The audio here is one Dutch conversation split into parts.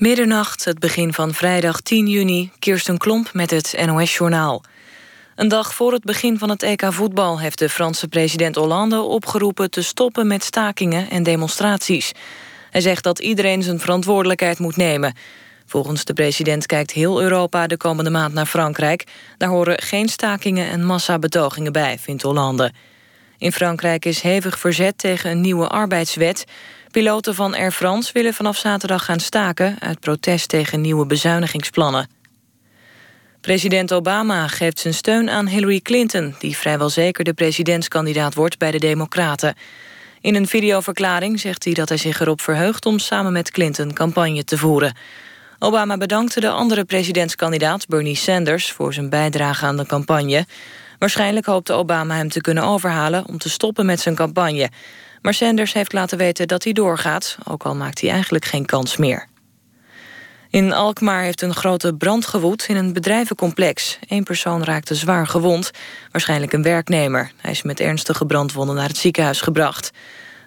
Middernacht, het begin van vrijdag 10 juni, Kirsten Klomp met het NOS-journaal. Een dag voor het begin van het EK voetbal heeft de Franse president Hollande opgeroepen te stoppen met stakingen en demonstraties. Hij zegt dat iedereen zijn verantwoordelijkheid moet nemen. Volgens de president kijkt heel Europa de komende maand naar Frankrijk. Daar horen geen stakingen en massabetogingen bij, vindt Hollande. In Frankrijk is hevig verzet tegen een nieuwe arbeidswet. Piloten van Air France willen vanaf zaterdag gaan staken... uit protest tegen nieuwe bezuinigingsplannen. President Obama geeft zijn steun aan Hillary Clinton... die vrijwel zeker de presidentskandidaat wordt bij de Democraten. In een videoverklaring zegt hij dat hij zich erop verheugt... om samen met Clinton campagne te voeren. Obama bedankte de andere presidentskandidaat Bernie Sanders... voor zijn bijdrage aan de campagne. Waarschijnlijk hoopte Obama hem te kunnen overhalen... om te stoppen met zijn campagne... Maar Sanders heeft laten weten dat hij doorgaat, ook al maakt hij eigenlijk geen kans meer. In Alkmaar heeft een grote brand gewoed in een bedrijvencomplex. Eén persoon raakte zwaar gewond, waarschijnlijk een werknemer. Hij is met ernstige brandwonden naar het ziekenhuis gebracht.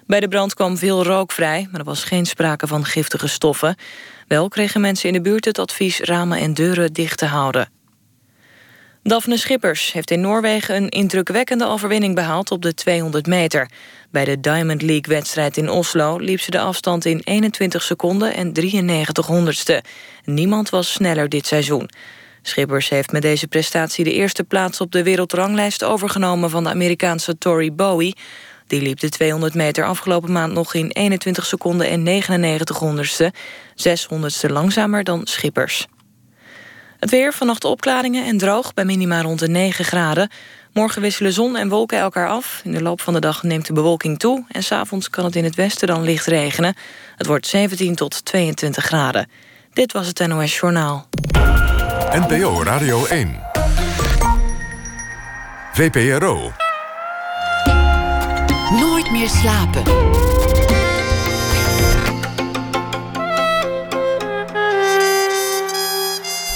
Bij de brand kwam veel rook vrij, maar er was geen sprake van giftige stoffen. Wel kregen mensen in de buurt het advies ramen en deuren dicht te houden. Daphne Schippers heeft in Noorwegen een indrukwekkende overwinning behaald op de 200 meter. Bij de Diamond League-wedstrijd in Oslo liep ze de afstand in 21 seconden en 93 honderdste. Niemand was sneller dit seizoen. Schippers heeft met deze prestatie de eerste plaats op de wereldranglijst overgenomen van de Amerikaanse Tori Bowie. Die liep de 200 meter afgelopen maand nog in 21 seconden en 99 honderdste, 600 langzamer dan Schippers. Het weer, vannacht opklaringen en droog bij minima rond de 9 graden. Morgen wisselen zon en wolken elkaar af. In de loop van de dag neemt de bewolking toe... en s'avonds kan het in het westen dan licht regenen. Het wordt 17 tot 22 graden. Dit was het NOS Journaal. NPO Radio 1. VPRO. Nooit meer slapen.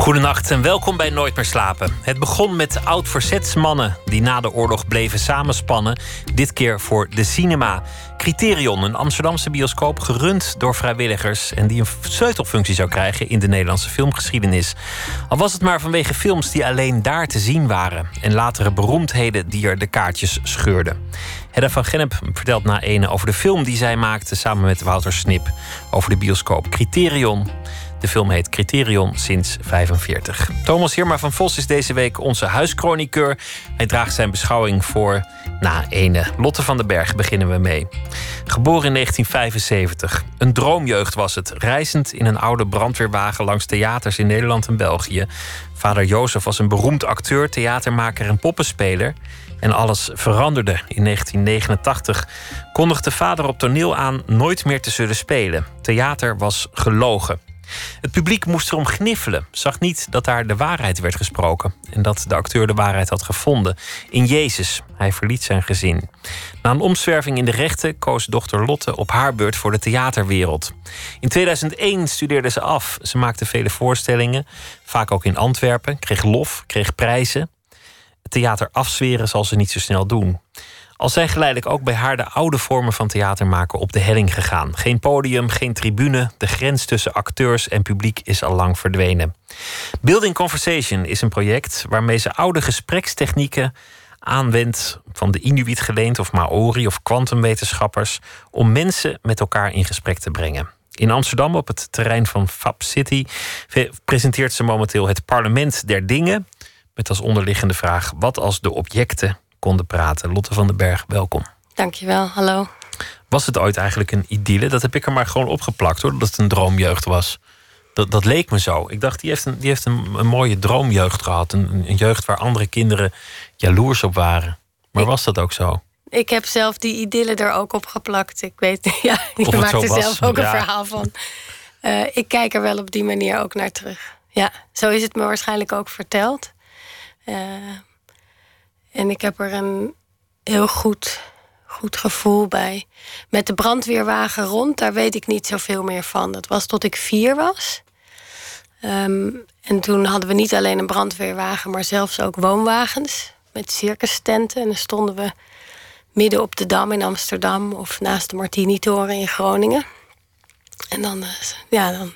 Goedenacht en welkom bij Nooit meer slapen. Het begon met oud-verzetsmannen die na de oorlog bleven samenspannen. Dit keer voor de cinema. Criterion, een Amsterdamse bioscoop gerund door vrijwilligers... en die een sleutelfunctie zou krijgen in de Nederlandse filmgeschiedenis. Al was het maar vanwege films die alleen daar te zien waren... en latere beroemdheden die er de kaartjes scheurden. Hedda van Gennep vertelt na ene over de film die zij maakte... samen met Wouter Snip over de bioscoop Criterion... De film heet Criterion sinds 45. Thomas Hirma van Vos is deze week onze huischroniqueur. Hij draagt zijn beschouwing voor na ene. Lotte van den Berg beginnen we mee. Geboren in 1975. Een droomjeugd was het. Reizend in een oude brandweerwagen langs theaters in Nederland en België. Vader Jozef was een beroemd acteur, theatermaker en poppenspeler. En alles veranderde. In 1989 kondigde vader op toneel aan nooit meer te zullen spelen. Theater was gelogen. Het publiek moest erom gniffelen, zag niet dat daar de waarheid werd gesproken en dat de acteur de waarheid had gevonden. In Jezus, hij verliet zijn gezin. Na een omzwerving in de rechten koos dochter Lotte op haar beurt voor de theaterwereld. In 2001 studeerde ze af. Ze maakte vele voorstellingen, vaak ook in Antwerpen, kreeg lof, kreeg prijzen. Het theater afzweren zal ze niet zo snel doen. Al zijn geleidelijk ook bij haar de oude vormen van theater maken op de helling gegaan. Geen podium, geen tribune. De grens tussen acteurs en publiek is al lang verdwenen. Building Conversation is een project waarmee ze oude gesprekstechnieken aanwendt van de Inuit geleend of Maori of kwantumwetenschappers om mensen met elkaar in gesprek te brengen. In Amsterdam op het terrein van Fab City presenteert ze momenteel het Parlement der Dingen met als onderliggende vraag: wat als de objecten konden praten. Lotte van den Berg, welkom. Dankjewel, hallo. Was het ooit eigenlijk een idylle? Dat heb ik er maar gewoon opgeplakt hoor, dat het een droomjeugd was. Dat, dat leek me zo. Ik dacht, die heeft een, die heeft een, een mooie droomjeugd gehad. Een, een jeugd waar andere kinderen jaloers op waren. Maar was dat ook zo? Ik heb zelf die idylle er ook op geplakt. Ik weet, ja, je maakt er zelf ook een verhaal van. Uh, ik kijk er wel op die manier ook naar terug. Ja, zo is het me waarschijnlijk ook verteld. Uh, en ik heb er een heel goed, goed gevoel bij. Met de brandweerwagen rond, daar weet ik niet zoveel meer van. Dat was tot ik vier was. Ehm, en toen hadden we niet alleen een brandweerwagen, maar zelfs ook woonwagens met circustenten. En dan stonden we midden op de Dam in Amsterdam of naast de Martini-toren in Groningen. En dan, ja, dan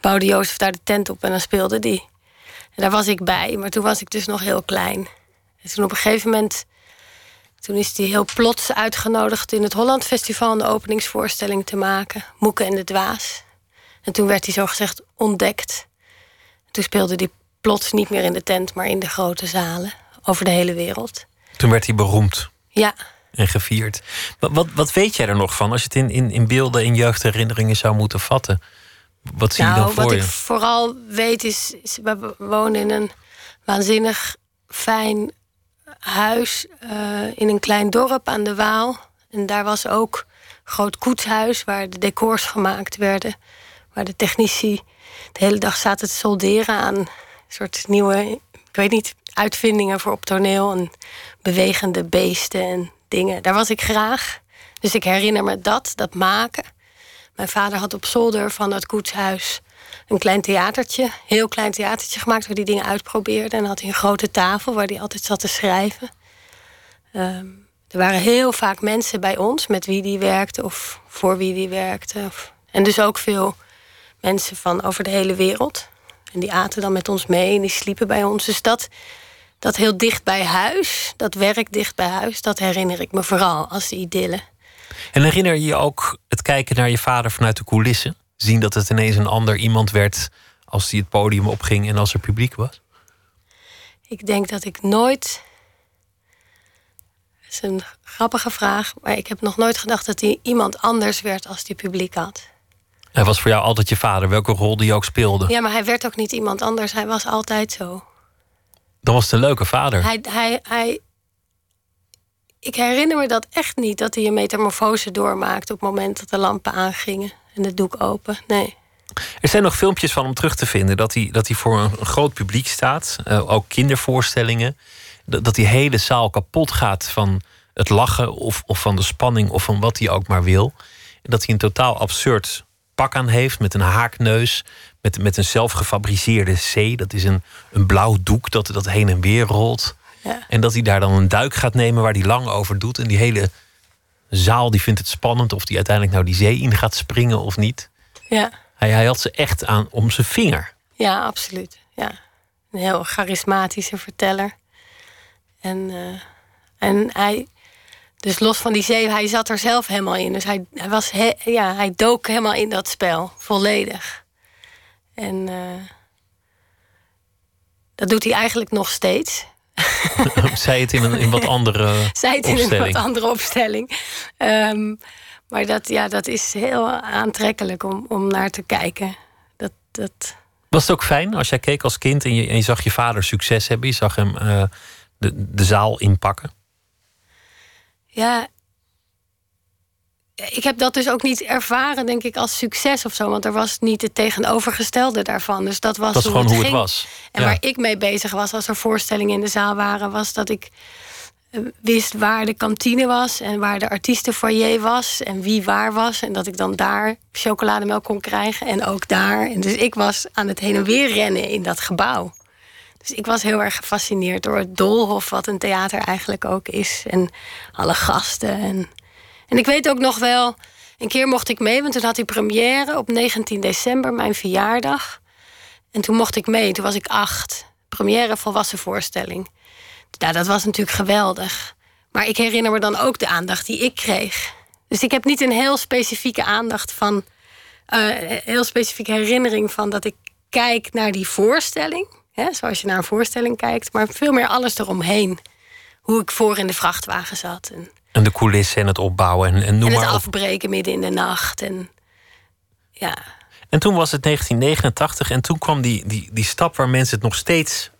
bouwde Jozef daar de tent op en dan speelde die. En daar was ik bij, maar toen was ik dus nog heel klein. En toen op een gegeven moment toen is hij heel plots uitgenodigd in het Holland Festival een openingsvoorstelling te maken. Moeke en de Dwaas. En toen werd hij zo gezegd ontdekt. Toen speelde hij plots niet meer in de tent, maar in de grote zalen over de hele wereld. Toen werd hij beroemd. Ja. En gevierd. Wat, wat, wat weet jij er nog van als je het in, in, in beelden en jeugdherinneringen zou moeten vatten? Wat zie je dan nou, voor wat je? ik vooral weet is, is, we wonen in een waanzinnig fijn huis uh, in een klein dorp aan de Waal. En daar was ook een groot koetshuis waar de decors gemaakt werden. Waar de technici de hele dag zaten te solderen aan een soort nieuwe, ik weet niet, uitvindingen voor op toneel. En bewegende beesten en dingen. Daar was ik graag. Dus ik herinner me dat, dat maken. Mijn vader had op zolder van het koetshuis een klein theatertje, heel klein theatertje gemaakt waar die dingen uitprobeerde. En had hij een grote tafel waar hij altijd zat te schrijven. Ehm, er waren heel vaak mensen bij ons met wie die werkte of voor wie die werkte. En dus ook veel mensen van over de hele wereld. En die aten dan met ons mee en die sliepen bij ons. Dus dat, dat heel dicht bij huis, dat werk dicht bij huis, dat herinner ik me vooral als de idylle. En herinner je je ook het kijken naar je vader vanuit de coulissen? Zien dat het ineens een ander iemand werd als hij het podium opging en als er publiek was? Ik denk dat ik nooit. Dat is een grappige vraag, maar ik heb nog nooit gedacht dat hij iemand anders werd als hij publiek had. Hij was voor jou altijd je vader, welke rol die ook speelde. Ja, maar hij werd ook niet iemand anders. Hij was altijd zo. Dan was het een leuke vader. Hij, hij, hij, ik herinner me dat echt niet, dat hij een metamorfose doormaakte op het moment dat de lampen aangingen en het doek open. Nee. Er zijn nog filmpjes van hem terug te vinden dat hij, dat hij voor een, groot publiek staat. Uh, ook kindervoorstellingen. Dat, dat die hele zaal kapot gaat van het lachen of, of van de spanning of van wat hij ook maar wil. En dat hij een totaal absurd pak aan heeft met een haakneus. Met, met een zelfgefabriceerde C. Dat is een, een blauw doek dat, dat heen en weer rolt. Ja. En dat hij daar dan een duik gaat nemen waar hij lang over doet. En die hele zaal die vindt het spannend of die uiteindelijk nou die zee in gaat springen of niet. Ja. Hij, hij had ze echt aan om zijn vinger. Ja, absoluut. Ja. Een heel charismatische verteller. En, uh, en hij, dus los van die zee, hij zat er zelf helemaal in. Dus hij, hij, was ja, hij dook helemaal in dat spel, volledig. En uh, dat doet hij eigenlijk nog steeds. Zij het in een in wat andere Zij het in een wat andere opstelling. Um, maar dat, ja, dat is heel aantrekkelijk om, om naar te kijken. Dat, dat... Was het ook fijn als jij keek als kind en je, en je zag je vader succes hebben? Je zag hem uh, de, de zaal inpakken? Ja, ik heb dat dus ook niet ervaren, denk ik, als succes of zo. Want er was niet het tegenovergestelde daarvan. Dus dat was, dat hoe gewoon het hoe ging. het was. En waar ik mee bezig was als er voorstellingen in de zaal waren, was dat ik eh, wist waar de kantine was en waar de artiestenfoyer was en wie waar was. En dat ik dan daar chocolademelk kon krijgen en ook daar. En dus ik was aan het heen en weer rennen in dat gebouw. Dus ik was heel erg gefascineerd door het doolhof, wat een theater eigenlijk ook is. En alle gasten. En, en ik weet ook nog wel, een keer mocht ik mee, want toen had hij première op 19 december, mijn verjaardag. En toen mocht ik mee, toen was ik acht. Première volwassen voorstelling. Nou, dat was natuurlijk geweldig. Maar ik herinner me dan ook de aandacht die ik kreeg. Dus ik heb niet een heel specifieke aandacht van. Uh, heel specifieke herinnering van dat ik kijk naar die voorstelling. Hè, zoals je naar een voorstelling kijkt. Maar veel meer alles eromheen. Hoe ik voor in de vrachtwagen zat. En, en de coulissen en het opbouwen. En, en noem en het maar afbreken midden in de nacht. En, ja. En toen was het 1989 en toen kwam die, die, die stap waar mensen het nog steeds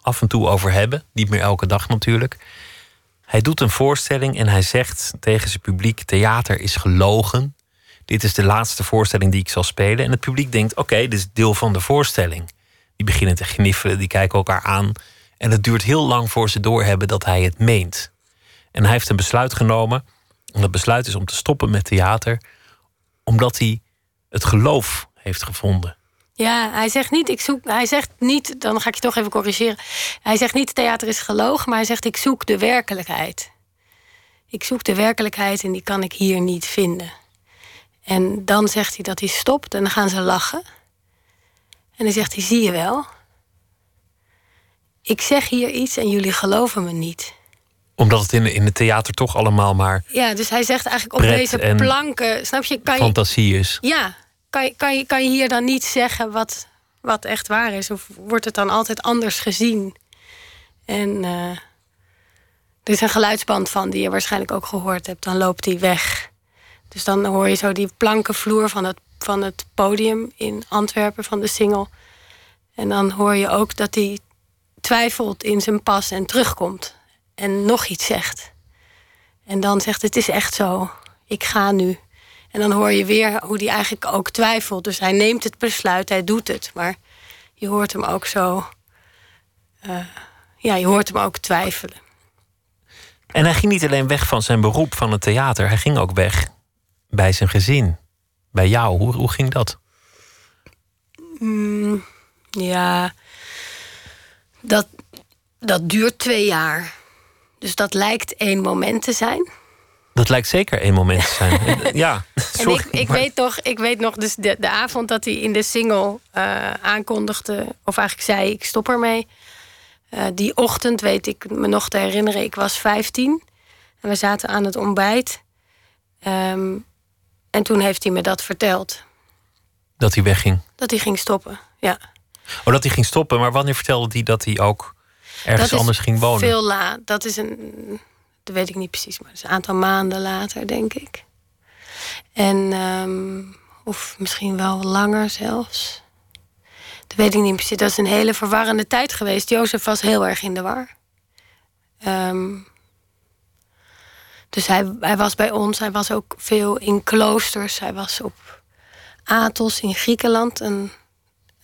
af en toe over hebben. Niet meer elke dag natuurlijk. Hij doet een voorstelling en hij zegt tegen zijn publiek: Theater is gelogen. Dit is de laatste voorstelling die ik zal spelen. En het publiek denkt: Oké, dit is deel van de voorstelling. Die beginnen te gniffelen, die kijken elkaar aan. En het duurt heel lang voor ze doorhebben dat hij het meent. En hij heeft een besluit genomen. En dat besluit is om te stoppen met theater, omdat hij het geloof heeft gevonden. Ja, hij zegt niet, ik zoek. Hij zegt niet, dan ga ik je toch even corrigeren. Hij zegt niet, theater is gelogen, maar hij zegt, ik zoek de werkelijkheid. Ik zoek de werkelijkheid en die kan ik hier niet vinden. En dan zegt hij dat hij stopt en dan gaan ze lachen. En dan zegt hij: Zie je wel? Ik zeg hier iets en jullie geloven me niet omdat het in, in het theater toch allemaal maar. Ja, dus hij zegt eigenlijk op deze planken. Snap je? Kan je fantasie is. Ja, kan je, kan, je, kan je hier dan niet zeggen wat, wat echt waar is? Of wordt het dan altijd anders gezien? En uh, er is een geluidsband van die je waarschijnlijk ook gehoord hebt. Dan loopt hij weg. Dus dan hoor je zo die plankenvloer van het, van het podium in Antwerpen van de single. En dan hoor je ook dat hij twijfelt in zijn pas en terugkomt en nog iets zegt. En dan zegt het is echt zo, ik ga nu. En dan hoor je weer hoe hij eigenlijk ook twijfelt. Dus hij neemt het besluit, hij doet het. Maar je hoort hem ook zo. Uh, ja, je hoort hem ook twijfelen. En hij ging niet alleen weg van zijn beroep van het theater, hij ging ook weg bij zijn gezin. Bij jou. Hoe, hoe ging dat? Mm, ja, dat, dat duurt twee jaar. Dus dat lijkt één moment te zijn. Dat lijkt zeker één moment te zijn. ja, sorry, en ik, ik weet toch, ik weet nog, dus de, de avond dat hij in de single uh, aankondigde, of eigenlijk zei: ik stop ermee. Uh, die ochtend weet ik me nog te herinneren, ik was 15 en we zaten aan het ontbijt. Um, en toen heeft hij me dat verteld. Dat hij wegging? Dat hij ging stoppen, ja. Oh, dat hij ging stoppen, maar wanneer vertelde hij dat hij ook ergens anders ging wonen. Veel laat. Dat is een. Dat weet ik niet precies, maar dat is een aantal maanden later, denk ik. En. Um, of misschien wel langer zelfs. Dat weet ik niet precies. Dat is een hele verwarrende tijd geweest. Jozef was heel erg in de war. Um, dus hij, hij was bij ons. Hij was ook veel in kloosters. Hij was op Athos in Griekenland. Een,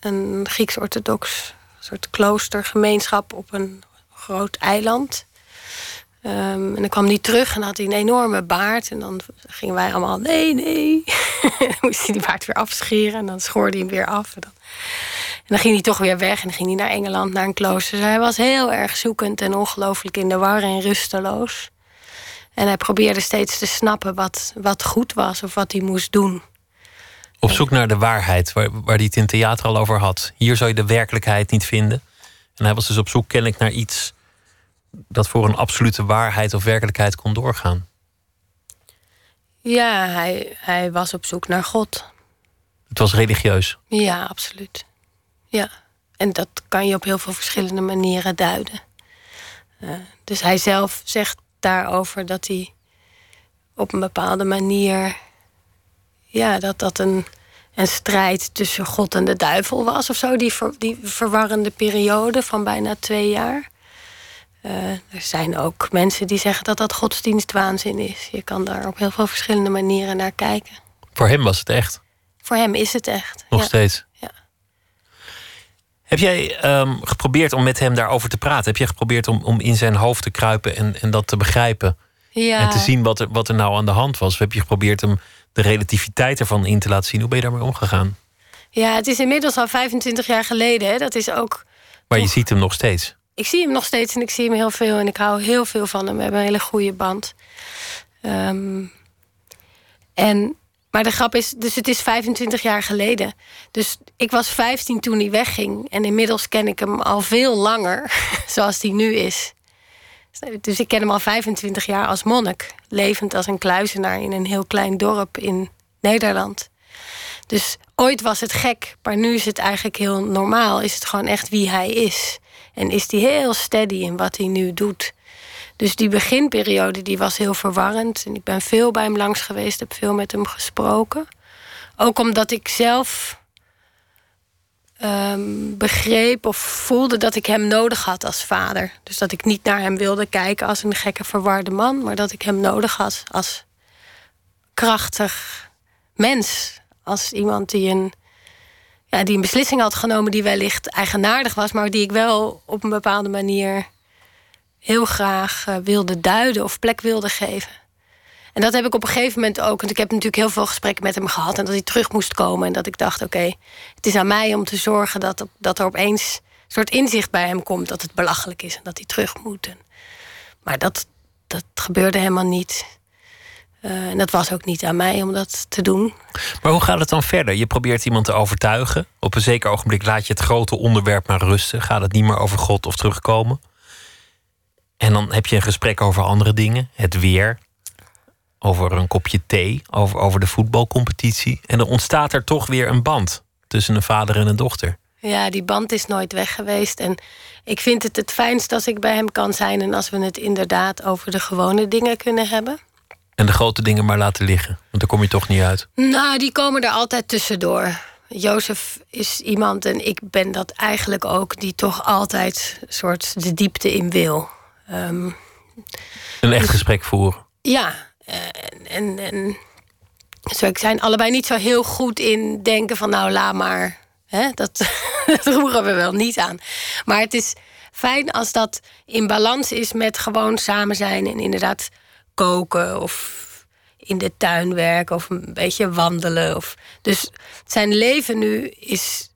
een Grieks-orthodox soort kloostergemeenschap op een groot eiland. Um, en dan kwam hij terug en had hij een enorme baard. En dan gingen wij allemaal, nee, nee. dan moest hij die baard weer afscheren. En dan schoorde hij hem weer af. En dan, en dan ging hij toch weer weg. En ging hij naar Engeland, naar een klooster. Dus hij was heel erg zoekend en ongelooflijk in de war en rusteloos. En hij probeerde steeds te snappen wat, wat goed was of wat hij moest doen. Op zoek naar de waarheid, waar, waar hij het in theater al over had. Hier zou je de werkelijkheid niet vinden. En hij was dus op zoek kennelijk naar iets dat voor een absolute waarheid of werkelijkheid kon doorgaan. Ja, hij, hij was op zoek naar God. Het was religieus. Ja, absoluut. Ja. En dat kan je op heel veel verschillende manieren duiden. Uh, dus hij zelf zegt daarover dat hij op een bepaalde manier ja, dat dat een, een strijd tussen God en de duivel was of zo. Die, die verwarrende periode van bijna twee jaar. Uh, er zijn ook mensen die zeggen dat dat godsdienstwaanzin is. Je kan daar op heel veel verschillende manieren naar kijken. Voor hem was het echt? Voor hem is het echt. Nog steeds? Ja. Heb jij um, geprobeerd om met hem daarover te praten? Heb jij geprobeerd om, om in zijn hoofd te kruipen en, en dat te begrijpen? Ja. En te zien wat er, wat er nou aan de hand was? Of heb je geprobeerd hem de relativiteit ervan in te laten zien. Hoe ben je daarmee omgegaan? Ja, het is inmiddels al 25 jaar geleden. Hè. Dat is ook. Maar je ziet hem nog steeds. Ik zie hem nog steeds en ik zie hem heel veel en ik hou heel veel van hem. We hebben een hele goede band. Um, en, maar de grap is, dus het is 25 jaar geleden. Dus ik was 15 toen hij wegging. En inmiddels ken ik hem al veel langer, zoals hij nu is. Dus ik ken hem al 25 jaar als monnik. Levend als een kluizenaar in een heel klein dorp in Nederland. Dus ooit was het gek, maar nu is het eigenlijk heel normaal. Is het gewoon echt wie hij is. En is hij heel steady in wat hij nu doet. Dus die beginperiode die was heel verwarrend. En ik ben veel bij hem langs geweest, heb veel met hem gesproken. Ook omdat ik zelf um, begreep of voelde dat ik hem nodig had als vader. Dus dat ik niet naar hem wilde kijken als een gekke verwarde man, maar dat ik hem nodig had als krachtig mens. Als iemand die een, ja, die een beslissing had genomen die wellicht eigenaardig was, maar die ik wel op een bepaalde manier heel graag uh, wilde duiden of plek wilde geven. En dat heb ik op een gegeven moment ook. Want ik heb natuurlijk heel veel gesprekken met hem gehad. En dat hij terug moest komen. En dat ik dacht: oké, het is aan mij om te zorgen dat, dat er opeens een soort inzicht bij hem komt. Dat het belachelijk is en dat hij terug moet. maar dat, dat gebeurde helemaal niet. Uh, en dat was ook niet aan mij om dat te doen. Maar hoe gaat het dan verder? Je probeert iemand te overtuigen. Op een zeker ogenblik laat je het grote onderwerp maar rusten. Gaat het niet meer over God of terugkomen? En dan heb je een gesprek over andere dingen. Het weer. Over een kopje thee. Over, over de voetbalcompetitie. En dan ontstaat er toch weer een band tussen een vader en een dochter. Ja, die band is nooit weg geweest. En ik vind het het fijnst als ik bij hem kan zijn en als we het inderdaad over de gewone dingen kunnen hebben. En de grote dingen maar laten liggen, want daar kom je toch niet uit. Nou, die komen er altijd tussendoor. Jozef is iemand, en ik ben dat eigenlijk ook, die toch altijd soort de diepte in wil. Ehm, een echt gesprek voeren. Ja, en, en, en zo, ik zijn allebei niet zo heel goed in denken van nou laat maar. Hè, dat, dat roeren we wel niet aan. Maar het is fijn als dat in balans is met gewoon samen zijn en inderdaad koken of in de tuin werken of een beetje wandelen. Of, dus zijn leven nu is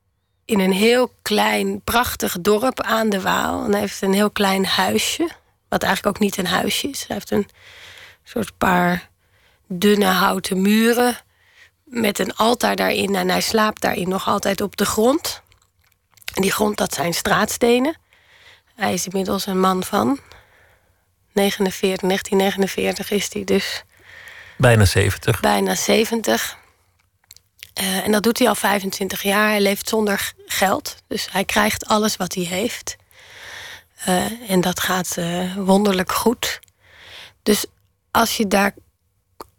in een heel klein, prachtig dorp aan de Waal. En hij heeft een heel klein huisje, wat eigenlijk ook niet een huisje is. Hij heeft een soort paar dunne houten muren met een altaar daarin. En hij slaapt daarin nog altijd op de grond. En die grond, dat zijn straatstenen. Hij is inmiddels een man van 49, 1949 is hij dus. Bijna 70. Bijna 70. Uh, en dat doet hij al 25 jaar. Hij leeft zonder geld. Dus hij krijgt alles wat hij heeft. Uh, en dat gaat uh, wonderlijk goed. Dus als je daar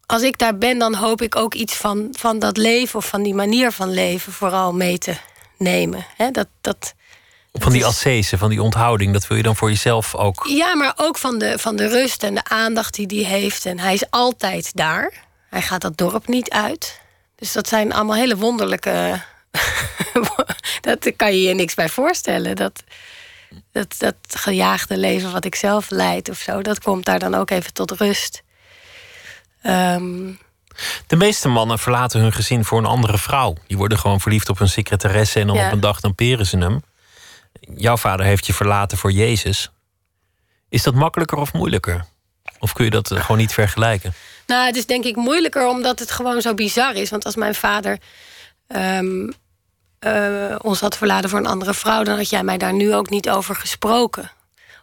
als ik daar ben, dan hoop ik ook iets van, van dat leven of van die manier van leven vooral mee te nemen. dat, dat, van die ascese, van die onthouding, dat wil je dan voor jezelf ook. Ja, maar ook van de, van de rust en de aandacht die hij heeft. En hij is altijd daar. Hij gaat dat dorp niet uit. Dus dat zijn allemaal hele wonderlijke. dat kan je je niks bij voorstellen. Dat, dat, dat gejaagde leven wat ik zelf leid of zo, dat komt daar dan ook even tot rust. Um... De meeste mannen verlaten hun gezin voor een andere vrouw. Die worden gewoon verliefd op een secretaresse en dan op een dag dan peren ze hem. Jouw vader heeft je verlaten voor Jezus. Is dat makkelijker of moeilijker? Of kun je dat gewoon niet vergelijken? Nou, het is denk ik moeilijker omdat het gewoon zo bizar is. Want als mijn vader um, uh, ons had verlaten voor een andere vrouw, dan had jij mij daar nu ook niet over gesproken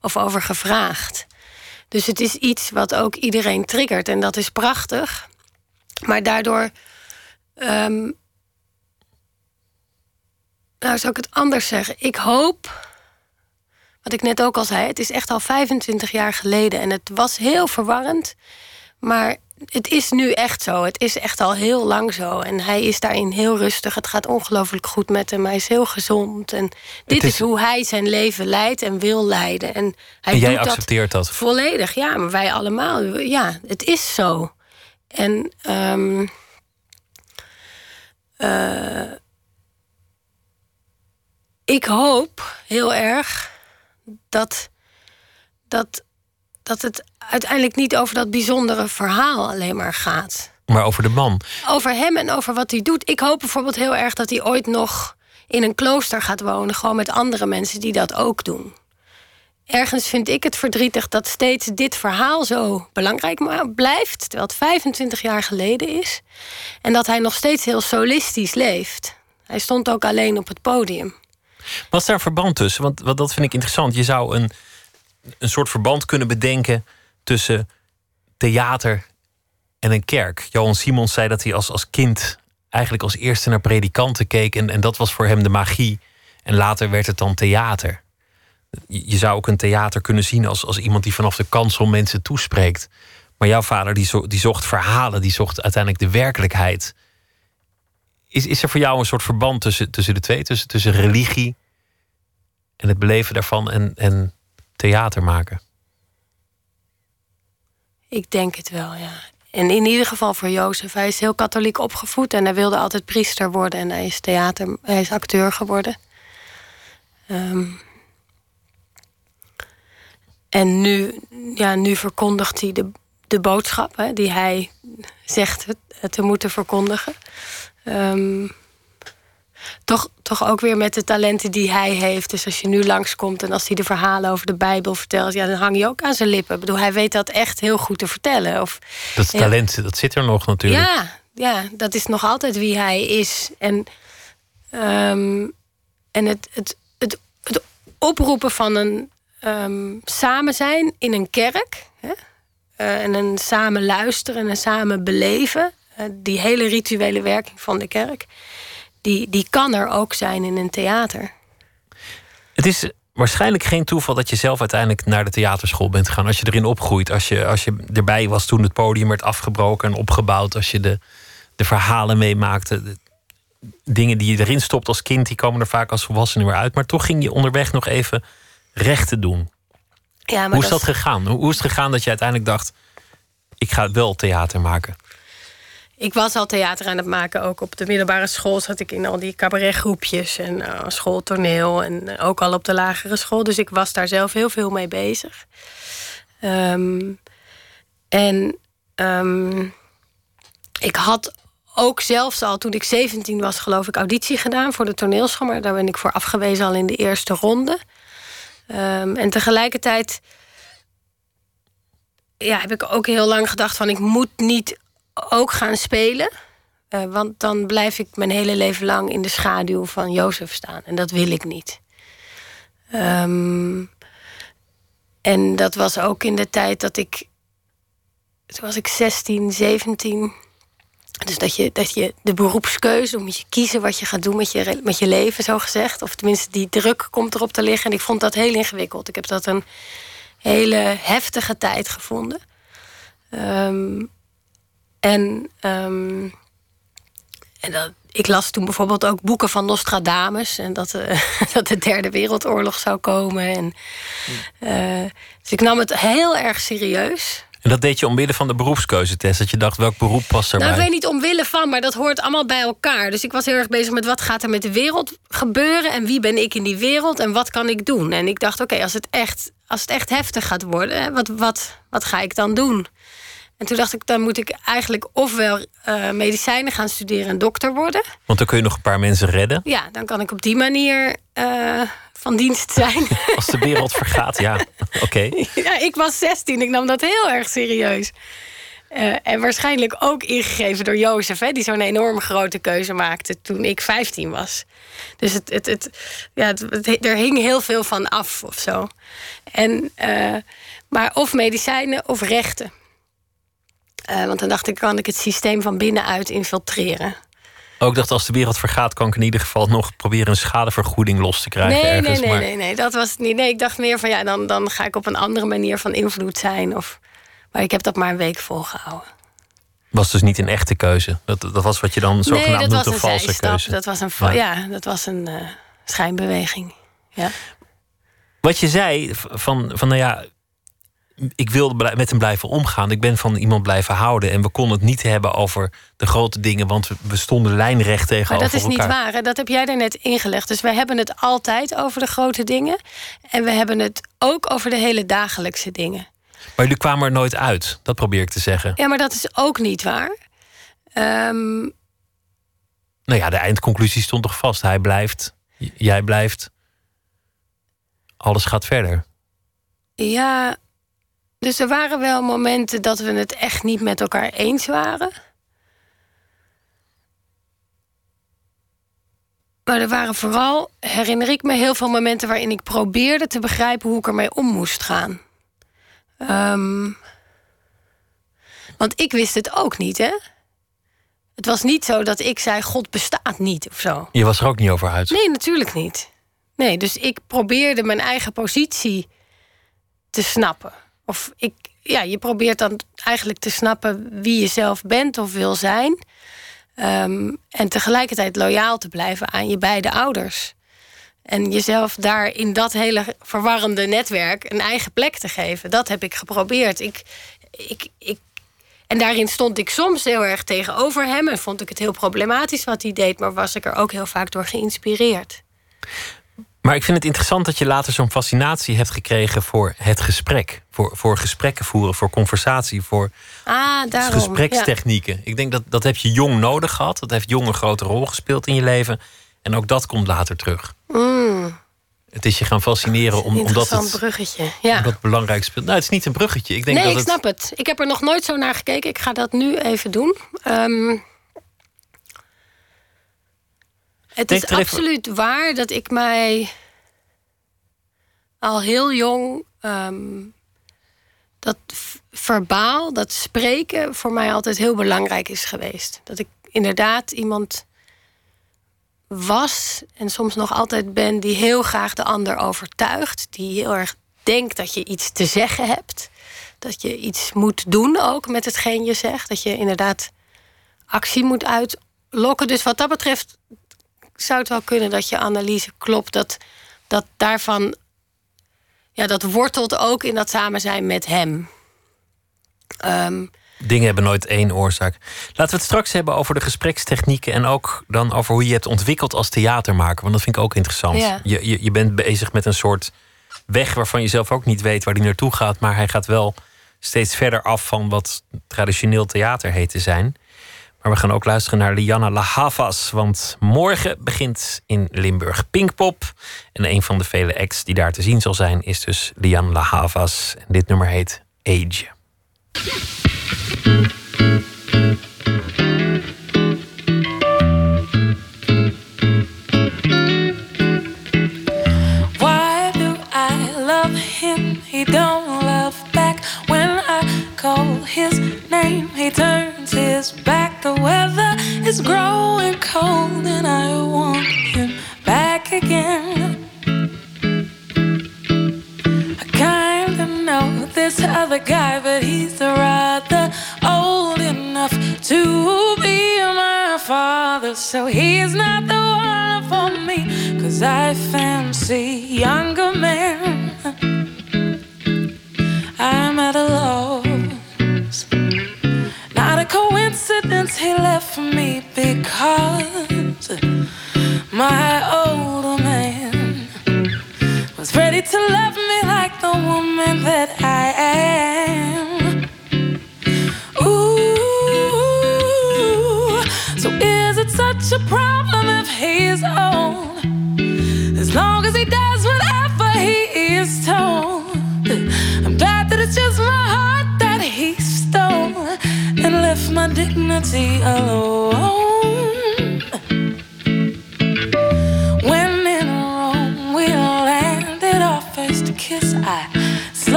of over gevraagd. Dus het is iets wat ook iedereen triggert en dat is prachtig. Maar daardoor. Um, nou, zou ik het anders zeggen? Ik hoop. Wat ik net ook al zei, het is echt al 25 jaar geleden en het was heel verwarrend. Maar het is nu echt zo. Het is echt al heel lang zo. En hij is daarin heel rustig. Het gaat ongelooflijk goed met hem. Hij is heel gezond. En dit is... hoe hij zijn leven leidt en wil leiden. En, hij en jij accepteert dat, Volledig, ja. Maar wij allemaal. Ja, het is zo. En... Um, uh, ik hoop heel erg dat, dat dat het uiteindelijk niet over dat bijzondere verhaal alleen maar gaat. Maar over de man. Over hem en over wat hij doet. Ik hoop bijvoorbeeld heel erg dat hij ooit nog in een klooster gaat wonen. Gewoon met andere mensen die dat ook doen. Ergens vind ik het verdrietig dat steeds dit verhaal zo belangrijk blijft. Terwijl het 25 jaar geleden is. En dat hij nog steeds heel solistisch leeft. Hij stond ook alleen op het podium. Was daar een verband tussen? Want, want dat vind ik interessant. Je zou een een soort verband kunnen bedenken tussen theater en een kerk. Johan Simons zei dat hij als, als kind eigenlijk als eerste naar predikanten keek. En, en dat was voor hem de magie. En later werd het dan theater. Je zou ook een theater kunnen zien als, als iemand die vanaf de kansel mensen toespreekt. Maar jouw vader die, zo, die zocht verhalen, die zocht uiteindelijk de werkelijkheid. Is, is er voor jou een soort verband tussen, tussen de twee? Tussen, tussen religie en het beleven daarvan en, en theater maken? Ik denk het wel, ja. En in ieder geval voor Jozef. Hij is heel katholiek opgevoed en hij wilde altijd priester worden. En hij is theater, hij is acteur geworden. Ehm, en nu, ja, nu verkondigt hij de, de boodschap hè, die hij zegt te moeten verkondigen. Um, toch, toch ook weer met de talenten die hij heeft. Dus als je nu langskomt en als hij de verhalen over de Bijbel vertelt, ja, dan hang je ook aan zijn lippen. Ik bedoel, hij weet dat echt heel goed te vertellen. Of, dat talent, dat zit er nog natuurlijk. Ja, ja, dat is nog altijd wie hij is. En, um, en het, het, het, het oproepen van een um, samen zijn in een kerk. Hè? Uh, en een samen luisteren en een samen beleven. Uh, die hele rituele werking van de kerk. Die, die kan er ook zijn in een theater. Het is waarschijnlijk geen toeval dat je zelf uiteindelijk naar de theaterschool bent gegaan. Als je erin opgroeit. Als je, als je erbij was toen het podium werd afgebroken en opgebouwd. Als je de, de verhalen meemaakte. De dingen die je erin stopt als kind, die komen er vaak als volwassene weer uit. Maar toch ging je onderweg nog even recht doen. Ja, maar hoe is dat, gegaan? Hoe is het gegaan dat je uiteindelijk dacht: ik ga wel theater maken? Ik was al theater aan het maken. Ook op de middelbare school zat ik in al die cabaretgroepjes en uh, schooltoneel. En ook al op de lagere school. Dus ik was daar zelf heel veel mee bezig. Ehm, en um, ik had ook zelfs al toen ik 17 was, geloof ik, auditie gedaan voor de toneelschool. Maar daar ben ik voor afgewezen al in de eerste ronde. Um, en tegelijkertijd ja, heb ik ook heel lang gedacht van ik moet niet ook gaan spelen. Uh, want dan blijf ik mijn hele leven lang in de schaduw van Jozef staan. En dat wil ik niet. Um, en dat was ook in de tijd dat ik. Toen was ik 16, 17. Dus dat je, dat je de beroepskeuze, moet je kiezen wat je gaat doen met je, met je leven, zo gezegd. Of tenminste, die druk komt erop te liggen. En ik vond dat heel ingewikkeld. Ik heb dat een hele heftige tijd gevonden. Um, en, um, en dat, ik las toen bijvoorbeeld ook boeken van Nostradamus. En dat, uh, dat de Derde Wereldoorlog zou komen. En, uh, dus ik nam het heel erg serieus. En dat deed je omwille van de beroepskeuzetest? Dat je dacht, welk beroep past erbij? Nou, ik weet niet omwille van, maar dat hoort allemaal bij elkaar. Dus ik was heel erg bezig met wat gaat er met de wereld gebeuren... en wie ben ik in die wereld en wat kan ik doen? En ik dacht, oké, als het echt als het echt heftig gaat worden... wat, wat, wat ga ik dan doen? En toen dacht ik, dan moet ik eigenlijk ofwel uh, medicijnen gaan studeren en dokter worden. Want dan kun je nog een paar mensen redden. Ja, dan kan ik op die manier uh, van dienst zijn. Als de wereld vergaat, ja. Oké. Ja, ik was 16, ik nam dat heel erg serieus. Uh, en waarschijnlijk ook ingegeven door Jozef, hè, die zo'n enorm grote keuze maakte toen ik 15 was. Dus het, het, het, ja, het, er hing heel veel van af of zo. En, maar of medicijnen of rechten. Uh, want dan dacht ik, kan ik het systeem van binnenuit infiltreren. Ook dacht, als de wereld vergaat, kan ik in ieder geval nog proberen een schadevergoeding los te krijgen. Nee, ergens, nee, nee, nee, nee, dat was het niet. Nee, ik dacht meer van ja, dan, dan ga ik op een andere manier van invloed zijn. Of, maar ik heb dat maar een week volgehouden. Was dus niet een echte keuze. Dat, dat was wat je dan zogenaamd nee, noemt een, een valse keuze. Dat was een, ja. ja dat was een uh, schijnbeweging. Ja. Wat je zei van, van nou ja, ik wilde met hem blijven omgaan. Ik ben van iemand blijven houden. En we konden het niet hebben over de grote dingen, want we stonden lijnrecht tegenover elkaar. Maar dat is niet waar. Hè? Dat heb jij er net ingelegd. Dus wij hebben het altijd over de grote dingen. En we hebben het ook over de hele dagelijkse dingen. Maar jullie kwamen er nooit uit, dat probeer ik te zeggen. Ja, maar dat is ook niet waar. Um... Nou ja, de eindconclusie stond toch vast. Hij blijft, jij blijft. Alles gaat verder. Ja, dus er waren wel momenten dat we het echt niet met elkaar eens waren. Maar er waren vooral, herinner ik me, heel veel momenten waarin ik probeerde te begrijpen hoe ik ermee om moest gaan. Um, want ik wist het ook niet, hè? Het was niet zo dat ik zei: God bestaat niet of zo. Je was er ook niet over uit? Nee, natuurlijk niet. Nee, dus ik probeerde mijn eigen positie te snappen. Of ik, ja, je probeert dan eigenlijk te snappen wie je zelf bent of wil zijn. Um, en tegelijkertijd loyaal te blijven aan je beide ouders. En jezelf daar in dat hele verwarrende netwerk een eigen plek te geven. Dat heb ik geprobeerd. Ik, ik, ik, en daarin stond ik soms heel erg tegenover hem. En vond ik het heel problematisch wat hij deed. Maar was ik er ook heel vaak door geïnspireerd. Maar ik vind het interessant dat je later zo'n fascinatie hebt gekregen voor het gesprek. Voor, voor gesprekken voeren, voor conversatie, voor ah, daarom, gesprekstechnieken. Ik denk dat dat heb je jong nodig gehad. Dat heeft jong een grote rol gespeeld in je leven. En ook dat komt later terug. Mm. Het is je gaan fascineren om, omdat het bruggetje. Ja. Omdat belangrijk speelt. Nou, het is niet een bruggetje. Ik denk nee, dat ik snap het... Ik heb er nog nooit zo naar gekeken. Ik ga dat nu even doen. Um, het is absoluut waar dat ik mij al heel jong um, dat verbaal, dat spreken voor mij altijd heel belangrijk is geweest. Dat ik inderdaad iemand was en soms nog altijd ben die heel graag de ander overtuigt, die heel erg denkt dat je iets te zeggen hebt, dat je iets moet doen ook met hetgeen je zegt, dat je inderdaad actie moet uitlokken. Dus wat dat betreft zou het wel kunnen dat je analyse klopt, dat, dat daarvan, ja, dat wortelt ook in dat samen zijn met hem. Um, Dingen hebben nooit één oorzaak. Laten we het straks hebben over de gesprekstechnieken en ook dan over hoe je het ontwikkeld als theatermaker. Want dat vind ik ook interessant. Je, je, je bent bezig met een soort weg waarvan je zelf ook niet weet waar die naartoe gaat, maar hij gaat wel steeds verder af van wat traditioneel theater heet te zijn. Maar we gaan ook luisteren naar Liana La Havas. Want morgen begint in Limburg Pinkpop. En een van de vele acts die daar te zien zal zijn is dus Liana La Havas. En dit nummer heet Age.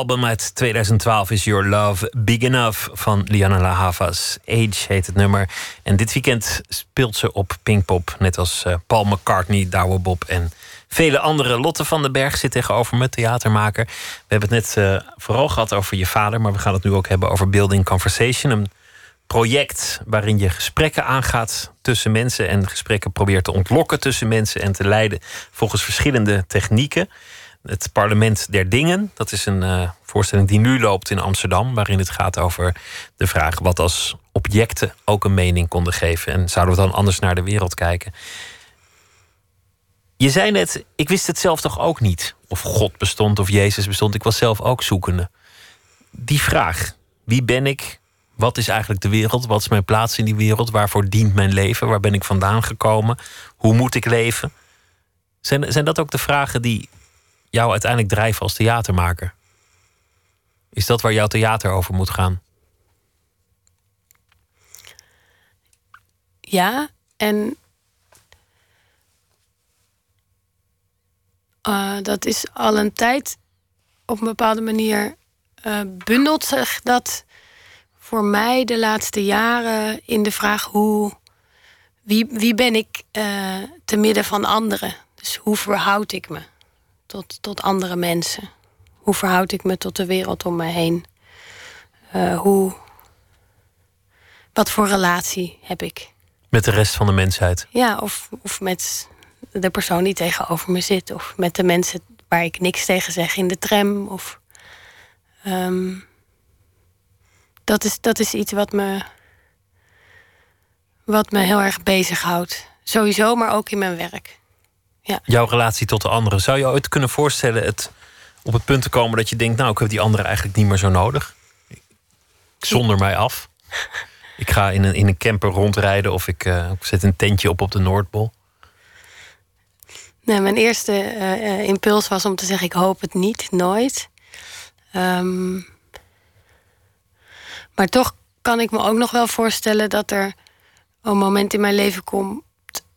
Album uit 2012 is Your Love Big Enough van Liana La Havas. Age heet het nummer. En dit weekend speelt ze op Pinkpop. Net als uh, Paul McCartney, Douwe Bob en vele andere. Lotte van den Berg zit tegenover me, theatermaker. We hebben het net uh, vooral gehad over je vader, maar we gaan het nu ook hebben over Building Conversation. Een project waarin je gesprekken aangaat tussen mensen en gesprekken probeert te ontlokken tussen mensen en te leiden volgens verschillende technieken. Het Parlement der Dingen, dat is een uh, voorstelling die nu loopt in Amsterdam, waarin het gaat over de vraag wat als objecten ook een mening konden geven en zouden we dan anders naar de wereld kijken. Je zei net, ik wist het zelf toch ook niet. Of God bestond of Jezus bestond. Ik was zelf ook zoekende. Die vraag, wie ben ik? Wat is eigenlijk de wereld? Wat is mijn plaats in die wereld? Waarvoor dient mijn leven? Waar ben ik vandaan gekomen? Hoe moet ik leven? Zijn, zijn dat ook de vragen die jou uiteindelijk drijven als theatermaker? Is dat waar jouw theater over moet gaan? Ja, en uh, dat is al een tijd op een bepaalde manier uh, bundelt zich dat voor mij de laatste jaren in de vraag hoe wie, wie ben ik uh, te midden van anderen? Dus hoe verhoud ik me tot, tot andere mensen? Hoe verhoud ik me tot de wereld om me heen? Uh, hoe, wat voor relatie heb ik? Met de rest van de mensheid? Ja, of, of met de persoon die tegenover me zit. Of met de mensen waar ik niks tegen zeg in de tram. Of, um, dat, is, dat is iets wat me, wat me heel erg bezighoudt. Sowieso, maar ook in mijn werk. Ja. Jouw relatie tot de anderen. Zou je ooit kunnen voorstellen het op het punt te komen dat je denkt: Nou, ik heb die anderen eigenlijk niet meer zo nodig? Ik zonder mij af. Ik ga in een, in een camper rondrijden of ik, uh, ik zet een tentje op op de Noordpool. Nee, mijn eerste uh, impuls was om te zeggen: ik hoop het niet, nooit. Um, maar toch kan ik me ook nog wel voorstellen dat er een moment in mijn leven komt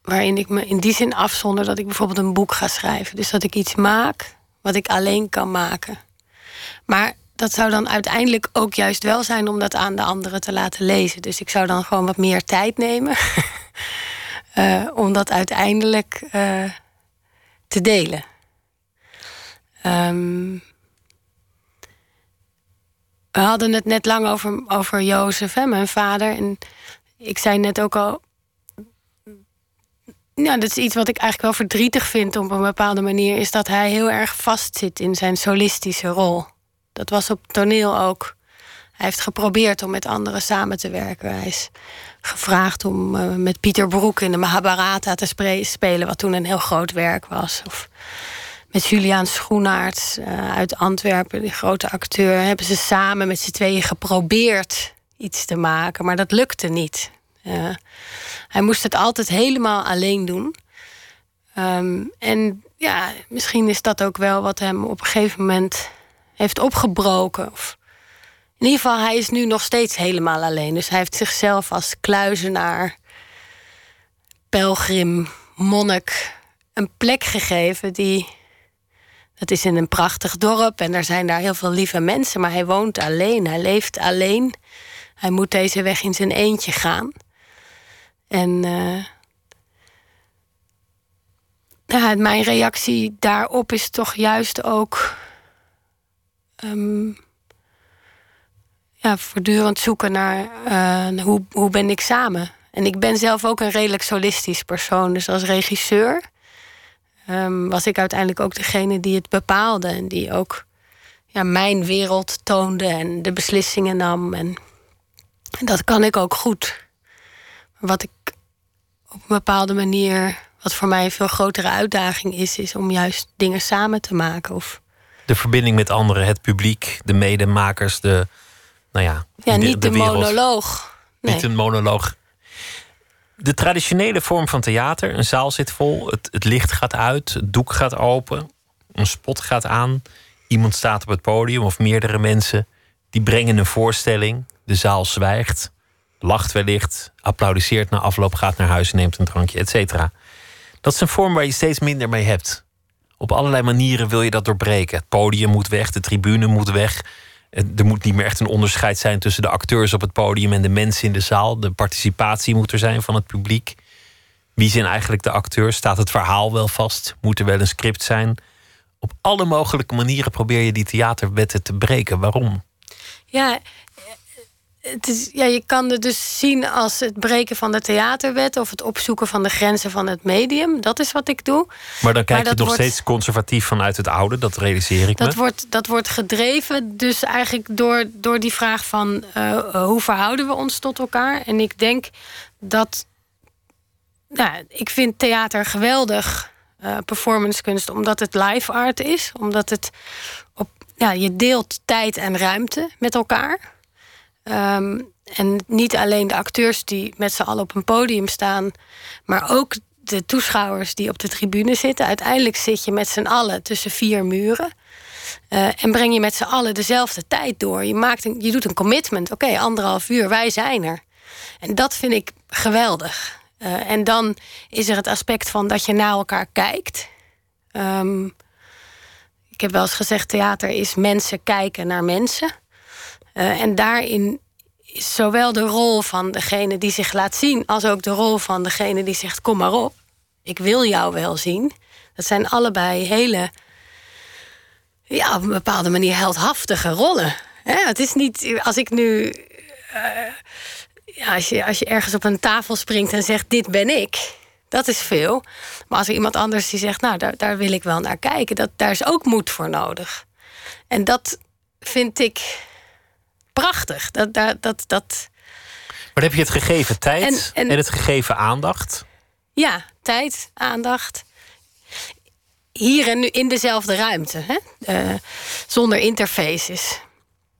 waarin ik me in die zin afzonder dat ik bijvoorbeeld een boek ga schrijven. Dus dat ik iets maak wat ik alleen kan maken. Maar dat zou dan uiteindelijk ook juist wel zijn om dat aan de anderen te laten lezen. Dus ik zou dan gewoon wat meer tijd nemen uh, om dat uiteindelijk uh, te delen. Um, we hadden het net lang over, over Jozef, hè, mijn vader. En ik zei net ook al. Nou, dat is iets wat ik eigenlijk wel verdrietig vind op een bepaalde manier. Is dat hij heel erg vastzit in zijn solistische rol. Dat was op toneel ook. Hij heeft geprobeerd om met anderen samen te werken. Hij is gevraagd om uh, met Pieter Broek in de Mahabharata te spelen, wat toen een heel groot werk was. Of met Juliaan Schoenaerts uh, uit Antwerpen, die grote acteur, hebben ze samen met z'n tweeën geprobeerd iets te maken, maar dat lukte niet. Hij moest het altijd helemaal alleen doen. Um, en ja, misschien is dat ook wel wat hem op een gegeven moment heeft opgebroken. Of in ieder geval, hij is nu nog steeds helemaal alleen. Dus hij heeft zichzelf als kluizenaar, pelgrim, monnik een plek gegeven die het is in een prachtig dorp en er zijn daar heel veel lieve mensen, maar hij woont alleen, hij leeft alleen. Hij moet deze weg in zijn eentje gaan. En ja, mijn reactie daarop is toch juist ook um, ja, voortdurend zoeken naar uh, hoe, hoe ben ik samen. En ik ben zelf ook een redelijk solistisch persoon. Dus als regisseur um, was ik uiteindelijk ook degene die het bepaalde. En die ook ja, mijn wereld toonde en de beslissingen nam. En, en dat kan ik ook goed. Wat ik op een bepaalde manier, wat voor mij een veel grotere uitdaging is, is om juist dingen samen te maken. Of, de verbinding met anderen, het publiek, de medemakers, de. Nou ja, ja niet de, de monoloog. Nee. Niet een monoloog de traditionele vorm van theater, een zaal zit vol, het, het licht gaat uit, het doek gaat open, een spot gaat aan, iemand staat op het podium of meerdere mensen die brengen een voorstelling, de zaal zwijgt, lacht wellicht, applaudisseert na afloop, gaat naar huis, neemt een drankje, et cetera. Dat is een vorm waar je steeds minder mee hebt. Op allerlei manieren wil je dat doorbreken. Het podium moet weg, de tribune moet weg. Er moet niet meer echt een onderscheid zijn tussen de acteurs op het podium en de mensen in de zaal. De participatie moet er zijn van het publiek. Wie zijn eigenlijk de acteurs? Staat het verhaal wel vast? Moet er wel een script zijn? Op alle mogelijke manieren probeer je die theaterwetten te breken. Waarom? Ja, het is, ja, je kan het dus zien als het breken van de theaterwet of het opzoeken van de grenzen van het medium. Dat is wat ik doe. Maar dan kijk je nog steeds conservatief vanuit het oude, dat realiseer ik dat me. Wordt, dat wordt gedreven dus eigenlijk door, door die vraag van uh, hoe verhouden we ons tot elkaar. En ik denk dat. Nou, ik vind theater geweldig. Uh, performancekunst, omdat het live art is. Omdat het op, ja, je deelt tijd en ruimte met elkaar. Ehm, en niet alleen de acteurs die met z'n allen op een podium staan, maar ook de toeschouwers die op de tribune zitten. Uiteindelijk zit je met z'n allen tussen vier muren. Uh, en breng je met z'n allen dezelfde tijd door. Je, maakt een, je doet een commitment. Oké, anderhalf uur, wij zijn er. En dat vind ik geweldig. Uh, en dan is er het aspect van dat je naar elkaar kijkt. Um, ik heb wel eens gezegd: theater is mensen kijken naar mensen. Uh, en daarin is zowel de rol van degene die zich laat zien, als ook de rol van degene die zegt: Kom maar op, ik wil jou wel zien. Dat zijn allebei hele, ja, op een bepaalde manier heldhaftige rollen. het is niet, als ik nu. Uh, ja, als, je, als je ergens op een tafel springt en zegt: Dit ben ik. Dat is veel. Maar als er iemand anders die zegt: Nou, daar, daar wil ik wel naar kijken, dat, daar is ook moed voor nodig. En dat vind ik prachtig. Dat, dat, dat, dat... Maar heb je het gegeven tijd en, en, het gegeven aandacht? Ja, tijd, aandacht. Hier en nu in dezelfde ruimte, hè? Uh, zonder interfaces.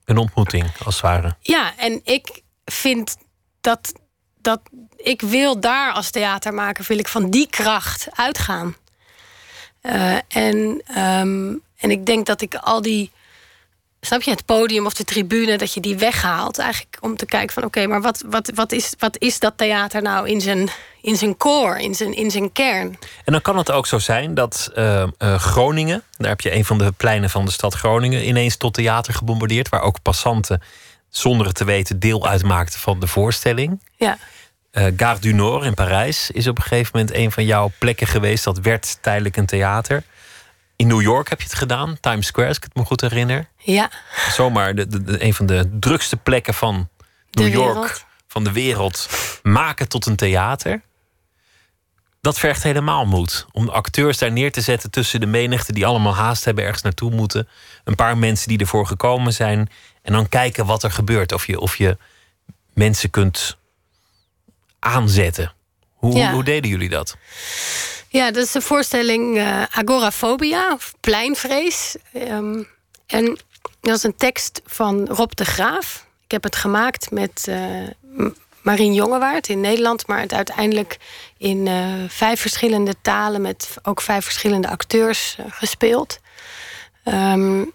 Een ontmoeting, als het ware. Ja, en ik vind dat, dat ik wil daar als theatermaker, wil ik van die kracht uitgaan. Uh, en, um, en ik denk dat ik al die snap je, het podium of de tribune, dat je die weghaalt. Eigenlijk om te kijken van oké, maar wat, wat, wat, is, wat is dat theater nou in zijn, in zijn core, in zijn, in zijn kern? En dan kan het ook zo zijn dat uh, uh, Groningen, daar heb je een van de pleinen van de stad Groningen, ineens tot theater gebombardeerd, waar ook passanten zonder het te weten deel uitmaakten van de voorstelling. Ja. Uh, Gare du Nord in Parijs is op een gegeven moment een van jouw plekken geweest. Dat werd tijdelijk een theater. In New York heb je het gedaan, Times Square, als ik het me goed herinner. Ja. Zomaar de, de, een van de drukste plekken van New York, van de wereld, maken tot een theater. Dat vergt helemaal moed. Om acteurs daar neer te zetten tussen de menigte die allemaal haast hebben, ergens naartoe moeten. Een paar mensen die ervoor gekomen zijn. En dan kijken wat er gebeurt. Of je, of je mensen kunt aanzetten. Hoe, hoe deden jullie dat? Ja, dat is de voorstelling uh, Agorafobia, of pleinvrees. Um, en dat is een tekst van Rob de Graaf. Ik heb het gemaakt met uh, Marien Jongewaard in Nederland, maar het uiteindelijk in uh, vijf verschillende talen met ook vijf verschillende acteurs gespeeld. Um,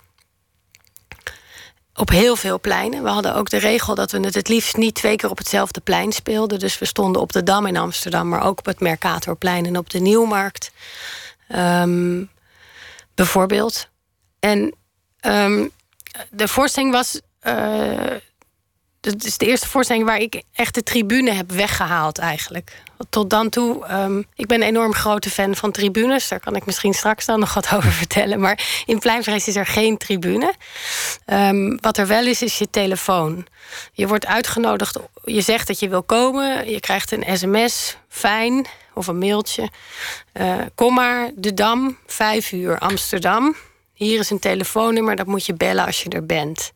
op heel veel pleinen. We hadden ook de regel dat we het het liefst niet twee keer op hetzelfde plein speelden. Dus we stonden op de Dam in Amsterdam, maar ook op het Mercatorplein en op de Nieuwmarkt. Um, bijvoorbeeld. En um, de voorstelling was uh, dat is de eerste voorstelling waar ik echt de tribune heb weggehaald eigenlijk. Tot dan toe, um, ik ben een enorm grote fan van tribunes. Daar kan ik misschien straks dan nog wat over vertellen. Maar in Pleinvrees is er geen tribune. Um, wat er wel is, is je telefoon. Je wordt uitgenodigd, je zegt dat je wil komen. Je krijgt een sms, fijn, of een mailtje. Uh, kom maar, de Dam, vijf uur, Amsterdam. Hier is een telefoonnummer, dat moet je bellen als je er bent.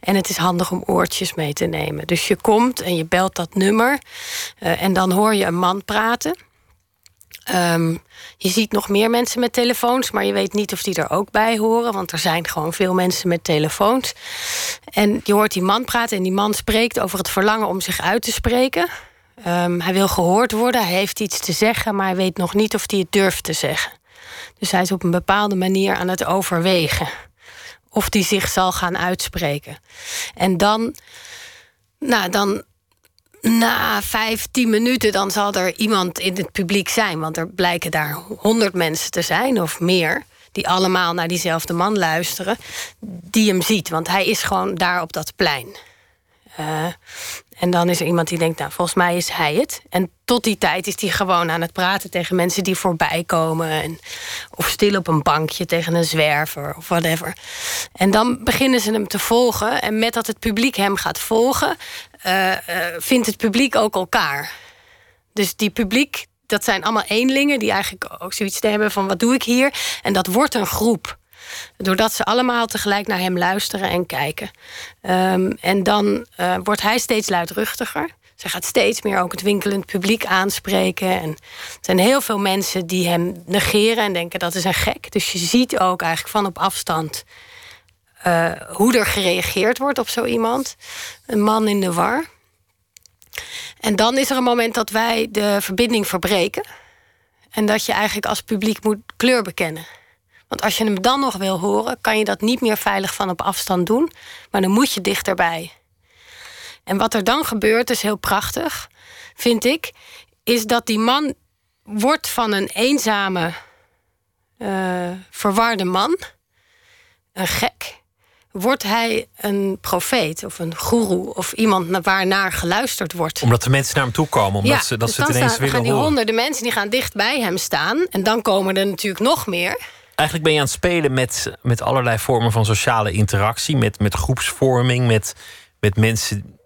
En het is handig om oortjes mee te nemen. Dus je komt en je belt dat nummer. Uh, en dan hoor je een man praten. Um, je ziet nog meer mensen met telefoons, maar je weet niet of die er ook bij horen. Want er zijn gewoon veel mensen met telefoons. En je hoort die man praten en die man spreekt over het verlangen om zich uit te spreken. Um, hij wil gehoord worden, hij heeft iets te zeggen, maar hij weet nog niet of hij het durft te zeggen. Dus hij is op een bepaalde manier aan het overwegen of die zich zal gaan uitspreken. En dan, nou, dan na vijf, tien minuten, dan zal er iemand in het publiek zijn. Want er blijken daar honderd mensen te zijn of meer. Die allemaal naar diezelfde man luisteren. Die hem ziet, want hij is gewoon daar op dat plein. Uh, en dan is er iemand die denkt, nou, volgens mij is hij het. En tot die tijd is hij gewoon aan het praten tegen mensen die voorbij komen. En, of stil op een bankje tegen een zwerver of whatever. En dan beginnen ze hem te volgen. En met dat het publiek hem gaat volgen, uh, uh, vindt het publiek ook elkaar. Dus die publiek, dat zijn allemaal eenlingen die eigenlijk ook zoiets hebben van wat doe ik hier? En dat wordt een groep. Doordat ze allemaal tegelijk naar hem luisteren en kijken. Um, en dan uh, wordt hij steeds luidruchtiger. Ze gaat steeds meer ook het winkelend publiek aanspreken. En er zijn heel veel mensen die hem negeren en denken dat is een gek. Dus je ziet ook eigenlijk van op afstand uh, hoe er gereageerd wordt op zo iemand. Een man in de war. En dan is er een moment dat wij de verbinding verbreken. En dat je eigenlijk als publiek moet kleur bekennen. Want als je hem dan nog wil horen, kan je dat niet meer veilig van op afstand doen. Maar dan moet je dichterbij. En wat er dan gebeurt, is heel prachtig, vind ik, is dat die man wordt van een eenzame, uh, verwarde man, een gek, wordt hij een profeet of een goeroe of iemand waarnaar geluisterd wordt. Omdat de mensen naar hem toe komen, omdat ze, dat dus ze het ineens willen gaan die honderden mensen die gaan dicht bij hem staan en dan komen er natuurlijk nog meer. Eigenlijk ben je aan het spelen met, met allerlei vormen van sociale interactie, met, met groepsvorming, met, met mensen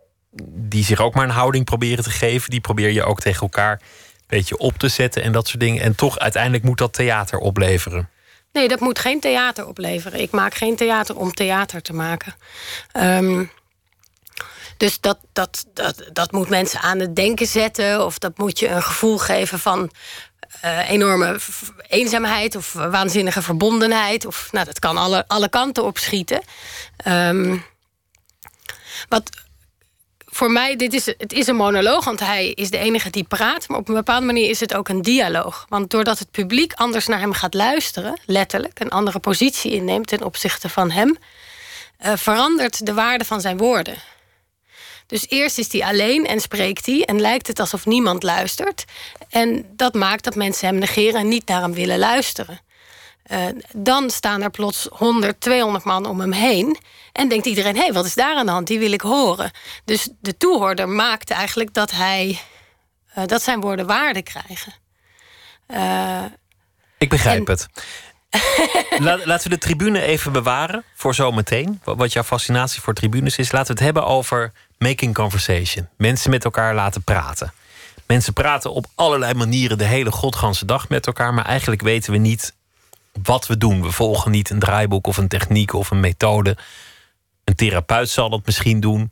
die zich ook maar een houding proberen te geven. Die probeer je ook tegen elkaar een beetje op te zetten en dat soort dingen. En toch uiteindelijk moet dat theater opleveren. Nee, dat moet geen theater opleveren. Ik maak geen theater om theater te maken. Um, dus dat, dat, dat, dat moet mensen aan het denken zetten. Of dat moet je een gevoel geven van uh, enorme eenzaamheid of waanzinnige verbondenheid. Of, nou, dat kan alle, alle kanten opschieten. Um, wat voor mij, dit is, het is een monoloog, want hij is de enige die praat. Maar op een bepaalde manier is het ook een dialoog. Want doordat het publiek anders naar hem gaat luisteren, letterlijk, een andere positie inneemt ten opzichte van hem, uh, verandert de waarde van zijn woorden. Dus eerst is hij alleen en spreekt hij en lijkt het alsof niemand luistert. En dat maakt dat mensen hem negeren en niet naar hem willen luisteren. Uh, dan staan er plots 100, 200 man om hem heen. En denkt iedereen, hé, hey, wat is daar aan de hand? Die wil ik horen. Dus de toehoorder maakt eigenlijk dat, hij, uh, dat zijn woorden waarde krijgen. Uh, ik begrijp het. laten we de tribune even bewaren voor zometeen. Wat jouw fascinatie voor tribunes is. Laten we het hebben over making conversation. Mensen met elkaar laten praten. Mensen praten op allerlei manieren de hele godganse dag met elkaar. Maar eigenlijk weten we niet wat we doen. We volgen niet een draaiboek of een techniek of een methode. Een therapeut zal dat misschien doen.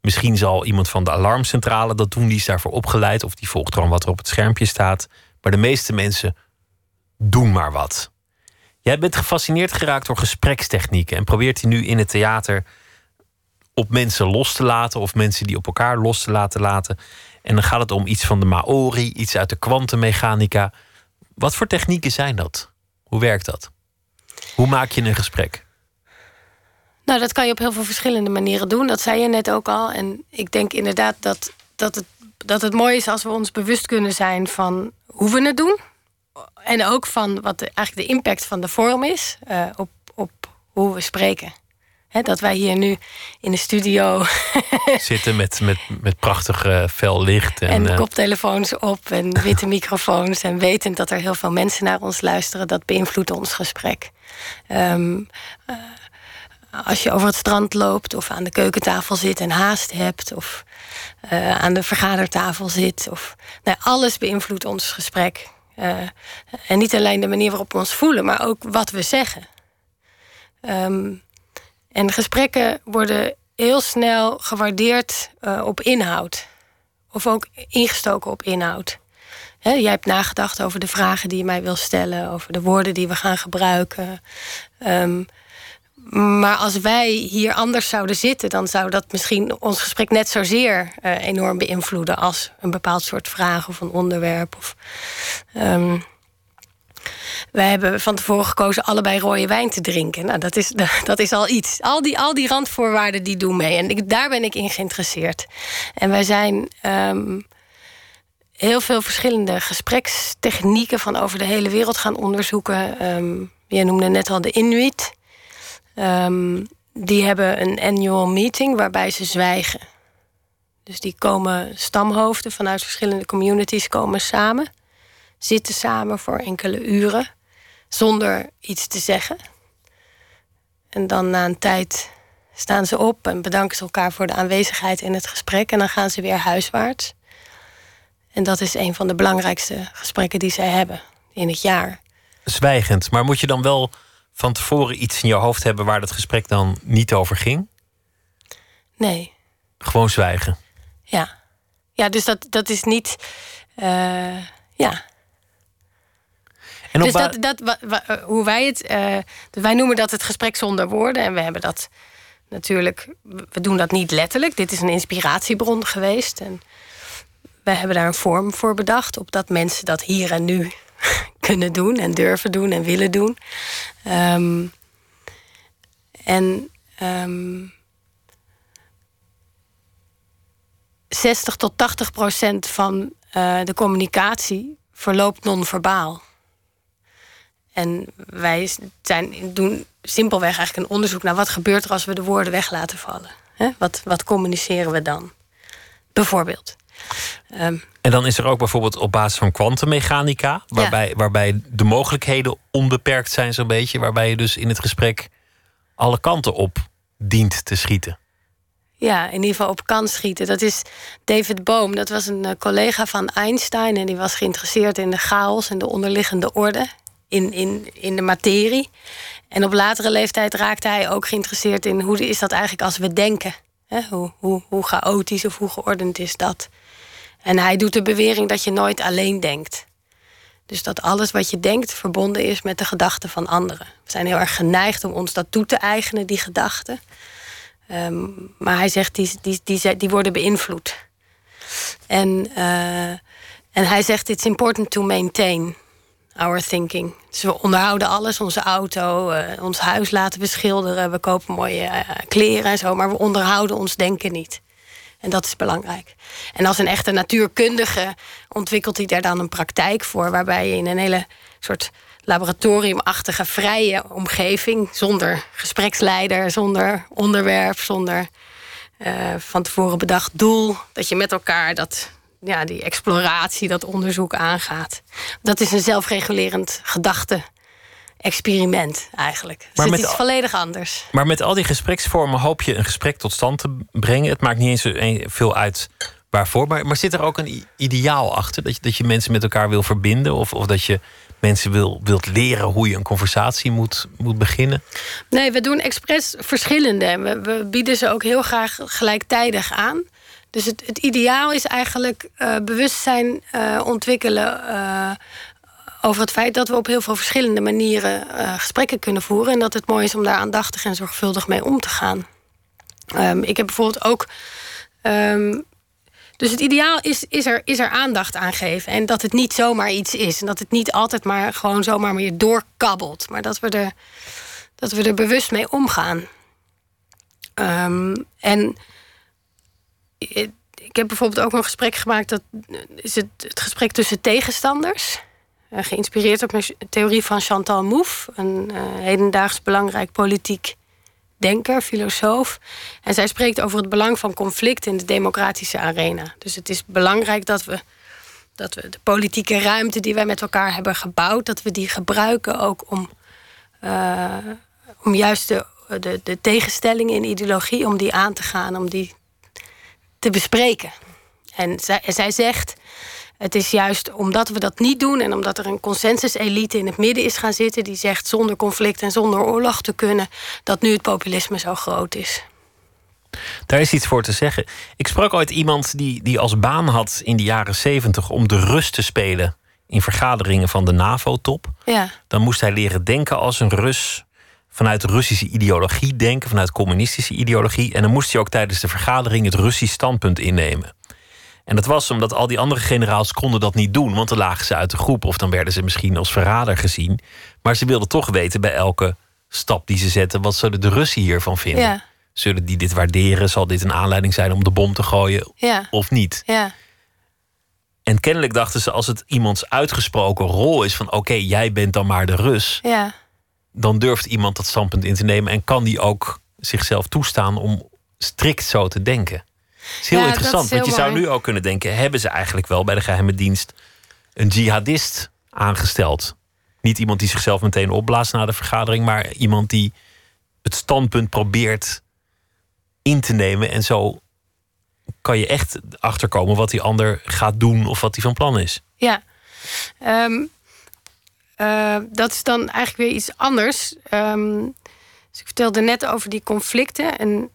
Misschien zal iemand van de alarmcentrale dat doen. Die is daarvoor opgeleid. Of die volgt gewoon wat er op het schermpje staat. Maar de meeste mensen doen maar wat. Jij bent gefascineerd geraakt door gesprekstechnieken. En probeert die nu in het theater op mensen los te laten. Of mensen die op elkaar los te laten laten. En dan gaat het om iets van de Maori. Iets uit de kwantummechanica. Wat voor technieken zijn dat? Hoe werkt dat? Hoe maak je een gesprek? Nou, dat kan je op heel veel verschillende manieren doen. Dat zei je net ook al. En ik denk inderdaad dat, dat, het, dat het mooi is als we ons bewust kunnen zijn van hoe we het doen. En ook van wat de, eigenlijk de impact van de vorm is uh, op, op hoe we spreken. dat wij hier nu in de studio zitten met, met, met prachtig uh, fel licht. En, en uh... koptelefoons op en witte microfoons. En wetend dat er heel veel mensen naar ons luisteren, dat beïnvloedt ons gesprek. Um, als je over het strand loopt of aan de keukentafel zit en haast hebt, of uh, aan de vergadertafel zit. Of, nou, alles beïnvloedt ons gesprek. Uh, en niet alleen de manier waarop we ons voelen, maar ook wat we zeggen. Um, en gesprekken worden heel snel gewaardeerd uh, op inhoud. Of ook ingestoken op inhoud. Jij hebt nagedacht over de vragen die je mij wil stellen, over de woorden die we gaan gebruiken. Um, maar als wij hier anders zouden zitten, dan zou dat misschien ons gesprek net zozeer uh, enorm beïnvloeden als een bepaald soort vraag of een onderwerp. Of, um, wij hebben van tevoren gekozen allebei rode wijn te drinken. Nou, dat is, dat is al iets. Al die, al die randvoorwaarden die doen mee. En daar ben ik in geïnteresseerd. En wij zijn um, heel veel verschillende gesprekstechnieken van over de hele wereld gaan onderzoeken. Um, jij noemde net al de Inuit. Um, die hebben een annual meeting waarbij ze zwijgen. Dus die komen stamhoofden vanuit verschillende communities komen samen. Zitten samen voor enkele uren. Zonder iets te zeggen. En dan na een tijd staan ze op en bedanken ze elkaar voor de aanwezigheid in het gesprek. En dan gaan ze weer huiswaarts. En dat is een van de belangrijkste gesprekken die zij hebben in het jaar. Zwijgend, maar moet je dan wel van tevoren iets in je hoofd hebben waar het gesprek dan niet over ging? Nee. Gewoon zwijgen. Ja. Ja, dus dat, dat is niet. Uh, ja. En dus dat, dat, hoe wij het. Uh, wij noemen dat het gesprek zonder woorden. En we hebben dat natuurlijk. We doen dat niet letterlijk. Dit is een inspiratiebron geweest. En we hebben daar een vorm voor bedacht. Opdat mensen dat hier en nu kunnen doen. En durven doen en willen doen. Um, en. Um, 60 tot 80 procent van uh, de communicatie verloopt non-verbaal. En wij zijn, doen simpelweg eigenlijk een onderzoek naar wat gebeurt er als we de woorden weg laten vallen. Wat, wat communiceren we dan? Bijvoorbeeld. Um, en dan is er ook bijvoorbeeld op basis van kwantummechanica, waarbij, waarbij de mogelijkheden onbeperkt zijn, zo'n beetje. Waarbij je dus in het gesprek alle kanten op dient te schieten. Ja, in ieder geval op kan schieten. Dat is David Bohm. Dat was een eh, collega van Einstein. En die was geïnteresseerd in de chaos en de onderliggende orde. In, in, in de materie. En op latere leeftijd raakte hij ook geïnteresseerd in hoe is dat eigenlijk als we denken. Hoe, hoe, hoe chaotisch of hoe geordend is dat? En hij doet de bewering dat je nooit alleen denkt. Dus dat alles wat je denkt verbonden is met de gedachten van anderen. We zijn heel erg geneigd om ons dat toe te eigenen, die gedachten. Ehm, maar hij zegt, die, die, die, die worden beïnvloed. En, uh, en hij zegt, it's important to maintain our thinking. Dus we onderhouden alles, onze auto, uh, ons huis laten we schilderen... we kopen mooie uh, kleren en zo, maar we onderhouden ons denken niet. En dat is belangrijk. En als een echte natuurkundige ontwikkelt hij daar dan een praktijk voor... waarbij je in een hele soort laboratoriumachtige, vrije omgeving. Zonder gespreksleider, zonder onderwerp, zonder uh, van tevoren bedacht doel. Dat je met elkaar dat, ja, die exploratie, dat onderzoek aangaat. Dat is een zelfregulerend gedachte. Experiment eigenlijk. Maar het is volledig anders. Maar met al die gespreksvormen hoop je een gesprek tot stand te brengen. Het maakt niet eens veel uit waarvoor. Maar, maar zit er ook een ideaal achter? Dat je, dat je mensen met elkaar wil verbinden? Of, of dat je mensen wil, wilt leren hoe je een conversatie moet, moet beginnen? Nee, we doen expres verschillende. We, we bieden ze ook heel graag gelijktijdig aan. Dus het, het ideaal is eigenlijk uh, bewustzijn uh, ontwikkelen uh, over het feit dat we op heel veel verschillende manieren gesprekken kunnen voeren. En dat het mooi is om daar aandachtig en zorgvuldig mee om te gaan. Um, ik heb bijvoorbeeld ook um, dus het ideaal is, is, er, is er aandacht aan geven. En dat het niet zomaar iets is. En dat het niet altijd maar gewoon zomaar weer doorkabbelt. Maar dat we er, dat we er bewust mee omgaan. Um, en ik heb bijvoorbeeld ook een gesprek gemaakt. Dat is het, het gesprek tussen tegenstanders. Uh, geïnspireerd op een theorie van Chantal Mouffe. Een uh, hedendaags belangrijk politiek denker, filosoof. En zij spreekt over het belang van conflict in de democratische arena. Dus het is belangrijk dat we, dat we de politieke ruimte die wij met elkaar hebben gebouwd, dat we die gebruiken ook om, uh, om juist de, de, de tegenstellingen in ideologie, om die aan te gaan, om die te bespreken. En zij, zij zegt. Het is juist omdat we dat niet doen en omdat er een consensus-elite in het midden is gaan zitten die zegt zonder conflict en zonder oorlog te kunnen, dat nu het populisme zo groot is. Daar is iets voor te zeggen. Ik sprak ooit iemand die, die als baan had in de jaren zeventig om de rust te spelen in vergaderingen van de NAVO-top. Ja. Dan moest hij leren denken als een Rus. Vanuit Russische ideologie denken, vanuit communistische ideologie. En dan moest hij ook tijdens de vergadering het Russisch standpunt innemen. En dat was omdat al die andere generaals konden dat niet doen, want dan lagen ze uit de groep of dan werden ze misschien als verrader gezien. Maar ze wilden toch weten bij elke stap die ze zetten, wat zullen de Russen hiervan vinden? Ja. Zullen die dit waarderen? Zal dit een aanleiding zijn om de bom te gooien ja. of niet? Ja. En kennelijk dachten ze, als het iemands uitgesproken rol is van oké, jij bent dan maar de Rus, ja. dan durft iemand dat standpunt in te nemen en kan die ook zichzelf toestaan om strikt zo te denken. Het is heel interessant, want je zou nu ook kunnen denken: hebben ze eigenlijk wel bij de geheime dienst een jihadist aangesteld? Niet iemand die zichzelf meteen opblaast na de vergadering, maar iemand die het standpunt probeert in te nemen. En zo kan je echt achterkomen wat die ander gaat doen of wat hij van plan is. Ja, um, uh, dat is dan eigenlijk weer iets anders. Um, dus ik vertelde net over die conflicten. En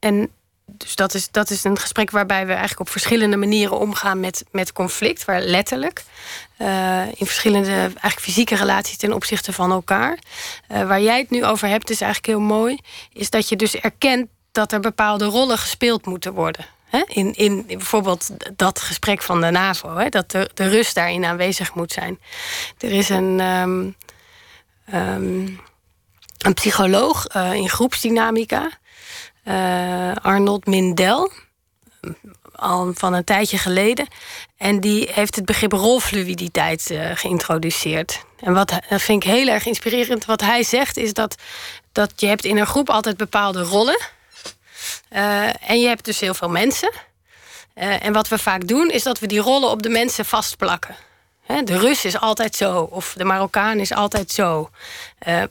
en dus dat is, dat is een gesprek waarbij we eigenlijk op verschillende manieren omgaan met, met conflict, waar letterlijk. Uh, in verschillende eigenlijk fysieke relaties ten opzichte van elkaar. Uh, waar jij het nu over hebt, is eigenlijk heel mooi. Is dat je dus erkent dat er bepaalde rollen gespeeld moeten worden. In, in, bijvoorbeeld dat gesprek van de NAVO, dat de, de rust daarin aanwezig moet zijn. Er is een, um, um, een psycholoog uh, in groepsdynamica, Arnold Mindel, al van een tijdje geleden. En die heeft het begrip rolfluiditeit uh, geïntroduceerd. En wat dat vind ik heel erg inspirerend. Wat hij zegt is dat, dat je hebt in een groep altijd bepaalde rollen uh, en je hebt dus heel veel mensen. En wat we vaak doen, is dat we die rollen op de mensen vastplakken. de Rus is altijd zo, of de Marokkaan is altijd zo.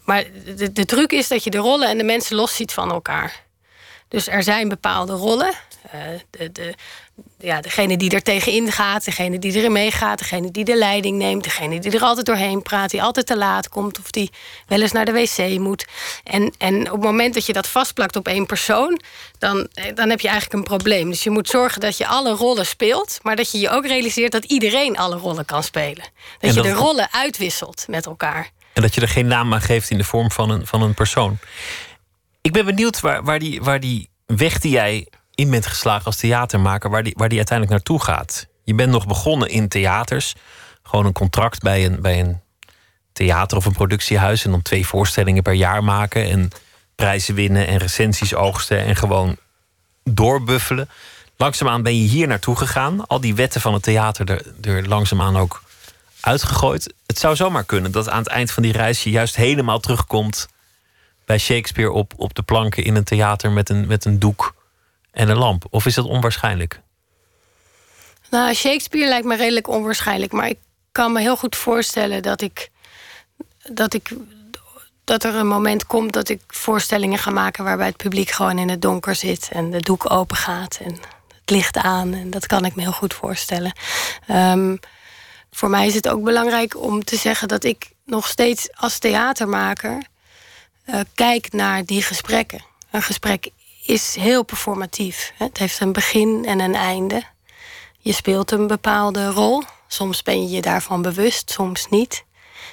Maar de, de truc is dat je de rollen en de mensen los ziet van elkaar. Dus er zijn bepaalde rollen. de, de, ja, degene die er tegenin gaat, degene die erin meegaat, degene die de leiding neemt, degene die er altijd doorheen praat, die altijd te laat komt of die wel eens naar de wc moet. En, en op het moment dat je dat vastplakt op één persoon, dan, eh, dan heb je eigenlijk een probleem. Dus je moet zorgen dat je alle rollen speelt, maar dat je je ook realiseert dat iedereen alle rollen kan spelen. Dat, je de rollen uitwisselt met elkaar. En dat je er geen naam aan geeft in de vorm van een, van een persoon. Ik ben benieuwd waar, waar, die, waar die weg die jij in bent geslagen als theatermaker, waar die, waar die uiteindelijk naartoe gaat. Je bent nog begonnen in theaters. Gewoon een contract bij een, bij een theater of een productiehuis. En dan twee voorstellingen per jaar maken. En prijzen winnen en recensies oogsten. En gewoon doorbuffelen. Langzaamaan ben je hier naartoe gegaan. Al die wetten van het theater er, er langzaamaan ook uitgegooid. Het zou zomaar kunnen dat aan het eind van die reis je juist helemaal terugkomt bij Shakespeare op, op de planken in een theater met een, met een doek en een lamp? Of is dat onwaarschijnlijk? Nou, Shakespeare lijkt me redelijk onwaarschijnlijk. Maar ik kan me heel goed voorstellen dat ik. dat ik. dat er een moment komt dat ik voorstellingen ga maken waarbij het publiek gewoon in het donker zit en de doek open gaat en het licht aan. En dat kan ik me heel goed voorstellen. Um, voor mij is het ook belangrijk om te zeggen dat ik nog steeds als theatermaker uh, kijk naar die gesprekken. Een gesprek is heel performatief. Het heeft een begin en een einde. Je speelt een bepaalde rol. Soms ben je je daarvan bewust, soms niet.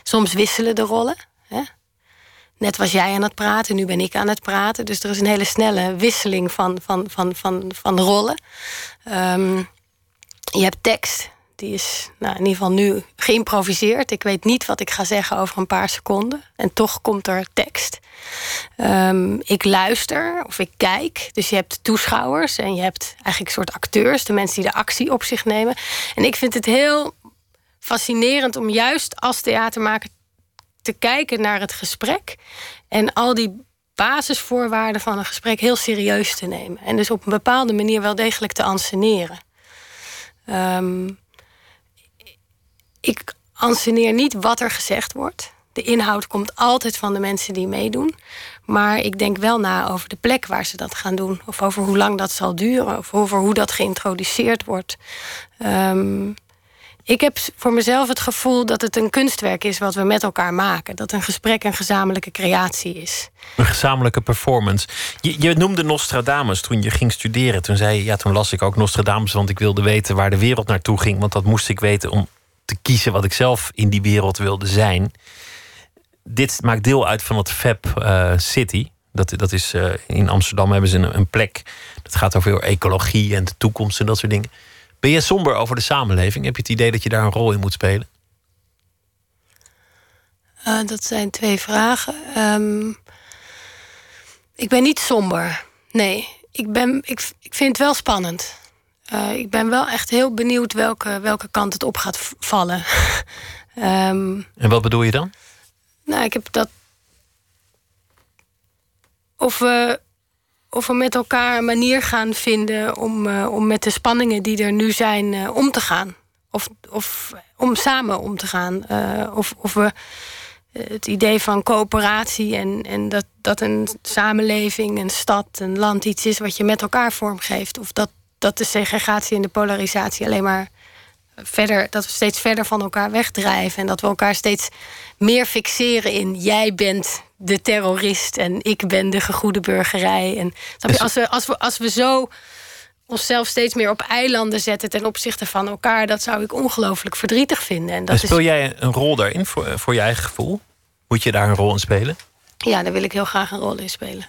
Soms wisselen de rollen. Net was jij aan het praten, nu ben ik aan het praten. Dus er is een hele snelle wisseling van, van, van, van, van rollen. Um, je hebt tekst, die is nou, in ieder geval nu geïmproviseerd. Ik weet niet wat ik ga zeggen over een paar seconden. En toch komt er tekst. Um, ik luister of ik kijk. Dus je hebt toeschouwers en je hebt eigenlijk een soort acteurs. De mensen die de actie op zich nemen. En ik vind het heel fascinerend om juist als theatermaker te kijken naar het gesprek. En al die basisvoorwaarden van een gesprek heel serieus te nemen. En dus op een bepaalde manier wel degelijk te anseneren. Um, ik anseneer niet wat er gezegd wordt. De inhoud komt altijd van de mensen die meedoen. Maar ik denk wel na over de plek waar ze dat gaan doen. Of over hoe lang dat zal duren. Of over hoe dat geïntroduceerd wordt. Um, ik heb voor mezelf het gevoel dat het een kunstwerk is wat we met elkaar maken. Dat een gesprek een gezamenlijke creatie is. Een gezamenlijke performance. Je, je noemde Nostradamus toen je ging studeren. Toen zei je, ja, toen las ik ook Nostradamus, want ik wilde weten waar de wereld naartoe ging. Want dat moest ik weten om te kiezen wat ik zelf in die wereld wilde zijn. Dit maakt deel uit van het Fab uh, City. Dat, dat is, uh, in Amsterdam hebben ze een, een, plek. Dat gaat over ecologie en de toekomst en dat soort dingen. Ben je somber over de samenleving? Heb je het idee dat je daar een rol in moet spelen? Uh, dat zijn twee vragen. Um, ik ben niet somber. Nee, ik, ben, ik, ik vind het wel spannend. Uh, ik ben wel echt heel benieuwd welke, welke kant het op gaat vallen. um, en wat bedoel je dan? Nou, ik heb dat. Of we, of we met elkaar een manier gaan vinden om, uh, om met de spanningen die er nu zijn uh, om te gaan. Of, of om samen om te gaan. of, of we het idee van coöperatie en, en dat, dat een samenleving, een stad, een land iets is wat je met elkaar vormgeeft. Of dat dat de segregatie en de polarisatie alleen maar verder, dat we steeds verder van elkaar wegdrijven. En dat we elkaar steeds meer fixeren in jij bent de terrorist en ik ben de gegoede burgerij. En dus- als, we, als, we, als we zo onszelf steeds meer op eilanden zetten ten opzichte van elkaar, dat zou ik ongelooflijk verdrietig vinden. En, dat speel jij een rol daarin voor, voor je eigen gevoel? Moet je daar een rol in spelen? Ja, daar wil ik heel graag een rol in spelen.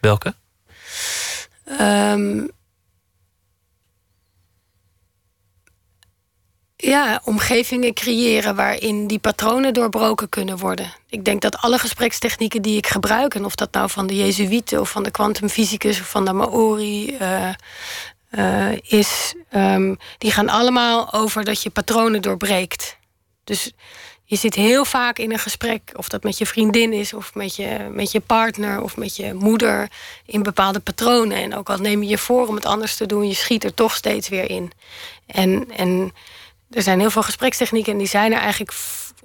Welke? Um, ja, omgevingen creëren waarin die patronen doorbroken kunnen worden. Ik denk dat alle gesprekstechnieken die ik gebruik, en of dat nou van de Jezuïeten of van de kwantumfysicus of van de Maori uh, uh, is, um, die gaan allemaal over dat je patronen doorbreekt. Dus je zit heel vaak in een gesprek, of dat met je vriendin is, of met je, met je partner of met je moeder, in bepaalde patronen. En ook al neem je je voor om het anders te doen, je schiet er toch steeds weer in. En, en er zijn heel veel gesprekstechnieken en die zijn er eigenlijk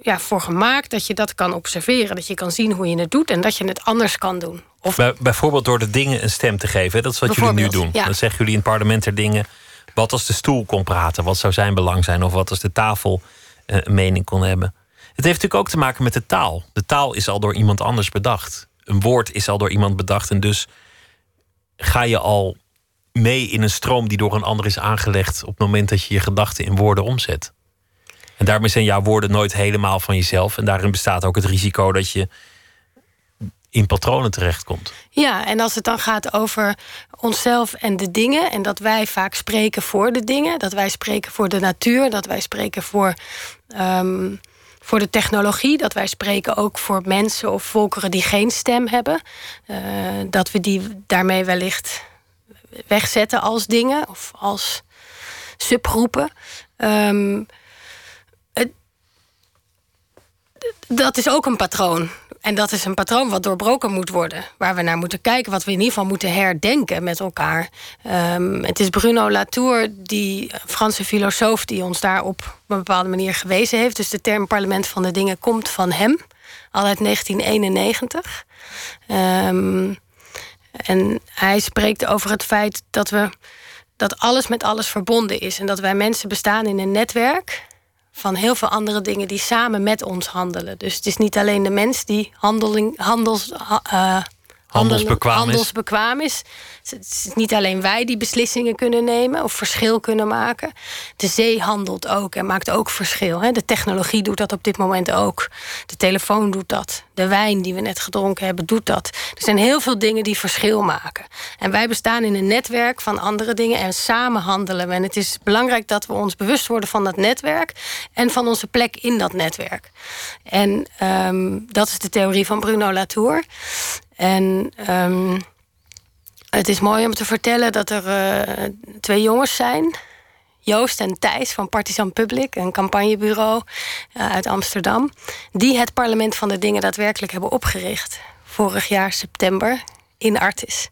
ja, voor gemaakt dat je dat kan observeren. Dat je kan zien hoe je het doet en dat je het anders kan doen. Of Bij, bijvoorbeeld door de dingen een stem te geven. Dat is wat jullie nu doen. Dan zeggen jullie in het parlement er dingen. Wat als de stoel kon praten? Wat zou zijn belang zijn? Of wat als de tafel uh, een mening kon hebben? Het heeft natuurlijk ook te maken met de taal. De taal is al door iemand anders bedacht. Een woord is al door iemand bedacht. En dus ga je al mee in een stroom die door een ander is aangelegd op het moment dat je je gedachten in woorden omzet. En daarmee zijn jouw woorden nooit helemaal van jezelf. En daarin bestaat ook het risico dat je in patronen terechtkomt. Ja, en als het dan gaat over onszelf en de dingen, en dat wij vaak spreken voor de dingen, dat wij spreken voor de natuur, dat wij spreken voor, um, voor de technologie, dat wij spreken ook voor mensen of volkeren die geen stem hebben, uh, dat we die daarmee wellicht wegzetten als dingen of als subgroepen. Het, dat is ook een patroon. En dat is een patroon wat doorbroken moet worden. Waar we naar moeten kijken, wat we in ieder geval moeten herdenken met elkaar. Um, het is Bruno Latour, die Franse filosoof, die ons daar op een bepaalde manier gewezen heeft. Dus de term parlement van de dingen komt van hem, al uit 1991. Um, en hij spreekt over het feit dat we dat alles met alles verbonden is. En dat wij mensen bestaan in een netwerk van heel veel andere dingen die samen met ons handelen. Dus het is niet alleen de mens die handeling, handels, uh, handelsbekwaam, handelsbekwaam is. Het is niet alleen wij die beslissingen kunnen nemen of verschil kunnen maken. De zee handelt ook en maakt ook verschil. De technologie doet dat op dit moment ook. De telefoon doet dat. De wijn die we net gedronken hebben doet dat. Er zijn heel veel dingen die verschil maken. En wij bestaan in een netwerk van andere dingen en samen handelen. En het is belangrijk dat we ons bewust worden van dat netwerk en van onze plek in dat netwerk. En um, dat is de theorie van Bruno Latour. En um, het is mooi om te vertellen dat er uh, twee jongens zijn. Joost en Thijs van Partisan Public, een campagnebureau uh, uit Amsterdam. Die het Parlement van de Dingen daadwerkelijk hebben opgericht. Vorig jaar september in Artis.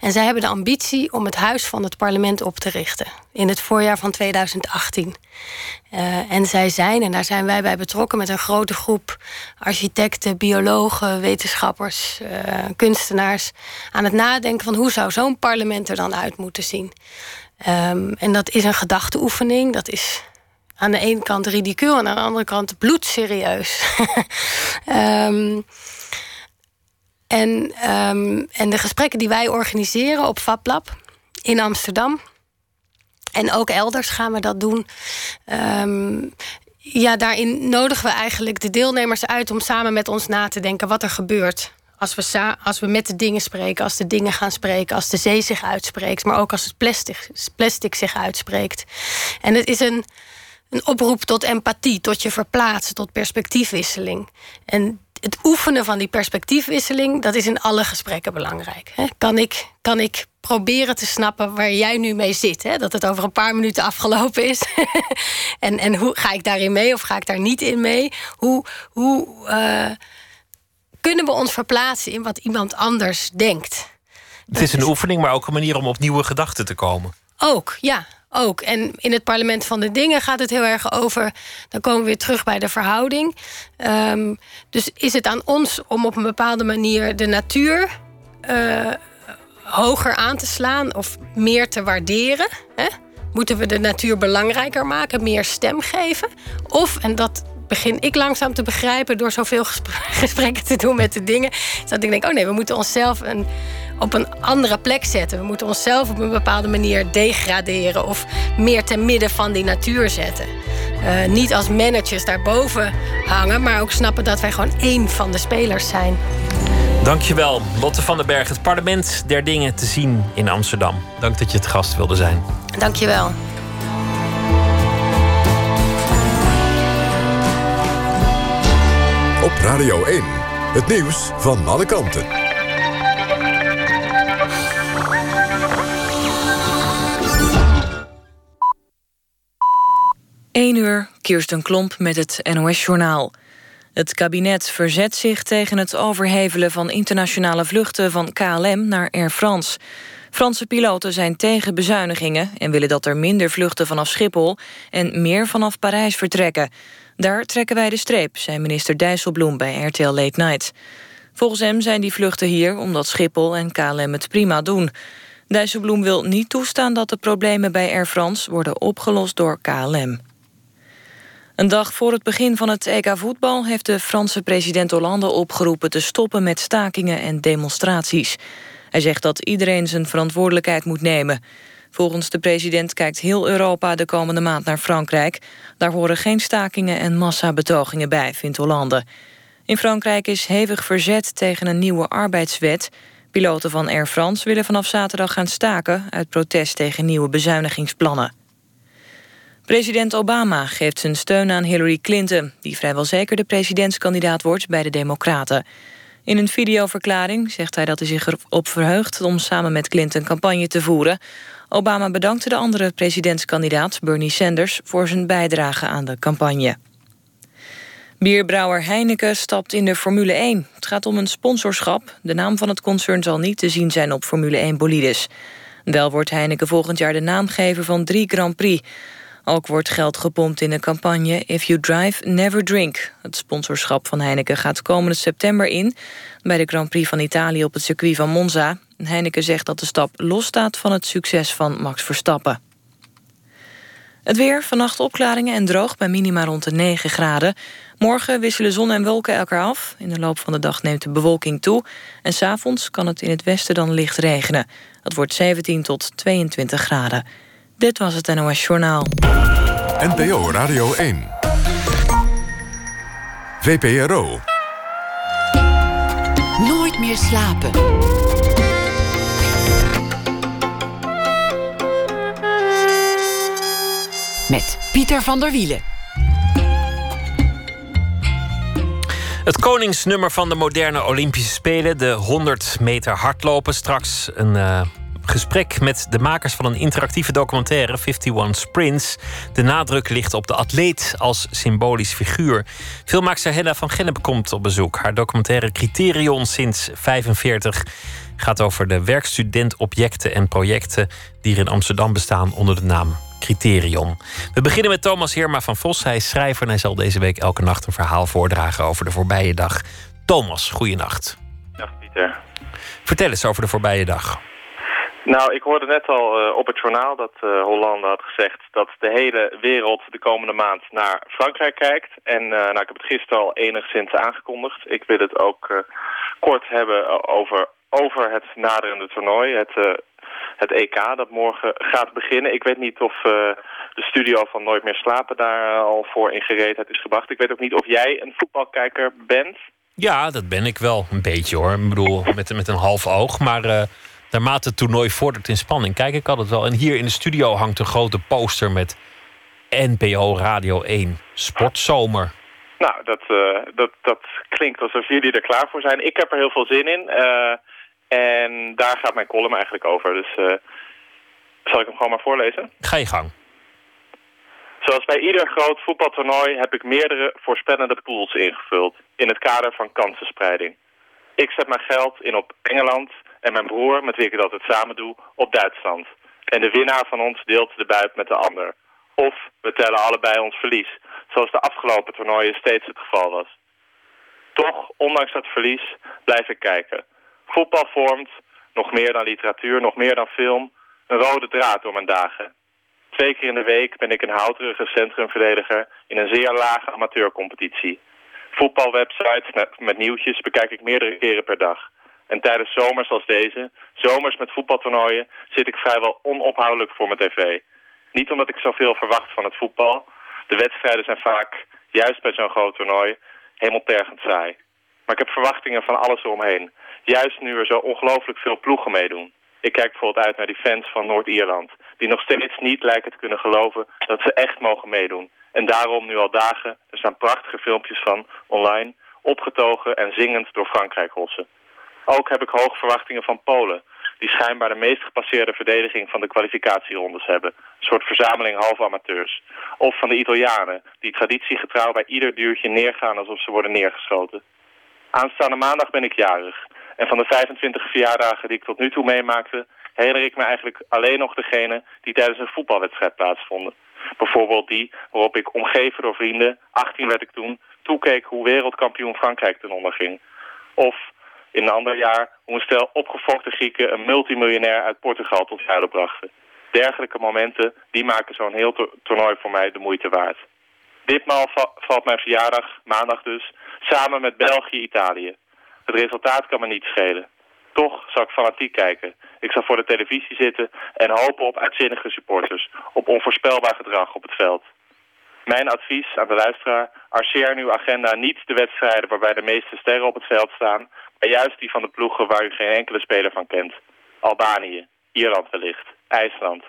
En zij hebben de ambitie om het Huis van het Parlement op te richten in het voorjaar van 2018. Uh, en zij zijn, en daar zijn wij bij betrokken met een grote groep architecten, biologen, wetenschappers, uh, kunstenaars, aan het nadenken van hoe zou zo'n parlement er dan uit moeten zien. Um, en dat is een gedachteoefening, dat is aan de ene kant ridicuul en aan de andere kant bloedserieus. um, En, um, en de gesprekken die wij organiseren op FabLab in Amsterdam. En ook elders gaan we dat doen. Um, ja, daarin nodigen we eigenlijk de deelnemers uit om samen met ons na te denken wat er gebeurt. Als we, als we met de dingen spreken, als de dingen gaan spreken, als de zee zich uitspreekt, maar ook als het plastic, plastic zich uitspreekt. En het is een, een oproep tot empathie, tot je verplaatsen, tot perspectiefwisseling. En het oefenen van die perspectiefwisseling, dat is in alle gesprekken belangrijk. Hè? Kan, ik, kan ik proberen te snappen waar jij nu mee zit? Hè? Dat het over een paar minuten afgelopen is. en, en hoe ga ik daarin mee of ga ik daar niet in mee? Hoe, hoe uh, kunnen we ons verplaatsen in wat iemand anders denkt? Het is een oefening, maar ook een manier om op nieuwe gedachten te komen. Ook, ja ook. En in het parlement van de dingen gaat het heel erg over. Dan komen we weer terug bij de verhouding. Um, dus is het aan ons om op een bepaalde manier de natuur uh, hoger aan te slaan of meer te waarderen? Hè? Moeten we de natuur belangrijker maken, meer stem geven? Of, en dat begin ik langzaam te begrijpen door zoveel gesprekken te doen met de dingen, dat ik denk: oh nee, we moeten onszelf een, op een andere plek zetten. We moeten onszelf op een bepaalde manier degraderen of meer ten midden van die natuur zetten. Uh, niet als managers daarboven hangen, maar ook snappen dat wij gewoon één van de spelers zijn. Dankjewel, Lotte van den Berg. Het parlement der dingen te zien in Amsterdam. Dank dat je het gast wilde zijn. Dankjewel. Op Radio 1, het nieuws van alle kanten. 1 uur, Kirsten Klomp met het NOS-journaal. Het kabinet verzet zich tegen het overhevelen van internationale vluchten van KLM naar Air France. Franse piloten zijn tegen bezuinigingen en willen dat er minder vluchten vanaf Schiphol en meer vanaf Parijs vertrekken. Daar trekken wij de streep, zei minister Dijsselbloem bij RTL Late Night. Volgens hem zijn die vluchten hier omdat Schiphol en KLM het prima doen. Dijsselbloem wil niet toestaan dat de problemen bij Air France worden opgelost door KLM. Een dag voor het begin van het EK voetbal heeft de Franse president Hollande opgeroepen te stoppen met stakingen en demonstraties. Hij zegt dat iedereen zijn verantwoordelijkheid moet nemen. Volgens de president kijkt heel Europa de komende maand naar Frankrijk. Daar horen geen stakingen en massabetogingen bij, vindt Hollande. In Frankrijk is hevig verzet tegen een nieuwe arbeidswet. Piloten van Air France willen vanaf zaterdag gaan staken... uit protest tegen nieuwe bezuinigingsplannen. President Obama geeft zijn steun aan Hillary Clinton... die vrijwel zeker de presidentskandidaat wordt bij de Democraten. In een videoverklaring zegt hij dat hij zich erop verheugt... om samen met Clinton campagne te voeren. Obama bedankte de andere presidentskandidaat Bernie Sanders... voor zijn bijdrage aan de campagne. Bierbrouwer Heineken stapt in de Formule 1. Het gaat om een sponsorschap. De naam van het concern zal niet te zien zijn op Formule 1 bolides. Wel wordt Heineken volgend jaar de naamgever van drie Grand Prix... Ook wordt geld gepompt in de campagne If You Drive, Never Drink. Het sponsorschap van Heineken gaat komende september in... bij de Grand Prix van Italië op het circuit van Monza. Heineken zegt dat de stap losstaat van het succes van Max Verstappen. Het weer, vannacht opklaringen en droog bij minima rond de 9 graden. Morgen wisselen zon en wolken elkaar af. In de loop van de dag neemt de bewolking toe. En s'avonds kan het in het westen dan licht regenen. Het wordt 17 tot 22 graden. Dit was het NOS Journaal. NPO Radio 1. VPRO. Nooit meer slapen. Met Pieter van der Wielen. Het koningsnummer van de moderne Olympische Spelen, de 100 meter hardlopen. Straks een uh, gesprek met de makers van een interactieve documentaire 51 Sprints. De nadruk ligt op de atleet als symbolisch figuur. Filmmaakster Hella van Gennep komt op bezoek. Haar documentaire Criterion sinds 45 gaat over de werkstudentobjecten en projecten die er in Amsterdam bestaan onder de naam Criterion. We beginnen met Thomas Heerma van Vos. Hij is schrijver en hij zal deze week elke nacht een verhaal voordragen over de voorbije dag. Thomas, goeienacht. Dag Pieter. Vertel eens over de voorbije dag. Nou, ik hoorde net al uh, op het journaal dat uh, Hollande had gezegd dat de hele wereld de komende maand naar Frankrijk kijkt. En uh, nou, ik heb het gisteren al enigszins aangekondigd. Ik wil het ook kort hebben over, over het naderende toernooi, het, het EK dat morgen gaat beginnen. Ik weet niet of de studio van Nooit meer slapen daar al voor in gereedheid is gebracht. Ik weet ook niet of jij een voetbalkijker bent. Ja, dat ben ik wel een beetje hoor. Ik bedoel, met, met een half oog, maar naarmate het toernooi vordert in spanning, kijk ik altijd wel. En hier in de studio hangt een grote poster met NPO Radio 1 Sportzomer. Nou, dat, uh, dat, dat klinkt alsof jullie er klaar voor zijn. Ik heb er heel veel zin in. Uh, en daar gaat mijn column eigenlijk over. Dus uh, zal ik hem gewoon maar voorlezen? Ga je gang. Zoals bij ieder groot voetbaltoernooi heb ik meerdere voorspellende pools ingevuld. In het kader van kansenspreiding. Ik zet mijn geld in op Engeland, en mijn broer, met wie ik het altijd samen doe, op Duitsland. En de winnaar van ons deelt de buit met de ander. Of we tellen allebei ons verlies, zoals de afgelopen toernooien steeds het geval was. Toch, ondanks dat verlies, blijf ik kijken. Voetbal vormt, nog meer dan literatuur, nog meer dan film, een rode draad door mijn dagen. Twee keer in de week ben ik een houterige centrumverdediger in een zeer lage amateurcompetitie. Voetbalwebsites met, met nieuwtjes bekijk ik meerdere keren per dag. En tijdens zomers als deze, zomers met voetbaltoernooien, zit ik vrijwel onophoudelijk voor mijn tv. Niet omdat ik zoveel verwacht van het voetbal. De wedstrijden zijn vaak, juist bij zo'n groot toernooi, helemaal tergend saai. Maar ik heb verwachtingen van alles eromheen. Juist nu er zo ongelooflijk veel ploegen meedoen. Ik kijk bijvoorbeeld uit naar die fans van Noord-Ierland... die nog steeds niet lijken te kunnen geloven dat ze echt mogen meedoen. En daarom nu al dagen, er staan prachtige filmpjes van online... opgetogen en zingend door Frankrijk rossen. Ook heb ik hoge verwachtingen van Polen... die schijnbaar de meest gepasseerde verdediging van de kwalificatierondes hebben. Een soort verzameling half amateurs. Of van de Italianen, die traditiegetrouw bij ieder duurtje neergaan alsof ze worden neergeschoten. Aanstaande maandag ben ik jarig. En van de 25 verjaardagen die ik tot nu toe meemaakte... herinner ik me eigenlijk alleen nog degene die tijdens een voetbalwedstrijd plaatsvonden. Bijvoorbeeld die waarop ik omgeven door vrienden, 18 werd ik toen... toekeek hoe wereldkampioen Frankrijk ten onder ging. Of in een ander jaar hoe een stel opgefokte Grieken... een multimiljonair uit Portugal tot zuiden brachten. Dergelijke momenten, die maken zo'n heel toernooi voor mij de moeite waard. Ditmaal valt mijn verjaardag, maandag dus, samen met België-Italië. Het resultaat kan me niet schelen. Toch zal ik fanatiek kijken. Ik zal voor de televisie zitten en hopen op uitzinnige supporters. Op onvoorspelbaar gedrag op het veld. Mijn advies aan de luisteraar, arceer in uw agenda niet de wedstrijden waarbij de meeste sterren op het veld staan, maar juist die van de ploegen waar u geen enkele speler van kent. Albanië, Ierland wellicht, IJsland.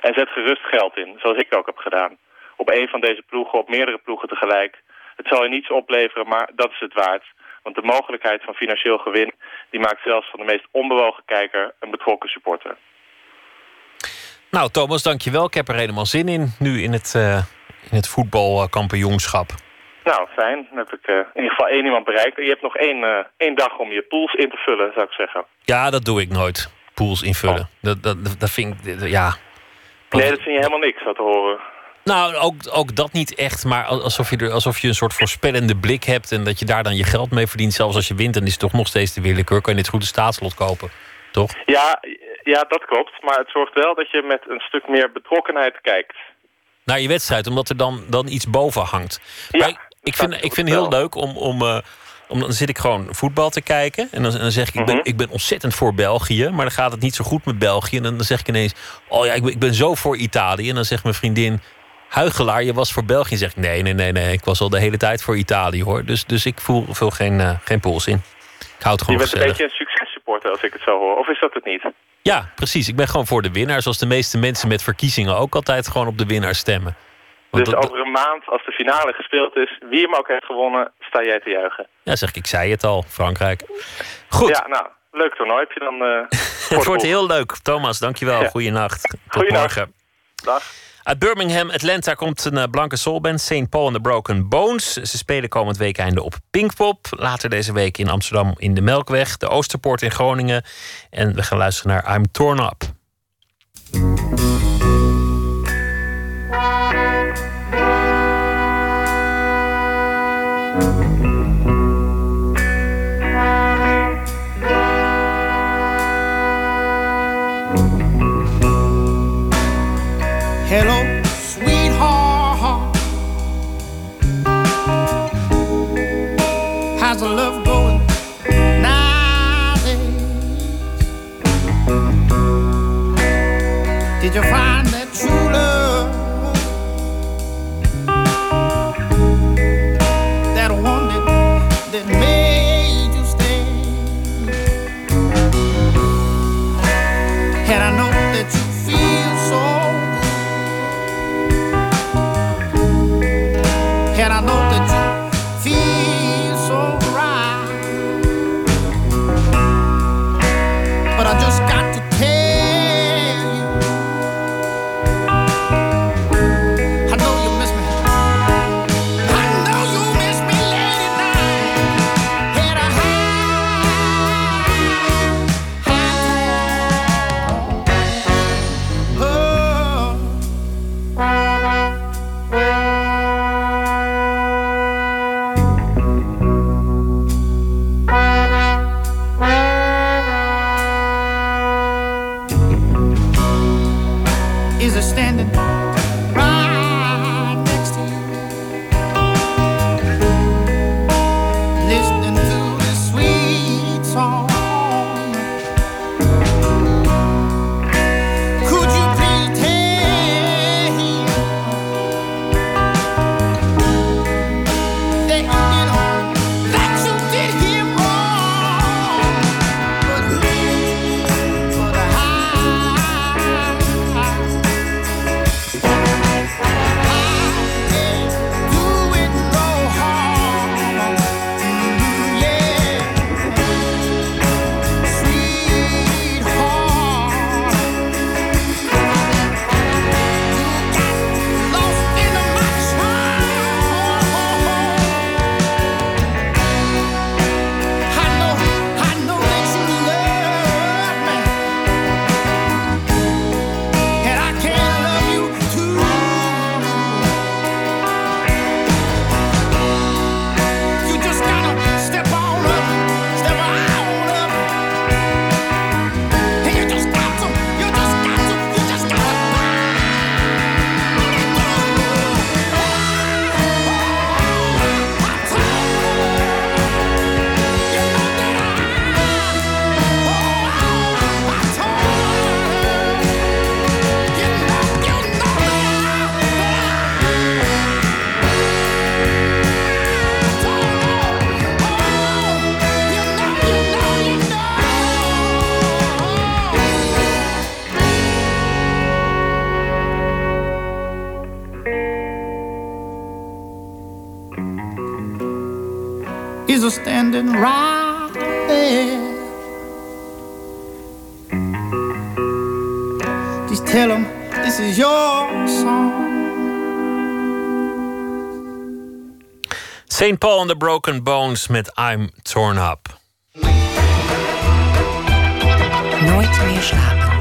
En zet gerust geld in, zoals ik ook heb gedaan. Op een van deze ploegen, op meerdere ploegen tegelijk. Het zal je niets opleveren, maar dat is het waard. Want de mogelijkheid van financieel gewin... die maakt zelfs van de meest onbewogen kijker een betrokken supporter. Nou, Thomas, dankjewel. Ik heb er helemaal zin in, nu in het, uh, in het voetbalkampioenschap. Nou, fijn. Dan heb ik uh, in ieder geval één iemand bereikt. Je hebt nog één, uh, één dag om je pools in te vullen, zou ik zeggen. Ja, dat doe ik nooit. Pools invullen. Oh. Dat, dat, dat vind ik, ja... Nee, dat vind je helemaal niks, wat te horen. Nou, ook, ook dat niet echt, maar alsof je, er, alsof je een soort voorspellende blik hebt en dat je daar dan je geld mee verdient. Zelfs als je wint, dan is het toch nog steeds de willekeur. Kan je dit goede staatslot kopen, toch? Ja, ja, dat klopt. Maar het zorgt wel dat je met een stuk meer betrokkenheid kijkt. Naar je wedstrijd, omdat er dan, dan iets boven hangt. Ja, ik, ik vind, ik vind het heel leuk om. om uh, om, dan zit ik gewoon voetbal te kijken. En dan, dan zeg ik, ik, ben, mhm. ik ben ontzettend voor België. Maar dan gaat het niet zo goed met België. En dan, zeg ik ineens, oh ja, ik ben, ik ben zo voor Italië. En dan zegt mijn vriendin, huigelaar, je was voor België. Zegt nee, nee, nee, nee. Ik was al de hele tijd voor Italië hoor. Dus, dus ik voel, voel geen, uh, geen pols in. Ik houd het gewoon Je bent een beetje een successupporter als ik het zo hoor. Of is dat het niet? Ja, precies. Ik ben gewoon voor de winnaar. Zoals de meeste mensen met verkiezingen ook altijd gewoon op de winnaar stemmen. Want dus over een maand, als de finale gespeeld is, wie hem ook heeft gewonnen, sta jij te juichen. Ja, zeg ik, ik zei het al, Frankrijk. Goed. Ja, nou, leuk toernooi heb je dan. Uh, het wordt heel leuk. Thomas, dankjewel. Ja. Goeienacht. Tot morgen. Dag. Uit Birmingham, Atlanta, komt een eh, blanke soulband, St. Paul and the Broken Bones. Ze spelen komend weekende op Pinkpop. Later deze week in Amsterdam in de Melkweg, de Oosterpoort in Groningen. En we gaan luisteren naar I'm Torn Up. did you find? Standing right there. Just tell him this is your song. St. Paul and the Broken Bones met I'm Torn Up. Nooit meer slapen.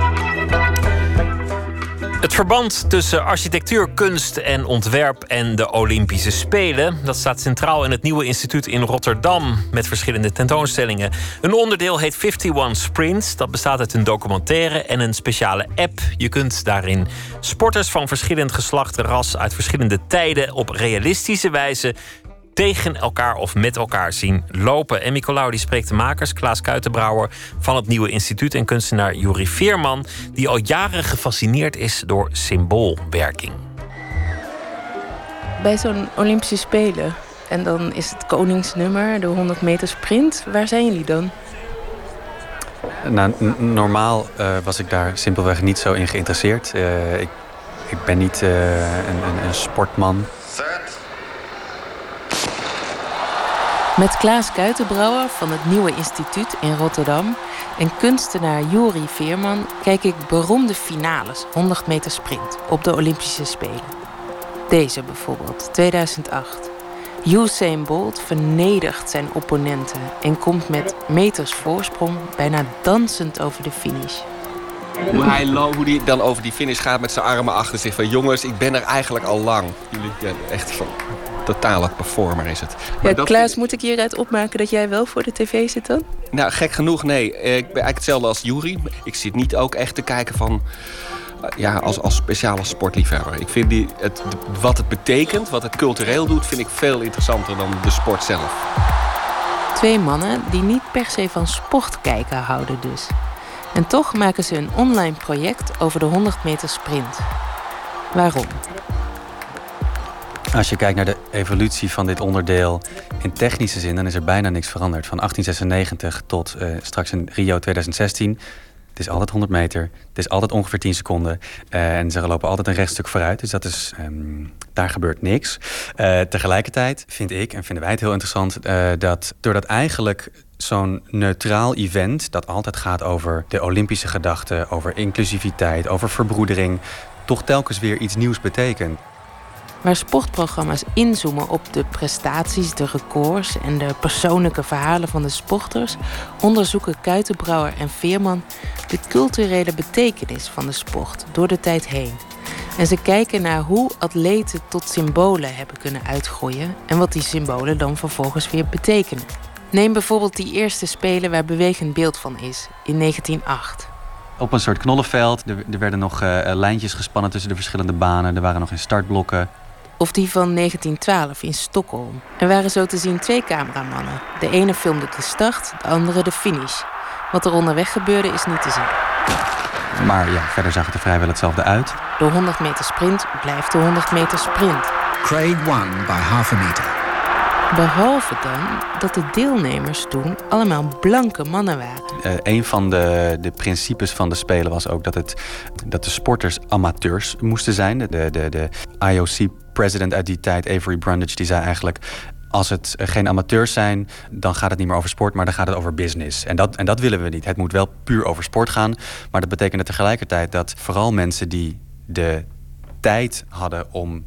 Het verband tussen architectuur, kunst en ontwerp en de Olympische Spelen... dat staat centraal in het nieuwe instituut in Rotterdam... met verschillende tentoonstellingen. Een onderdeel heet 51 Sprints. Dat bestaat uit een documentaire en een speciale app. Je kunt daarin sporters van verschillend geslacht, ras... uit verschillende tijden op realistische wijze tegen elkaar of met elkaar zien lopen. En Nicolaou die spreekt de makers, Klaas Kuitenbrouwer van het Nieuwe Instituut en kunstenaar Juri Veerman, die al jaren gefascineerd is door symboolwerking. Bij zo'n Olympische Spelen, en dan is het koningsnummer, de 100 meter sprint, waar zijn jullie dan? Nou, normaal uh, was ik daar simpelweg niet zo in geïnteresseerd. Uh, ik, ik ben niet uh, een, een, een sportman. Met Klaas Kuitenbrouwer van het Nieuwe Instituut in Rotterdam en kunstenaar Jori Veerman kijk ik beroemde finales 100 meter sprint op de Olympische Spelen. Deze bijvoorbeeld, 2008. Usain Bolt vernedert zijn opponenten en komt met meters voorsprong bijna dansend over de finish. Hoe hij hoe dan over die finish gaat met zijn armen achter zich. Van jongens, ik ben er eigenlijk al lang. Jullie ja, echt van totale performer is het. Ja, Klaas, moet ik hieruit opmaken dat jij wel voor de tv zit dan? Nou, gek genoeg, nee. Ik ben eigenlijk hetzelfde als Jury. Ik zit niet ook echt te kijken van... Eh, ja, als, als speciale sportliefhebber. Ik vind die, het, wat het betekent, wat het cultureel doet... vind ik veel interessanter dan de sport zelf. Twee mannen die niet per se van sport kijken houden dus. En toch maken ze een online project over de 100 meter sprint. Waarom? Als je kijkt naar de evolutie van dit onderdeel in technische zin, dan is er bijna niks veranderd. Van 1896 tot uh, straks in Rio 2016. Het is altijd 100 meter. Het is altijd ongeveer 10 seconden. Uh, en ze lopen altijd een rechtstuk vooruit. Dus dat is, um, daar gebeurt niks. Uh, tegelijkertijd vind ik en vinden wij het heel interessant dat doordat eigenlijk zo'n neutraal event dat altijd gaat over de Olympische gedachte, over inclusiviteit, over verbroedering, toch telkens weer iets nieuws betekent waar sportprogramma's inzoomen op de prestaties, de records en de persoonlijke verhalen van de sporters, onderzoeken Kuitenbrouwer en Veerman de culturele betekenis van de sport door de tijd heen. En ze kijken naar hoe atleten tot symbolen hebben kunnen uitgroeien en wat die symbolen dan vervolgens weer betekenen. Neem bijvoorbeeld die eerste spelen waar bewegend beeld van is, in 1908 op een soort knollenveld. Er, er werden nog uh, lijntjes gespannen tussen de verschillende banen. Er waren nog in startblokken of die van 1912 in Stockholm. Er waren zo te zien twee cameramannen. De ene filmde de start, de andere de finish. Wat er onderweg gebeurde is niet te zien. Maar ja, verder zag het er vrijwel hetzelfde uit. De 100 meter sprint blijft de 100 meter sprint. Craig won by half a meter. Behalve dan dat de deelnemers toen allemaal blanke mannen waren. Uh, een van de, de principes van de Spelen was ook dat, het, dat de sporters amateurs moesten zijn. De, de, de IOC-president uit die tijd, Avery Brundage, die zei eigenlijk als het geen amateurs zijn, dan gaat het niet meer over sport, maar dan gaat het over business. En dat, en dat willen we niet. Het moet wel puur over sport gaan. Maar dat betekende tegelijkertijd dat vooral mensen die de tijd hadden om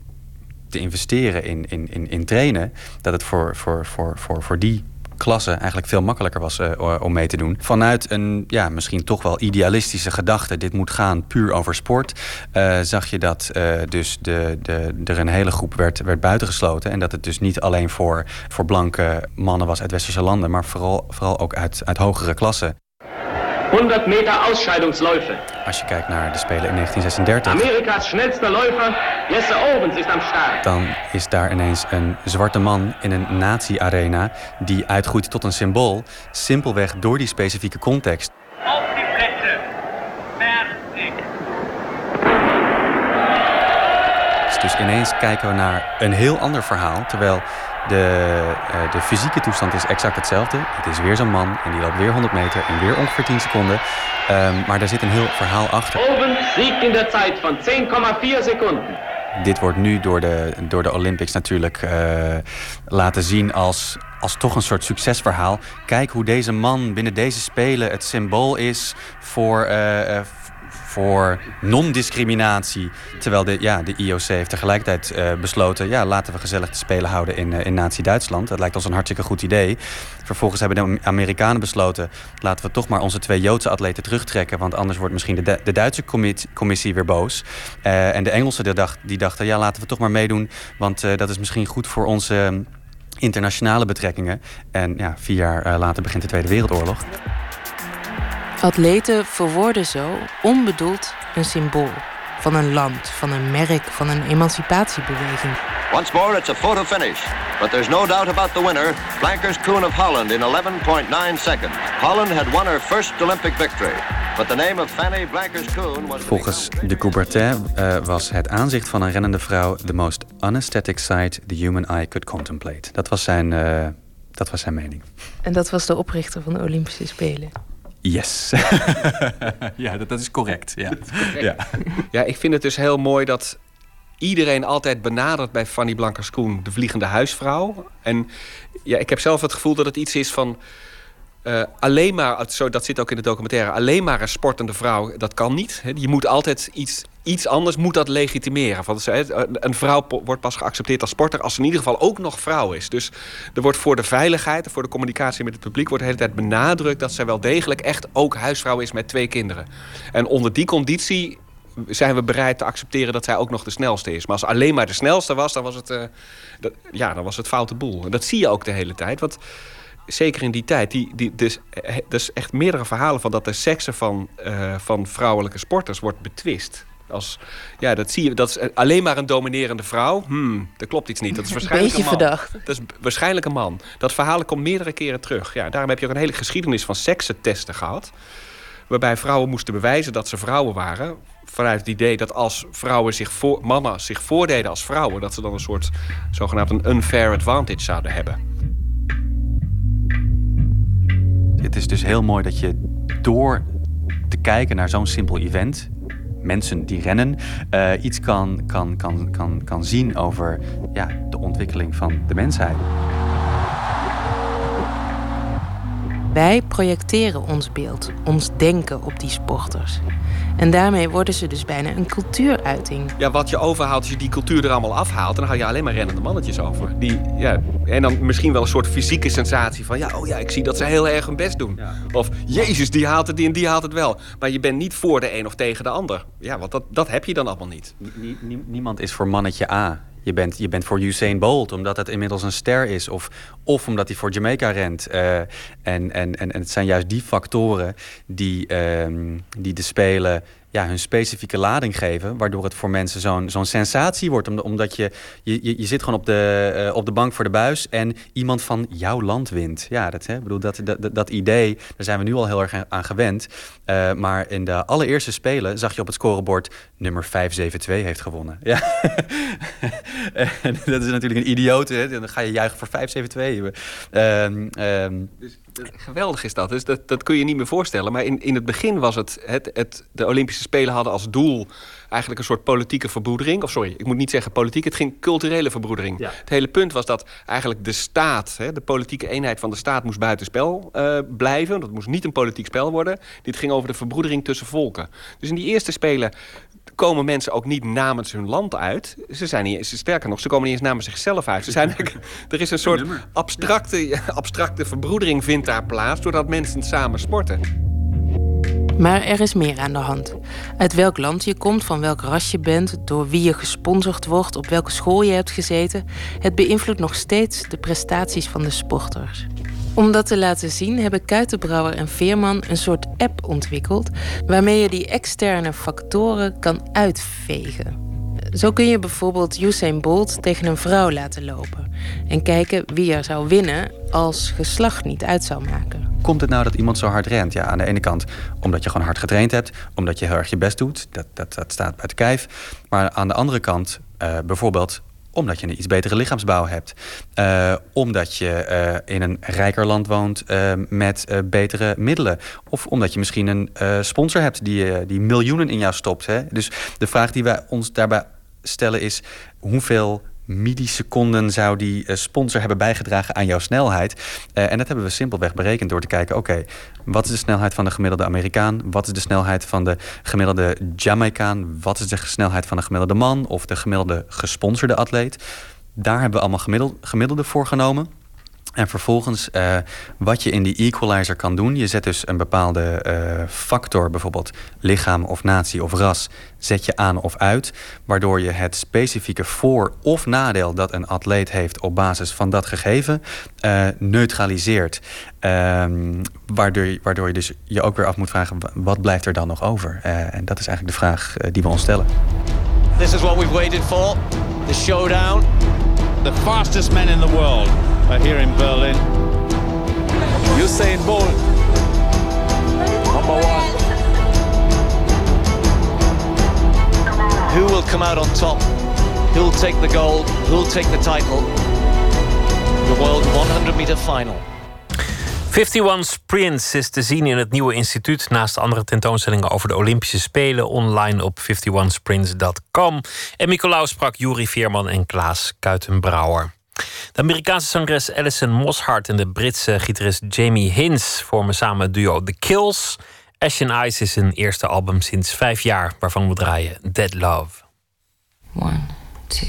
te investeren in, in, in, in trainen, dat het voor, voor, voor, voor, voor die klasse eigenlijk veel makkelijker was uh, om mee te doen. Vanuit een ja, misschien toch wel idealistische gedachte, dit moet gaan puur over sport, uh, zag je dat uh, dus de, de, er een hele groep werd, werd buitengesloten. En dat het dus niet alleen voor, voor blanke mannen was uit westerse landen, maar vooral, vooral ook uit, uit hogere klassen. 100 meter Ausscheidungsläufe. Als je kijkt naar de Spelen in 1936. Amerika's snelste läufer, Jesse Owens, is aan start. Dan is daar ineens een zwarte man in een nazi-arena die uitgroeit tot een symbool, simpelweg door die specifieke context. Op die plätze. Fertig. Dus ineens kijken we naar een heel ander verhaal, terwijl de, uh, de fysieke toestand is exact hetzelfde. Het is weer zo'n man en die loopt weer 100 meter in weer ongeveer 10 seconden. Um, maar daar zit een heel verhaal achter. Owens siegt in de tijd van 10,4 seconden. dit wordt nu door de, door de Olympics natuurlijk uh, laten zien als, als toch een soort succesverhaal. Kijk hoe deze man binnen deze spelen het symbool is voor, uh, voor non-discriminatie. Terwijl de, ja, de IOC heeft tegelijkertijd uh, besloten... ja, laten we gezellig de Spelen houden in, uh, in Nazi-Duitsland. Dat lijkt ons een hartstikke goed idee. Vervolgens hebben de Amerikanen besloten... laten we toch maar onze twee Joodse atleten terugtrekken... want anders wordt misschien de, de Duitse commissie weer boos. Uh, en de Engelsen die, die dachten... ja, laten we toch maar meedoen... want dat is misschien goed voor onze internationale betrekkingen. En ja, vier jaar later begint de Tweede Wereldoorlog. Atleten verwoorden zo onbedoeld een symbool van een land, van een merk, van een emancipatiebeweging. Once more it's a photo finish, but there's no doubt about the winner, Blankers Koen of Holland in 11.9 seconds. Holland had won her first Olympic victory. But the name of Fanny Blankers Koen was Volgens de Coubertin uh, was het aanzicht van een rennende vrouw the most unesthetic sight the human eye could contemplate. Dat was zijn, uh, dat was zijn mening. En dat was de oprichter van de Olympische Spelen. Yes. ja, dat, dat, is correct. Ja. Ja. ja, ik vind het dus heel mooi dat iedereen altijd benadert bij Fanny Blankers-Koen de vliegende huisvrouw. En ja, ik heb zelf het gevoel dat het iets is van uh, alleen maar, zo, dat zit ook in de documentaire, alleen maar een sportende vrouw, dat kan niet. Je moet altijd iets, iets anders, moet dat legitimeren. Want een vrouw wordt pas geaccepteerd als sporter als ze in ieder geval ook nog vrouw is. Dus er wordt voor de veiligheid, voor de communicatie met het publiek, wordt de hele tijd benadrukt dat zij wel degelijk echt ook huisvrouw is met twee kinderen. En onder die conditie zijn we bereid te accepteren dat zij ook nog de snelste is. Maar als alleen maar de snelste was, dan was het, dat, ja, dan was het foute boel. En dat zie je ook de hele tijd. Want zeker in die tijd, die, die, dus, eh, dus echt meerdere verhalen van dat de seksen van, van vrouwelijke sporters wordt betwist. Als, ja, dat zie je. Dat is alleen maar een dominerende vrouw. Hmm, dat klopt iets niet. Dat is waarschijnlijk een, man. verdacht. Dat is waarschijnlijk een man. Dat verhaal komt meerdere keren terug. Ja, daarom heb je ook een hele geschiedenis van seksentesten gehad. Waarbij vrouwen moesten bewijzen dat ze vrouwen waren. Vanuit het idee dat als vrouwen zich voor, mannen zich voordeden als vrouwen, dat ze dan een soort zogenaamd een unfair advantage zouden hebben. Het is dus heel mooi dat je door te kijken naar zo'n simpel event, mensen die rennen, uh, iets kan, kan, kan, kan, kan zien over ja, de ontwikkeling van de mensheid. Wij projecteren ons beeld, ons denken op die sporters. En daarmee worden ze dus bijna een cultuuruiting. Ja, wat je overhaalt als je die cultuur er allemaal afhaalt... dan hou je alleen maar rennende mannetjes over. Die, ja, en dan misschien wel een soort fysieke sensatie van... ja, oh ja, ik zie dat ze heel erg hun best doen. Of, jezus, die haalt het, die en die haalt het wel. Maar je bent niet voor de een of tegen de ander. Ja, want dat, dat heb je dan allemaal niet. niemand is voor mannetje A. Je bent, je bent voor Usain Bolt, omdat het inmiddels een ster is. Of, of omdat hij voor Jamaica rent. Uh, en, en, en, en het zijn juist die factoren die, uh, die de Spelen ja, hun specifieke lading geven. Waardoor het voor mensen zo'n zo'n sensatie wordt. Omdat je, je, je zit gewoon op de, uh, op de bank voor de buis en iemand van jouw land wint. Ja, dat, hè, bedoel, dat, dat, dat idee, daar zijn we nu al heel erg aan gewend. Uh, maar in de allereerste spelen zag je op het scorebord nummer 572 heeft gewonnen. Ja. en dat is natuurlijk een idioot. Hè? Dan ga je juichen voor 572. Um, um, dus Geweldig is dat. Dus dat, dat kun je niet meer voorstellen. Maar in, in het begin was het, het, het... De Olympische Spelen hadden als doel eigenlijk een soort politieke verbroedering. Of sorry, ik moet niet zeggen politiek. Het ging culturele verbroedering. Het hele punt was dat eigenlijk de staat... Hè, de politieke eenheid van de staat moest buitenspel uh, blijven. Dat moest niet een politiek spel worden. Dit ging over de verbroedering tussen volken. Dus in die eerste Spelen komen mensen ook niet namens hun land uit. Ze zijn niet, sterker nog, ze komen niet eens namens zichzelf uit. Ze zijn, er is een soort abstracte, abstracte verbroedering vindt daar plaats... doordat mensen samen sporten. Maar er is meer aan de hand. Uit welk land je komt, van welk ras je bent, door wie je gesponsord wordt, op welke school je hebt gezeten, het beïnvloedt nog steeds de prestaties van de sporters. Om dat te laten zien hebben Kuitenbrouwer en Veerman een soort app ontwikkeld waarmee je die externe factoren kan uitvegen. Zo kun je bijvoorbeeld Usain Bolt tegen een vrouw laten lopen en kijken wie er zou winnen als geslacht niet uit zou maken. Komt het nou dat iemand zo hard rent? Ja, aan de ene kant omdat je gewoon hard getraind hebt, omdat je heel erg je best doet, dat, dat, dat staat buiten kijf. Maar aan de andere kant uh, bijvoorbeeld omdat je een iets betere lichaamsbouw hebt. Uh, omdat je uh, in een rijker land woont uh, met betere middelen. Of omdat je misschien een sponsor hebt die, die miljoenen in jou stopt. Hè? Dus de vraag die wij ons daarbij stellen is hoeveel milliseconden zou die uh, sponsor hebben bijgedragen aan jouw snelheid. Uh, en dat hebben we simpelweg berekend door te kijken: oké, wat is de snelheid van de gemiddelde Amerikaan? Wat is de snelheid van de gemiddelde Jamaicaan? Wat is de snelheid van de gemiddelde man of de gemiddelde gesponsorde atleet? Daar hebben we allemaal gemiddelde, gemiddelde voor genomen. En vervolgens uh, wat je in die equalizer kan doen. Je zet dus een bepaalde uh, factor, bijvoorbeeld lichaam of natie of ras, zet je aan of uit. Waardoor je het specifieke voor- of nadeel dat een atleet heeft op basis van dat gegeven uh, neutraliseert. Um, waardoor, je, waardoor je dus je ook weer af moet vragen, wat blijft er dan nog over? en dat is eigenlijk de vraag die we ons stellen. This is what we've waited for. The showdown. The fastest men in the world here in Berlin. Usain Bolt, number one. Who will come out on top? Who'll take the gold? Who'll take the title? The World 100 meter final. 51 Sprints is te zien in het nieuwe instituut. Naast andere tentoonstellingen over de Olympische Spelen. Online op 51sprints.com. En Nicolaus sprak Juri Veerman en Klaas Kuitenbrouwer. De Amerikaanse zangeres Alison Mosshart en de Britse gitarist Jamie Hins vormen samen het duo The Kills. Ashen Ice is een eerste album sinds vijf jaar, waarvan we draaien Dead Love. One, two,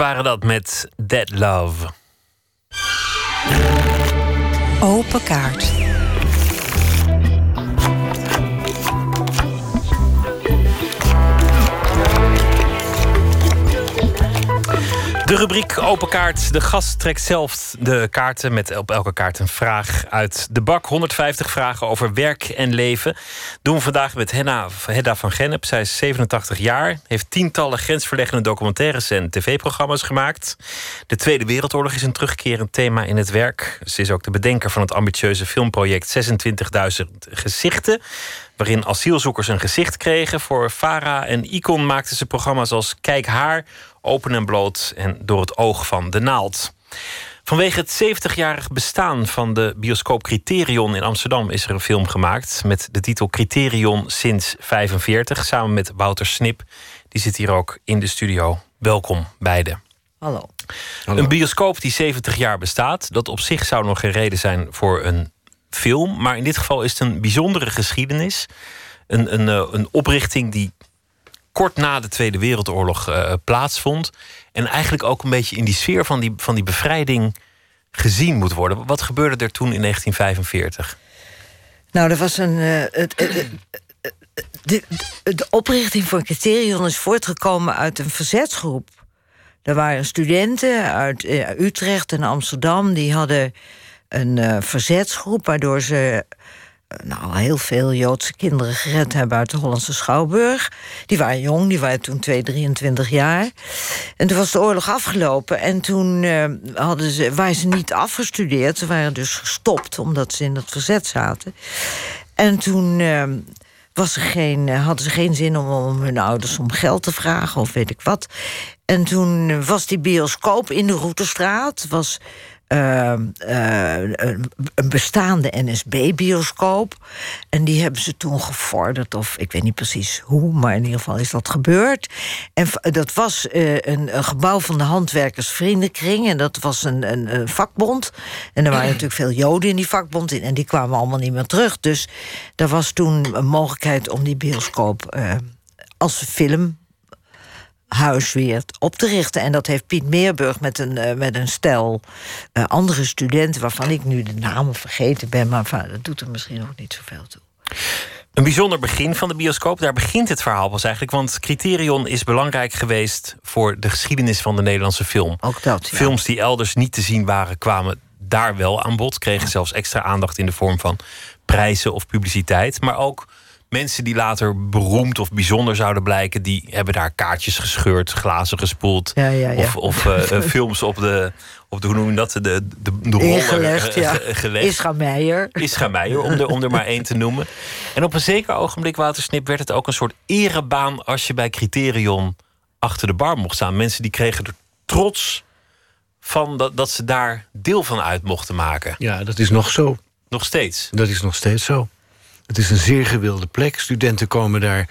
waren dat met Dead Love. Open kaart. De rubriek Open Kaart. De gast trekt zelf de kaarten met op elke kaart een vraag uit de bak. 150 vragen over werk en leven. Doen vandaag met Henna, Hedda van Gennep. Zij is 87 jaar, heeft tientallen grensverleggende documentaires en tv-programma's gemaakt. De Tweede Wereldoorlog is een terugkerend thema in het werk. Ze is ook de bedenker van het ambitieuze filmproject 26.000 gezichten waarin asielzoekers een gezicht kregen. Voor Farah en Icon maakten ze programma's als Kijk haar, Open en bloot en Door het oog van de naald. Vanwege het 70-jarig bestaan van de bioscoop Criterion in Amsterdam is er een film gemaakt met de titel Criterion sinds 45, samen met Wouter Snip. Die zit hier ook in de studio. Welkom beiden. Hallo. Een bioscoop die 70 jaar bestaat, dat op zich zou nog geen reden zijn voor een film. Maar in dit geval is het een bijzondere geschiedenis. Een, een, eh, een oprichting die kort na de Tweede Wereldoorlog uh, plaatsvond. En eigenlijk ook een beetje in die sfeer van die, van die bevrijding gezien moet worden. Wat gebeurde er toen in 1945? Nou, er was een. Het, de, de, oprichting van Criterion is voortgekomen uit een verzetsgroep. Er waren studenten uit Utrecht en Amsterdam die hadden een verzetsgroep waardoor ze nou, heel veel Joodse kinderen gered hebben uit de Hollandse Schouwburg. Die waren jong, die waren toen 2, 23 jaar. En toen was de oorlog afgelopen en toen uh, hadden ze, waren ze niet afgestudeerd. Ze waren dus gestopt omdat ze in het verzet zaten. En toen uh, was er geen, hadden ze geen zin om, om hun ouders om geld te vragen of weet ik wat. En toen was die bioscoop in de Routestraat. Was uh, een bestaande NSB-bioscoop. En die hebben ze toen gevorderd, of ik weet niet precies hoe, maar in ieder geval is dat gebeurd. En dat was uh, een, gebouw van de Handwerkersvriendenkring. En dat was een, een, vakbond. En er waren natuurlijk veel Joden in die vakbond. En die kwamen allemaal niet meer terug. Dus er was toen een mogelijkheid om die bioscoop als film huis weer op te richten. En dat heeft Piet Meerburg met een, uh, met een stel uh, andere studenten... waarvan ik nu de namen vergeten ben... maar dat doet er misschien ook niet zoveel toe. Een bijzonder begin van de bioscoop. Daar begint het verhaal pas eigenlijk. Want Criterion is belangrijk geweest voor de geschiedenis van de Nederlandse film. Ook dat, ja. Films die elders niet te zien waren, kwamen daar wel aan bod. Kregen zelfs extra aandacht in de vorm van prijzen of publiciteit. Maar ook mensen die later beroemd of bijzonder zouden blijken, die hebben daar kaartjes gescheurd, glazen gespoeld. Ja, ja, ja. Of, of uh, films op de, op de, hoe noem je dat? De, de, de, roller gelegd. Ja. gelegd. Isra Meijer. Isra Meijer, om er, om er maar één te noemen. En op een zeker ogenblik, Watersnip, werd het ook een soort erebaan als je bij Criterion achter de bar mocht staan. Mensen die kregen er trots van dat, dat ze daar deel van uit mochten maken. Ja, dat is nog zo. Nog steeds? Dat is nog steeds zo. Het is een zeer gewilde plek. Studenten komen daar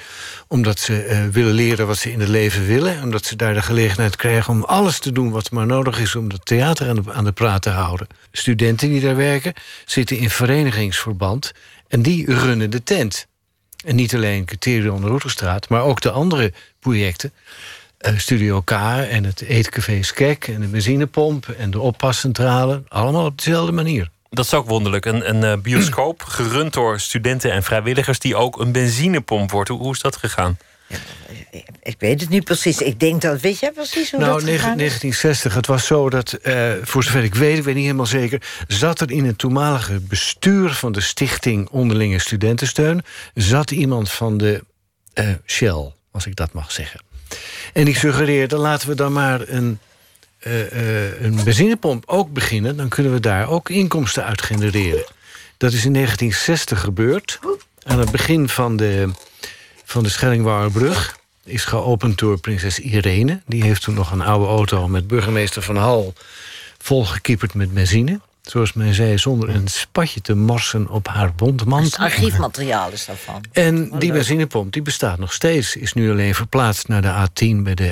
omdat ze uh, willen leren wat ze in het leven willen. Omdat ze daar de gelegenheid krijgen om alles te doen wat maar nodig is... om het theater aan de, de praat te houden. Studenten die daar werken zitten in verenigingsverband... en die runnen de tent. En niet alleen Criterion Roterstraat, maar ook de andere projecten... Uh, Studio K en het Eetcafé Skek en de benzinepomp... en de oppascentrale, allemaal op dezelfde manier. Dat is ook wonderlijk. Een, een uh, bioscoop gerund door studenten en vrijwilligers... die ook een benzinepomp wordt. Hoe, hoe is dat gegaan? Ja, ik weet het niet precies. Ik denk dat... Weet jij precies hoe nou, dat gegaan 1960. Het was zo dat, uh, voor zover ik weet, ik weet niet helemaal zeker... zat er in het toenmalige bestuur van de stichting Onderlinge Studentensteun... zat iemand van de uh, Shell, als ik dat mag zeggen. En die suggereerde, laten we dan maar een uh, uh, een benzinepomp ook beginnen... dan kunnen we daar ook inkomsten uit genereren. Dat is in 1960 gebeurd. Aan het begin van de, van de Schellingwouwerbrug... is geopend door prinses Irene. Die heeft toen nog een oude auto met burgemeester Van Hal... volgekieperd met benzine. Zoals men zei, zonder een spatje te morsen op haar bondmantel. Het archiefmateriaal is daarvan. En die benzinepomp die bestaat nog steeds. Is nu alleen verplaatst naar de A10 bij de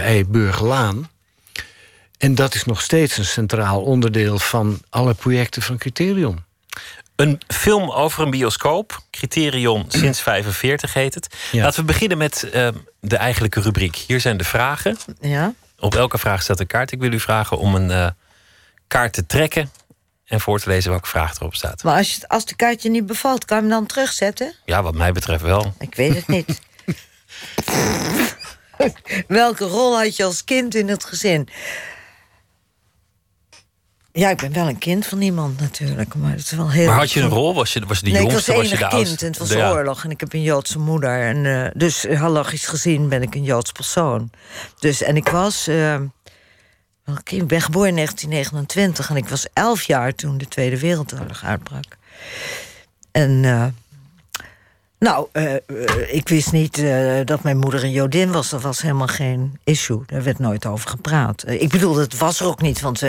Eiburglaan. En dat is nog steeds een centraal onderdeel van alle projecten van Criterion. Een film over een bioscoop. Criterion sinds 45 heet het. Laten we beginnen met uh, de eigenlijke rubriek. Hier zijn de vragen. Ja. Op elke vraag staat een kaart. Ik wil u vragen om een uh, kaart te trekken en voor te lezen welke vraag erop staat. Maar als, je, als de kaartje niet bevalt, kan je hem dan terugzetten? Ja, wat mij betreft wel. Ik weet het niet. welke rol had je als kind in het gezin? Ja, ik ben wel een kind van iemand natuurlijk. Maar, het is wel heel maar had je een rol? Was je, was je de nee, jongste? Ik was was je de kind oudste? en het was Ja. oorlog. En ik heb een Joodse moeder. En, uh, dus logisch gezien ben ik een Joods persoon. Dus, en ik was... Uh, ik ben geboren in 1929 en ik was elf jaar toen de Tweede Wereldoorlog uitbrak. En... Uh, nou, uh, uh, ik wist niet uh, dat mijn moeder een Jodin was. Dat was helemaal geen issue. Daar werd nooit over gepraat. ik bedoel, dat was er ook niet, want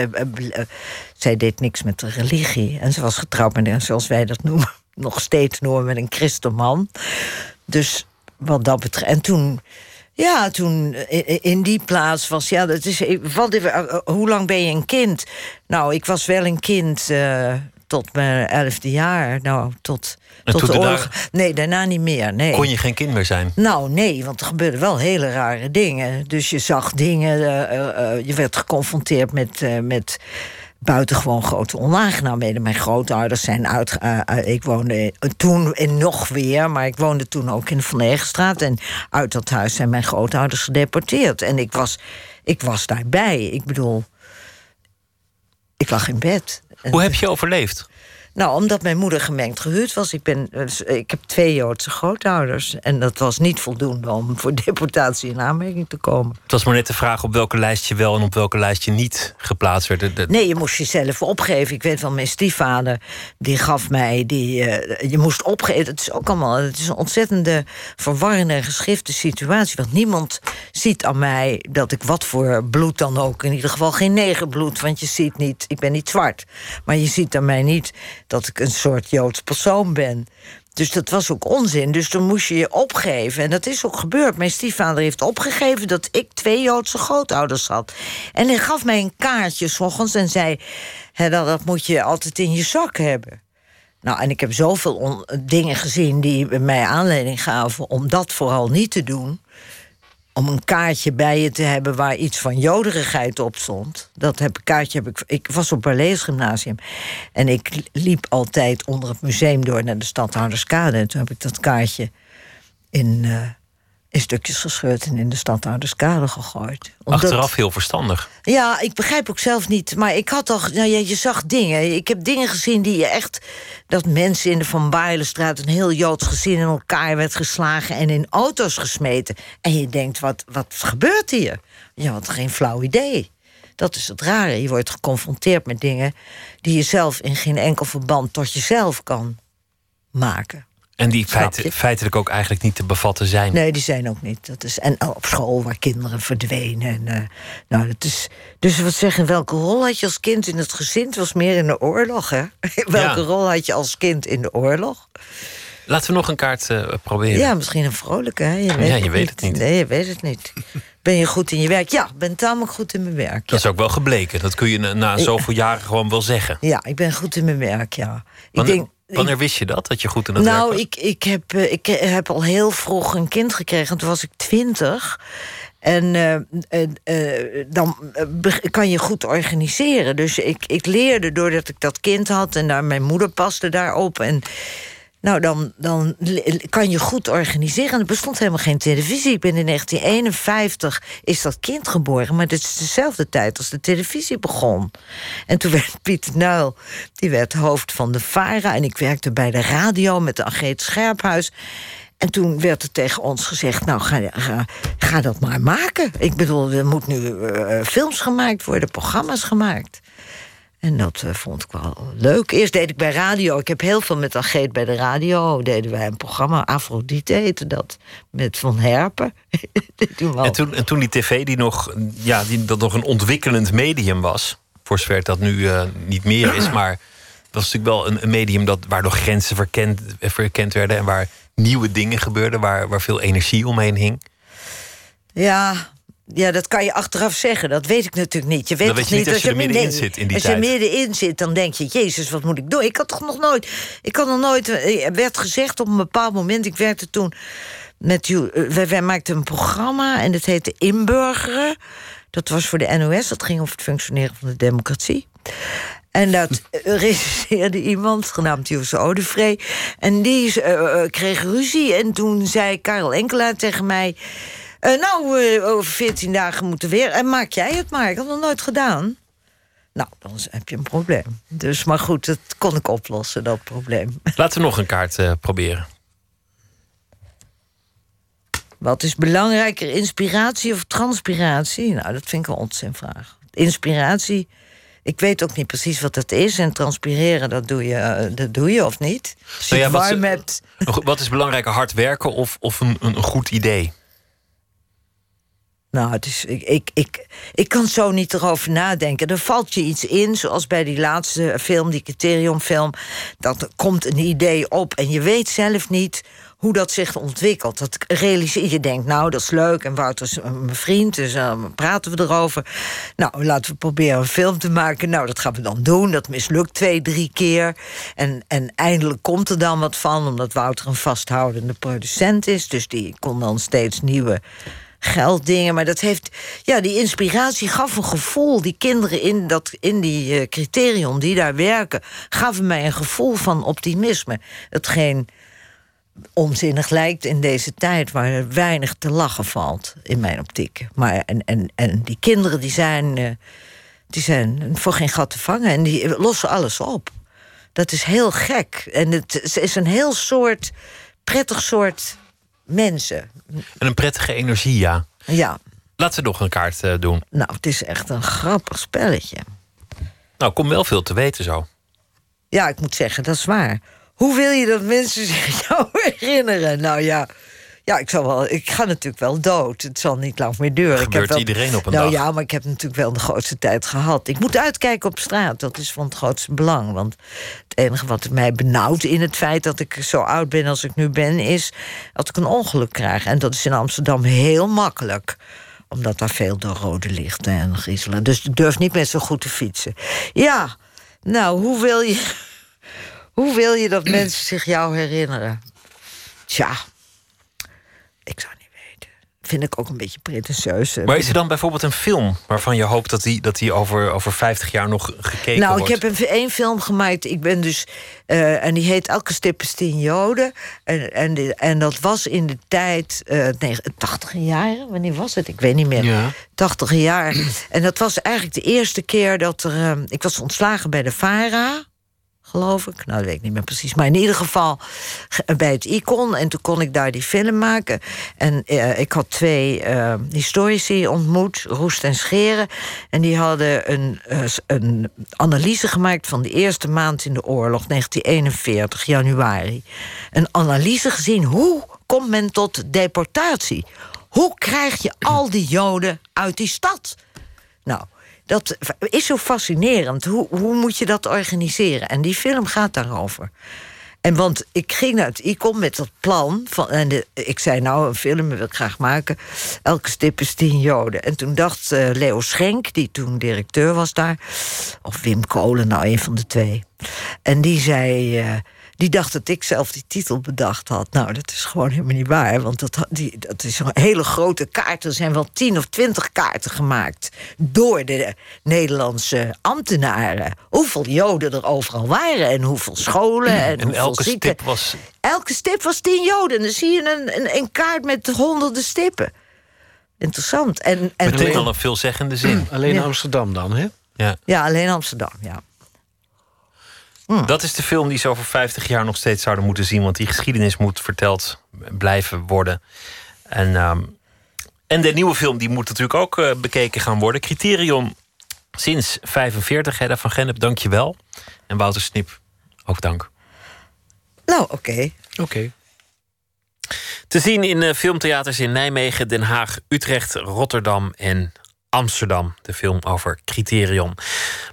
zij deed niks met de religie. En ze was getrouwd met een, zoals wij dat noemen, nog steeds noemen, met een christenman. Dus wat dat betreft. En toen, Ja, toen in die plaats was. Ja, dat is. Hoe lang ben je een kind? Nou, ik was wel een kind tot mijn elfde jaar. Nou, tot. En tot de oorlog. Nee, daarna niet meer. Nee. Kon je geen kind meer zijn? Nou, nee, want er gebeurden wel hele rare dingen. Dus je zag dingen, uh, uh, je werd geconfronteerd met. met buitengewoon grote onaangenaamheden. Mijn grootouders zijn uit. Uh, ik woonde toen in nog weer, maar ik woonde toen ook in de Van. En uit dat huis zijn mijn grootouders gedeporteerd. En ik was, ik was daarbij. Ik bedoel, ik lag in bed. Hoe heb je overleefd? Nou, omdat mijn moeder gemengd gehuurd was. Ik, ben, dus ik heb twee Joodse grootouders. En dat was niet voldoende om voor deportatie in aanmerking te komen. Het was maar net de vraag op welke lijst je wel en op welke lijst je niet geplaatst werd. Nee, je moest jezelf opgeven. Ik weet van mijn stiefvader, die gaf mij... Die, uh, je moest opgeven. Het is ook allemaal het is een ontzettende verwarrende en geschifte situatie. Want niemand ziet aan mij dat ik wat voor bloed dan ook... in ieder geval geen negerbloed, want je ziet niet... ik ben niet zwart. Maar je ziet aan mij niet dat ik een soort Joods persoon ben. Dus dat was ook onzin. Dus dan moest je je opgeven. En dat is ook gebeurd. Mijn stiefvader heeft opgegeven dat ik twee Joodse grootouders had. En hij gaf mij een kaartje s ochtends en zei: dat moet je altijd in je zak hebben. Nou, en ik heb zoveel dingen gezien die mij aanleiding gaven om dat vooral niet te doen om een kaartje bij je te hebben waar iets van joderigheid op stond. Dat heb, kaartje heb ik. Ik was op Barlees Gymnasium. En ik liep altijd onder het museum door naar de Stadhouderskade. En toen heb ik dat kaartje in. Uh, in stukjes gescheurd en in de stadhouderskade gegooid. Omdat... Achteraf heel verstandig. Ja, ik begrijp ook zelf niet. Maar ik had toch, nou ja, je zag dingen. Ik heb dingen gezien die je echt. Dat mensen in de Van Bailenstraat een heel Joods gezin in elkaar werd geslagen en in auto's gesmeten. En je denkt, wat, wat gebeurt hier? Je had geen flauw idee. Dat is het rare. Je wordt geconfronteerd met dingen die je zelf in geen enkel verband tot jezelf kan maken. En die feitelijk ook eigenlijk niet te bevatten zijn. Nee, die zijn ook niet. Dat is, en op school waar kinderen verdwenen. En, uh, nou, dat is, dus wat zeggen, welke rol had je als kind in het gezin? Het was meer in de oorlog, hè? welke rol had je als kind in de oorlog? Laten we nog een kaart uh, proberen. Ja, misschien een vrolijke. Hè? Je weet ja, je weet het niet. Nee, je weet het niet. Ben je goed in je werk? Ja, ik ben tamelijk goed in mijn werk. Dat is ook wel gebleken. Dat kun je na zoveel jaren gewoon wel zeggen. Ja, ik ben goed in mijn werk, ja. Ik denk, Wanneer wist je dat, dat je goed in het nou, was? ik, ik, heb, eh, ik heb al heel vroeg een kind gekregen. Toen was ik twintig. En uh, dan kan je goed organiseren. Dus ik, ik leerde doordat ik dat kind had... en daar, mijn moeder paste daarop... En nou, dan, dan kan je goed organiseren. En er bestond helemaal geen televisie. Ik ben in 1951 is dat kind geboren, maar dat is dezelfde tijd als de televisie begon. En toen werd Pieter Nuil, die werd hoofd van de VARA... en ik werkte bij de radio met de Agreet Scherphuis... En toen werd er tegen ons gezegd: Nou, ga, ga, ga dat maar maken. Ik bedoel, er moeten nu uh, films gemaakt worden, programma's gemaakt. En dat uh, vond ik wel leuk. Eerst deed ik bij radio. Ik heb heel veel met Ageet bij de radio. Deden wij een programma, Afrodite heette dat. Met Van Herpen. en, toen, en toen die tv, die nog, ja, die, dat nog een ontwikkelend medium was. Voor zover dat nu uh, niet meer is. Maar dat was natuurlijk wel een, een medium dat, waar nog grenzen verkend, verkend werden. En waar nieuwe dingen gebeurden. Waar, waar veel energie omheen hing. Ja, ja, dat kan je achteraf zeggen. Dat weet ik natuurlijk niet. Je weet, weet je niet als je, er middenin zit in die als tijd. Als je middenin zit, dan denk je... Jezus, wat moet ik doen? Ik had toch nog nooit... Ik had nog nooit... Er eh, werd gezegd op een bepaald moment... Ik werkte toen met... Eh, wij, wij maakten een programma en dat heette Inburgeren. Dat was voor de NOS. Dat ging over het functioneren van de democratie. En dat regisseerde iemand, genaamd Joost Odevree. En die uh, kreeg ruzie. En toen zei Karel Enkelaar tegen mij... Uh, nou, uh, over veertien dagen moeten weer. En maak jij het maar. Ik had het nog nooit gedaan. Nou, dan heb je een probleem. Dus, maar goed, dat kon ik oplossen, dat probleem. Laten we nog een kaart uh, proberen. Wat is belangrijker, inspiratie of transpiratie? Nou, dat vind ik een onzinvraag. Inspiratie, ik weet ook niet precies wat dat is. En transpireren, dat doe je, dat doe je of niet? Nou ja, wat, hebt... wat is belangrijker, hard werken of, of een, een goed idee? Nou, ik, ik, ik, ik kan zo niet erover nadenken. Er valt je iets in, zoals bij die laatste film, die criteriumfilm. Dat komt een idee op en je weet zelf niet hoe dat zich ontwikkelt. Dat realiseer je denkt, nou, dat is leuk. En Wouter is mijn vriend, dus uh, praten we erover. Nou, laten we proberen een film te maken. Nou, dat gaan we dan doen. Dat mislukt twee, drie keer. En, en eindelijk komt er dan wat van, omdat Wouter een vasthoudende producent is. Dus die kon dan steeds nieuwe gelddingen. Maar dat heeft. Ja, die inspiratie gaf een gevoel. Die kinderen in, dat, in die uh, criterium die daar werken, gaven mij een gevoel van optimisme. Hetgeen onzinnig lijkt in deze tijd waar er weinig te lachen valt, in mijn optiek. Maar en, en, en die kinderen die zijn, uh, die zijn voor geen gat te vangen en die lossen alles op. Dat is heel gek. En het is een heel soort, prettig soort mensen. En een prettige energie, ja. Ja. Laten we nog een kaart uh, doen. Nou, het is echt een grappig spelletje. Nou, kom wel veel te weten zo. Ja, ik moet zeggen, dat is waar. Hoe wil je dat mensen zich jou herinneren? Nou ja, ja ik, zal wel, ik ga natuurlijk wel dood. Het zal niet lang meer duren. gebeurt ik heb wel, iedereen op een nou, dag. ja, maar ik heb natuurlijk wel de grootste tijd gehad. Ik moet uitkijken op straat. Dat is van het grootste belang. Want het enige wat mij benauwt in het feit dat ik zo oud ben als ik nu ben... is dat ik een ongeluk krijg. En dat is in Amsterdam heel makkelijk omdat daar veel door rode lichten en griezelen. Dus ik durf niet meer zo goed te fietsen. Ja, nou, hoe wil je... Hoe wil je dat mensen zich jou herinneren? Tja, ik zou niet weten. Vind ik ook een beetje pretentieus. Maar is er dan bijvoorbeeld een film waarvan je hoopt dat die, dat die over, over 50 jaar nog gekeken nou, wordt? Nou, ik heb een, één film gemaakt. Ik ben dus. Uh, en die heet Elke stip is tien Joden. En, en, en dat was in de tijd. Uh, nee, 80 jaar. Wanneer was het? Ik weet niet meer. Ja. 80 jaar. En dat was eigenlijk de eerste keer dat er. Uh, ik was ontslagen bij de VARA geloof ik. Nou, dat weet ik niet meer precies. Maar in ieder geval bij het Icon. En toen kon ik daar die film maken. En uh, ik had twee uh, historici ontmoet, Roest en Scheren. En die hadden een, uh, een analyse gemaakt van de eerste maand in de oorlog, 1941, januari. Een analyse gezien hoe komt men tot deportatie? Hoe krijg je al die Joden uit die stad? Nou, dat is zo fascinerend. Hoe, hoe moet je dat organiseren? En die film gaat daarover. En want ik ging naar het ICOM met dat plan. Van, en de, ik zei, nou, een film wil ik graag maken. Elke stip is tien joden. En toen dacht uh, Leo Schenk, die toen directeur was daar... of Wim Kolen, nou, een van de twee. En die zei... Uh, die dacht dat ik zelf die titel bedacht had. Nou, dat is gewoon helemaal niet waar. Want dat, die, dat is een hele grote kaart. Er zijn wel tien of twintig kaarten gemaakt door de Nederlandse ambtenaren. Hoeveel Joden er overal waren en hoeveel scholen en, en hoeveel elke zieken. stip was. Elke stip was tien Joden. En dan zie je een, een, een kaart met honderden stippen. Interessant. En, en Meteen al een veelzeggende zin. Alleen Ja. Amsterdam dan, hè? Ja. Ja, alleen Amsterdam, ja. Dat is de film die ze over 50 jaar nog steeds zouden moeten zien. Want die geschiedenis moet verteld blijven worden. En, ehm, en de nieuwe film die moet natuurlijk ook eh, bekeken gaan worden. Criterion sinds 45. Hedda van Gennep, dank je wel. En Wouter Snip, ook dank. Nou, oké. Oké. Te zien in eh, filmtheaters in Nijmegen, Den Haag, Utrecht, Rotterdam en Amsterdam. De film over Criterion.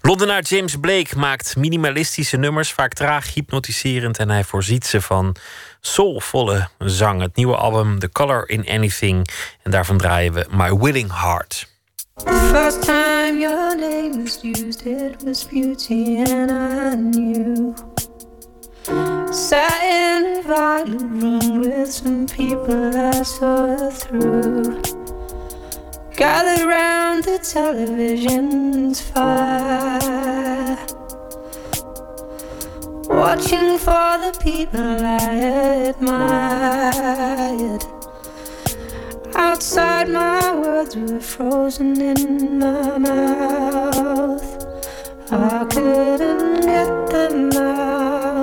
Londenaar James Blake maakt minimalistische nummers, vaak traag, hypnotiserend. En hij voorziet ze van soulvolle zang. Het nieuwe album The Color in Anything. En daarvan draaien we My Willing Heart. First time your name was used, it was beauty, and. Sat in a with some people I saw through. Gathered round the television's fire. Watching for the people I admired. Outside, my words were frozen in my mouth. I couldn't get them out.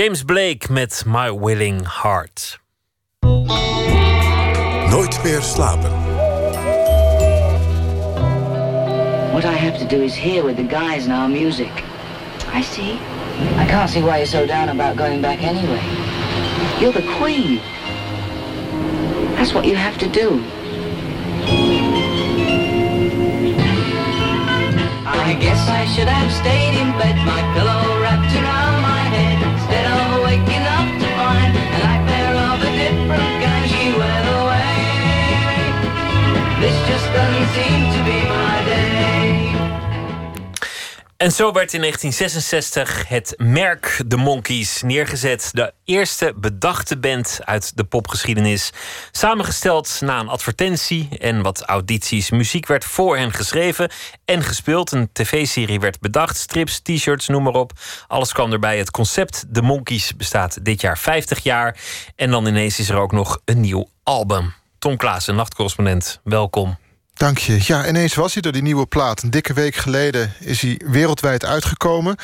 James Blake met My Willing Heart. Nooit meer slapen. What I have to do is hear with the guys in our music. I see. I can't see why you're so down about going back anyway. You're the queen. That's what you have to do. I guess I should have stayed in bed, my pillow En zo werd in 1966 het merk The Monkees neergezet. De eerste bedachte band uit de popgeschiedenis. Samengesteld na een advertentie en wat audities. Muziek werd voor hen geschreven en gespeeld. Een tv-serie werd bedacht. Strips, t-shirts, noem maar op. Alles kwam erbij. Het concept The Monkees bestaat dit jaar 50 jaar. En dan ineens is er ook nog een nieuw album. Tom Klaassen, nachtcorrespondent. Welkom. Dank je. Ja, ineens was hij er, die nieuwe plaat. Een dikke week geleden is hij wereldwijd uitgekomen.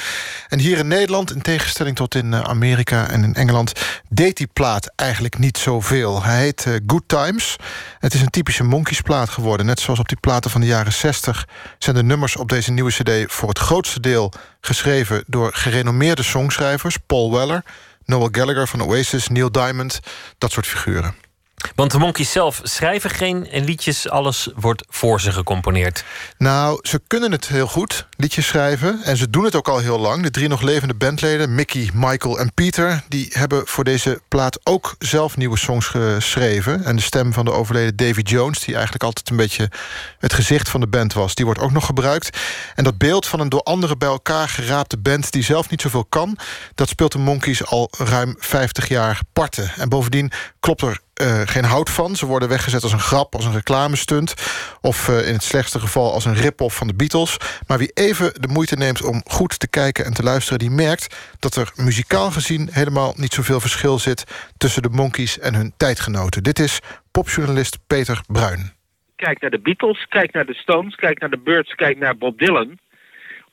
En hier in Nederland, in tegenstelling tot in eh, Amerika en in Engeland... deed die plaat eigenlijk niet zoveel. Hij heet uh, Good Times. Het is een typische Monkeys plaat geworden. Net zoals op die platen van de jaren 60... zijn de nummers op deze nieuwe cd voor het grootste deel... geschreven door gerenommeerde songschrijvers. Paul Weller, Noel Gallagher van Oasis, Neil Diamond, dat soort figuren. Want de Monkeys zelf schrijven geen liedjes, alles wordt voor ze gecomponeerd. Nou, ze kunnen het heel goed, liedjes schrijven. En ze doen het ook al heel lang. De drie nog levende bandleden, Mickey, Michael en Peter... die hebben voor deze plaat ook zelf nieuwe songs geschreven. En de stem van de overleden Davy Jones... die eigenlijk altijd een beetje het gezicht van de band was... die wordt ook nog gebruikt. En dat beeld van een door anderen bij elkaar geraapte band... die zelf niet zoveel kan... dat speelt de Monkeys al ruim 50 jaar parten. En bovendien klopt er uh, geen hout van. Ze worden weggezet als een grap, als een reclamestunt... of uh, in het slechtste geval als een rip-off van de Beatles. Maar wie even de moeite neemt om goed te kijken en te luisteren... die merkt dat er muzikaal gezien helemaal niet zoveel verschil zit... tussen de Monkeys en hun tijdgenoten. Dit is popjournalist Peter Bruin. Kijk naar de Beatles, kijk naar de Stones, kijk naar de Birds, kijk naar Bob Dylan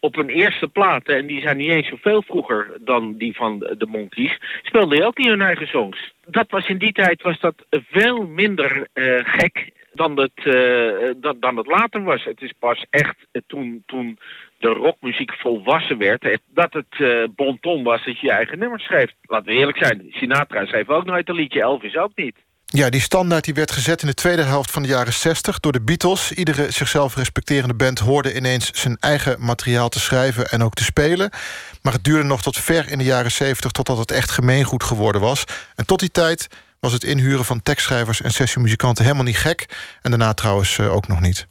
op hun eerste platen, en die zijn niet eens zoveel vroeger dan die van de Monkeys, speelden die ook niet hun eigen songs. Dat was in die tijd was dat veel minder uh, gek dan het, uh, dan, dan het later was. Het is pas echt uh, toen, toen de rockmuziek volwassen werd, dat het bon ton was dat je je eigen nummers schreef. Laten we eerlijk zijn, Sinatra schreef ook nooit een liedje, Elvis ook niet. Ja, die standaard die werd gezet in de tweede helft van de jaren 60 door de Beatles. Iedere zichzelf respecterende band hoorde ineens zijn eigen materiaal te schrijven en ook te spelen. Maar het duurde nog tot ver in de jaren 70 totdat het echt gemeengoed geworden was. En tot die tijd was het inhuren van tekstschrijvers en sessiemuzikanten helemaal niet gek. En daarna trouwens uh, ook nog niet.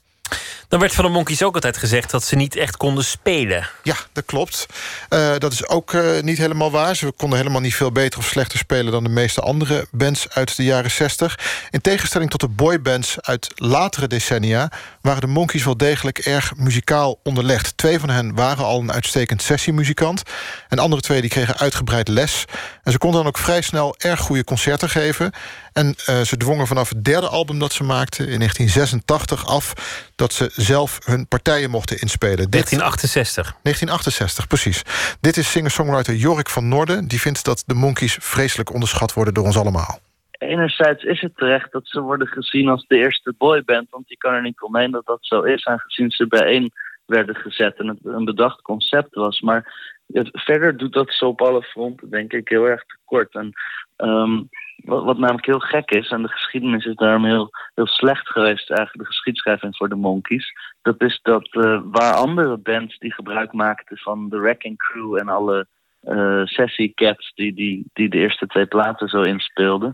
Dan werd van de Monkeys ook altijd gezegd dat ze niet echt konden spelen. Ja, dat klopt. Uh, dat is ook uh, niet helemaal waar. Ze konden helemaal niet veel beter of slechter spelen... dan de meeste andere bands uit de jaren 60. In tegenstelling tot de boybands uit latere decennia... waren de Monkeys wel degelijk erg muzikaal onderlegd. Twee van hen waren al een uitstekend sessiemuzikant. En de andere twee die kregen uitgebreid les. En ze konden dan ook vrij snel erg goede concerten geven. En uh, ze dwongen vanaf het derde album dat ze maakten... in 1986 af dat ze zelf hun partijen mochten inspelen. 1968. 1968, precies. Dit is singer-songwriter Jorik van Noorden. Die vindt dat de Monkeys vreselijk onderschat worden door ons allemaal. Enerzijds is het terecht dat ze worden gezien als de eerste boyband... want je kan er niet omheen dat dat zo is... aangezien ze bijeen werden gezet en het een bedacht concept was. Maar verder doet dat zo op alle fronten, denk ik, heel erg tekort. En um, wat, wat, namelijk heel gek is, en de geschiedenis is daarom heel, heel slecht geweest, eigenlijk de geschiedschrijving voor de Monkeys. Dat is dat uh, waar andere bands die gebruik maakten van de Wrecking Crew en alle uh, sessiecats die, die, die de eerste twee platen zo inspeelden,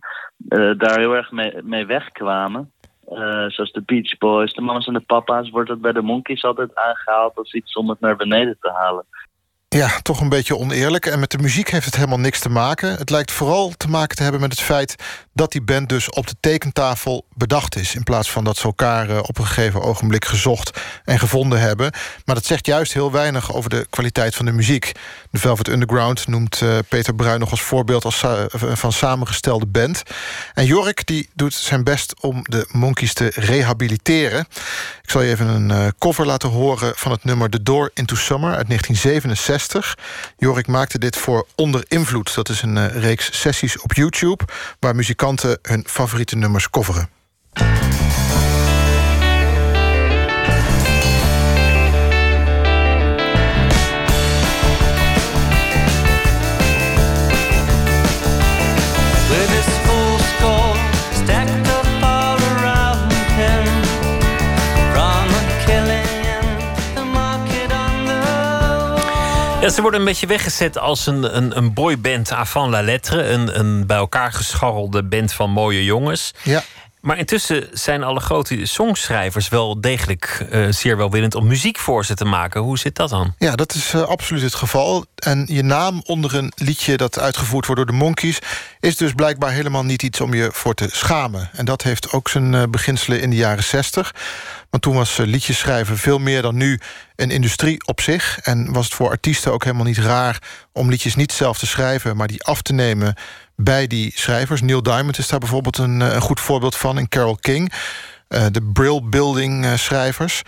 uh, daar heel erg mee, mee wegkwamen. zoals de Beach Boys, de mamas en de papa's, wordt het bij de Monkeys altijd aangehaald als iets om het naar beneden te halen. Ja, toch een beetje oneerlijk. En met de muziek heeft het helemaal niks te maken. Het lijkt vooral te maken te hebben met het feit... dat die band dus op de tekentafel bedacht is... in plaats van dat ze elkaar uh, op een gegeven ogenblik gezocht en gevonden hebben. Maar dat zegt juist heel weinig over de kwaliteit van de muziek. De Velvet Underground noemt uh, Peter Bruin nog als voorbeeld... Als, uh, van samengestelde band. En Jorik die doet zijn best om de Monkeys te rehabiliteren. Ik zal je even een cover laten horen van het nummer The Door into Summer uit 1967. Jorik maakte dit voor Onder Invloed. Dat is een reeks sessies op YouTube... waar muzikanten hun favoriete nummers coveren. Ze worden een beetje weggezet als een, een, een boyband avant la lettre. Een, een bij elkaar gescharrelde band van mooie jongens. Ja. Maar intussen zijn alle grote songschrijvers wel degelijk uh, zeer welwillend om muziek voor ze te maken. Hoe zit dat dan? Ja, dat is uh, absoluut het geval. En je naam onder een liedje dat uitgevoerd wordt door de Monkeys... is dus blijkbaar helemaal niet iets om je voor te schamen. En dat heeft ook zijn uh, beginselen in de jaren zestig. Want toen was liedjes schrijven veel meer dan nu een industrie op zich. En was het voor artiesten ook helemaal niet raar om liedjes niet zelf te schrijven... maar die af te nemen bij die schrijvers. Neil Diamond is daar bijvoorbeeld een, een goed voorbeeld van. En Carole King, uh, de Brill Building uh, schrijvers.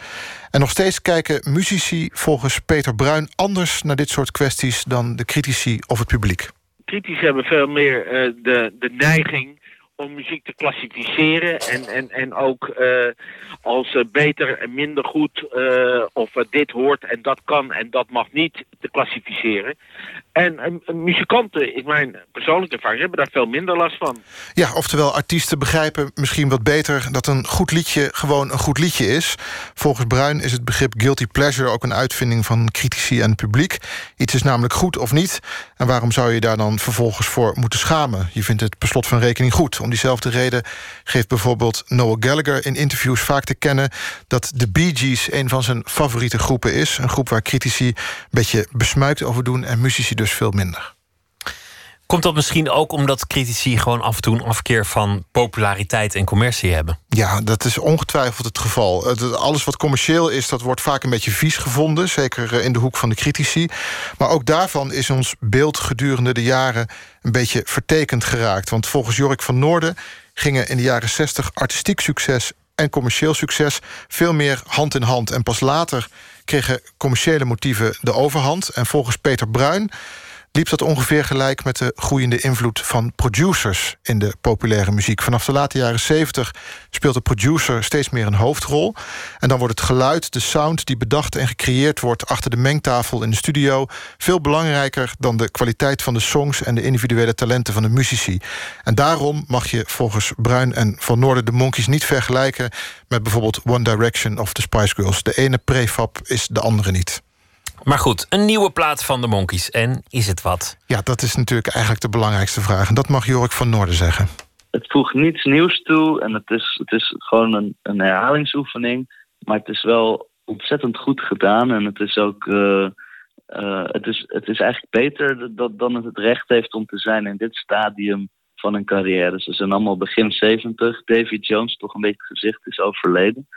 En nog steeds kijken muzici volgens Peter Bruin... anders naar dit soort kwesties dan de critici of het publiek. Critici hebben veel meer de, de neiging om muziek te klassificeren en, en, en ook uh, als uh, beter en minder goed uh, of dit hoort en dat kan en dat mag niet te klassificeren. En, en, en muzikanten, in mijn persoonlijke ervaring, hebben daar veel minder last van. Ja, oftewel artiesten begrijpen misschien wat beter dat een goed liedje gewoon een goed liedje is. Volgens Bruin is het begrip guilty pleasure ook een uitvinding van critici en publiek. Iets is namelijk goed of niet. En waarom zou je daar dan vervolgens voor moeten schamen? Je vindt het per slot van rekening goed. Om diezelfde reden geeft bijvoorbeeld Noel Gallagher in interviews vaak te kennen dat de Bee Gees een van zijn favoriete groepen is. Een groep waar critici een beetje besmuikt over doen en muzici dus veel minder. Komt dat misschien ook omdat critici gewoon af en toe een afkeer van populariteit en commercie hebben? Ja, dat is ongetwijfeld het geval. Alles wat commercieel is, dat wordt vaak een beetje vies gevonden. Zeker eh, in de hoek van de critici. Maar ook daarvan is ons beeld gedurende de jaren... een beetje vertekend geraakt. Want volgens Jorik van Noorden gingen in de jaren 60 artistiek succes en commercieel succes veel meer hand in hand. En pas later kregen commerciële motieven de overhand. En volgens Peter Bruin liep dat ongeveer gelijk met de groeiende invloed van producers in de populaire muziek. Vanaf de late jaren 70 speelt de producer steeds meer een hoofdrol. En dan wordt het geluid, de sound die bedacht en gecreëerd wordt achter de mengtafel in de studio veel belangrijker dan de kwaliteit van de songs en de individuele talenten van de muzici. En daarom mag je volgens Bruin en Van Noorden de Monkeys niet vergelijken met bijvoorbeeld One Direction of de Spice Girls. De ene prefab is de andere niet. Maar goed, een nieuwe plaat van de Monkeys. En is het wat? Ja, dat is natuurlijk eigenlijk de belangrijkste vraag. En dat mag Jorik van Noorden zeggen. Het voegt niets nieuws toe en het is, het is gewoon een, een herhalingsoefening. Maar het is wel ontzettend goed gedaan en het is ook. eh, eh, het, is, het is eigenlijk beter dat, dan het het recht heeft om te zijn in dit stadium van een carrière. Ze zijn allemaal begin 70. Davy Jones, toch een beetje het gezicht, is overleden.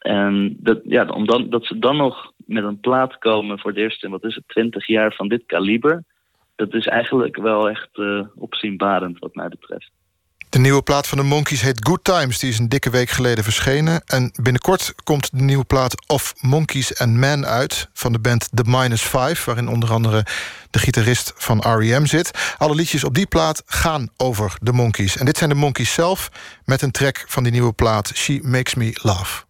En dat, ja, om dan, dat ze dan nog met een plaat komen voor het eerst in, wat is het, 20 jaar van dit kaliber. Dat is eigenlijk wel echt eh, opzienbarend wat mij betreft. De nieuwe plaat van de Monkeys heet Good Times. Die is een dikke week geleden verschenen. En binnenkort komt de nieuwe plaat Of Monkeys and Men uit... van de band The Minus Five... waarin onder andere de gitarist van R.E.M. zit. Alle liedjes op die plaat gaan over de Monkeys. En dit zijn de Monkeys zelf met een track van die nieuwe plaat... She Makes Me Laugh.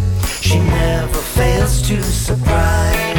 She never fails to surprise.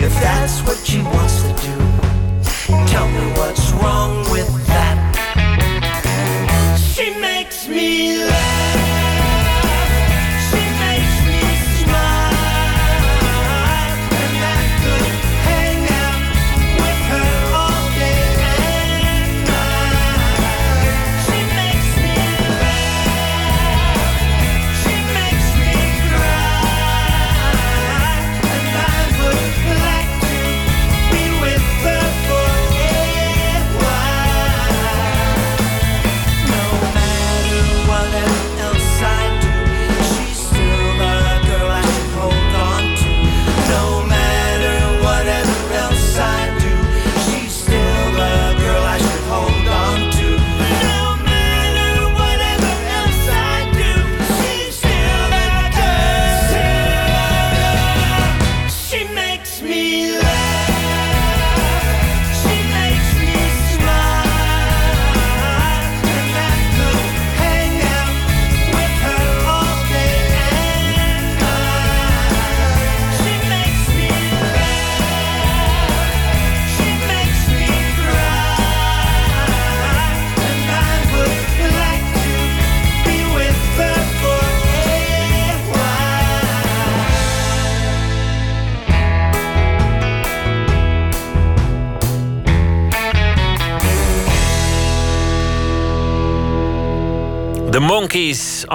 If that's what she wants to do. Tell me what's wrong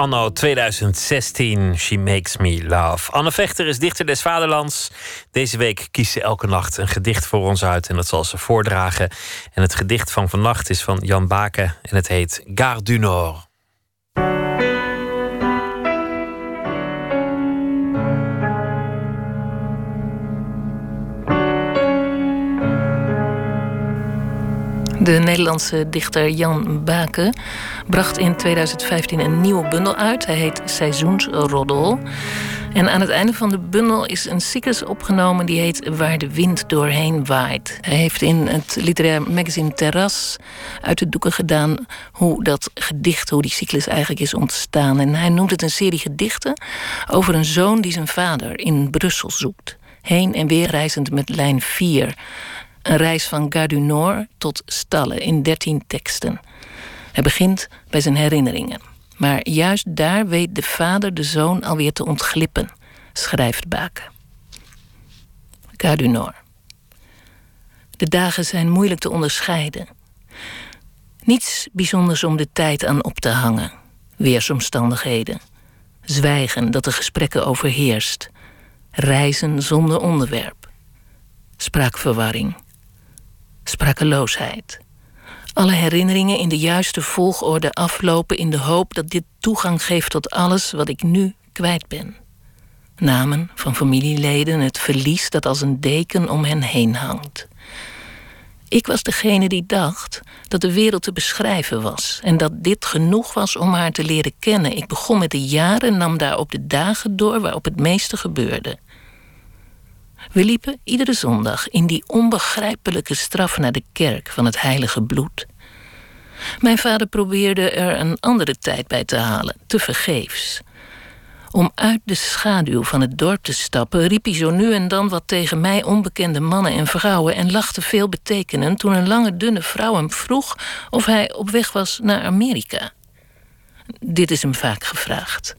anno 2016. She makes me love. Anne Vechter is dichter des vaderlands. Deze week kiest ze elke nacht een gedicht voor ons uit en dat zal ze voordragen. En het gedicht van vannacht is van Jan Baken en het heet Gare du Nord. De Nederlandse dichter Jan Baken bracht in 2015 een nieuwe bundel uit. Hij heet Seizoensroddel. En aan het einde van de bundel is een cyclus opgenomen die heet Waar de wind doorheen waait. Hij heeft in het literair magazine Terras uit de doeken gedaan hoe dat gedicht, hoe die cyclus eigenlijk is ontstaan. En hij noemt het een serie gedichten over een zoon die zijn vader in Brussel zoekt. Heen en weer reizend met lijn 4. Een reis van Gare tot Stallen in dertien teksten. Hij begint bij zijn herinneringen. Maar juist daar weet de vader de zoon alweer te ontglippen, schrijft Baken. Gare. De dagen zijn moeilijk te onderscheiden. Niets bijzonders om de tijd aan op te hangen. Weersomstandigheden. Zwijgen dat de gesprekken overheerst. Reizen zonder onderwerp. Spraakverwarring sprakeloosheid. Alle herinneringen in de juiste volgorde aflopen in de hoop dat dit toegang geeft tot alles wat ik nu kwijt ben. Namen van familieleden, het verlies dat als een deken om hen heen hangt. Ik was degene die dacht dat de wereld te beschrijven was en dat dit genoeg was om haar te leren kennen. Ik begon met de jaren en nam daar op de dagen door waarop het meeste gebeurde. We liepen iedere zondag in die onbegrijpelijke straf naar de kerk van het heilige bloed. Mijn vader probeerde er een andere tijd bij te halen, te vergeefs. Om uit de schaduw van het dorp te stappen, riep hij zo nu en dan wat tegen mij onbekende mannen en vrouwen en lachte veel betekenend toen een lange, dunne vrouw hem vroeg of hij op weg was naar Amerika. Dit is hem vaak gevraagd.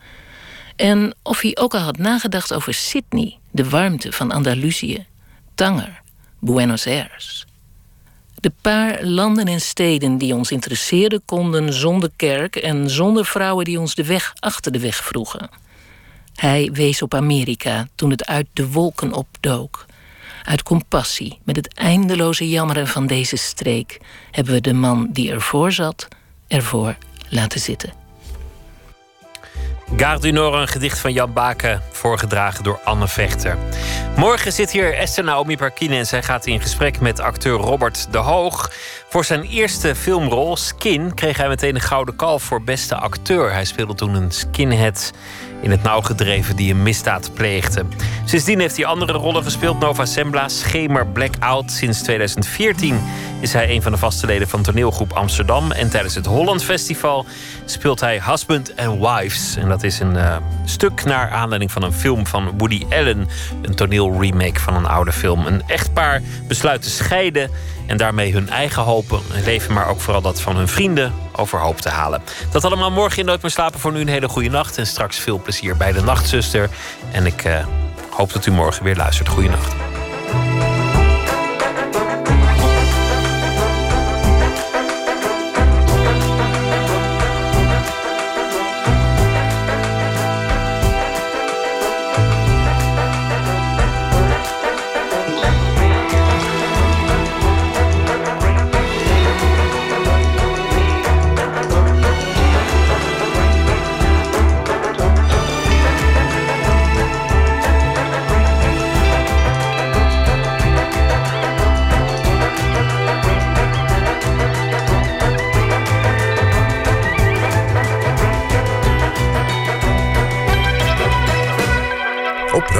En of hij ook al had nagedacht over Sydney, de warmte van Andalusië, Tanger, Buenos Aires. De paar landen en steden die ons interesseerden konden zonder kerk en zonder vrouwen die ons de weg achter de weg vroegen. Hij wees op Amerika toen het uit de wolken opdook. Uit compassie met het eindeloze jammeren van deze streek hebben we de man die ervoor zat, ervoor laten zitten. Gare du een gedicht van Jan Baken, voorgedragen door Anne Vechter. Morgen zit hier Esther Naomi Parkine en zij gaat in gesprek met acteur Robert de Hoog. Voor zijn eerste filmrol, Skin, kreeg hij meteen een gouden kalf voor beste acteur. Hij speelde toen een skinhead in het nauw gedreven die een misdaad pleegde. Sindsdien heeft hij andere rollen gespeeld. Nova Sembla, Schemer, Blackout. Sinds 2014 is hij een van de vaste leden van toneelgroep Amsterdam. En tijdens het Holland Festival speelt hij Husband and Wives. En dat is een uh, stuk naar aanleiding van een film van Woody Allen. Een toneelremake van een oude film. Een echtpaar besluit te scheiden en daarmee hun eigen hopen en leven, maar ook vooral dat van hun vrienden overhoop te halen. Dat allemaal morgen in Nooit meer slapen. Voor nu een hele goede nacht en straks veel plezier bij de Nachtzuster. En ik uh, hoop dat u morgen weer luistert. Goeienacht.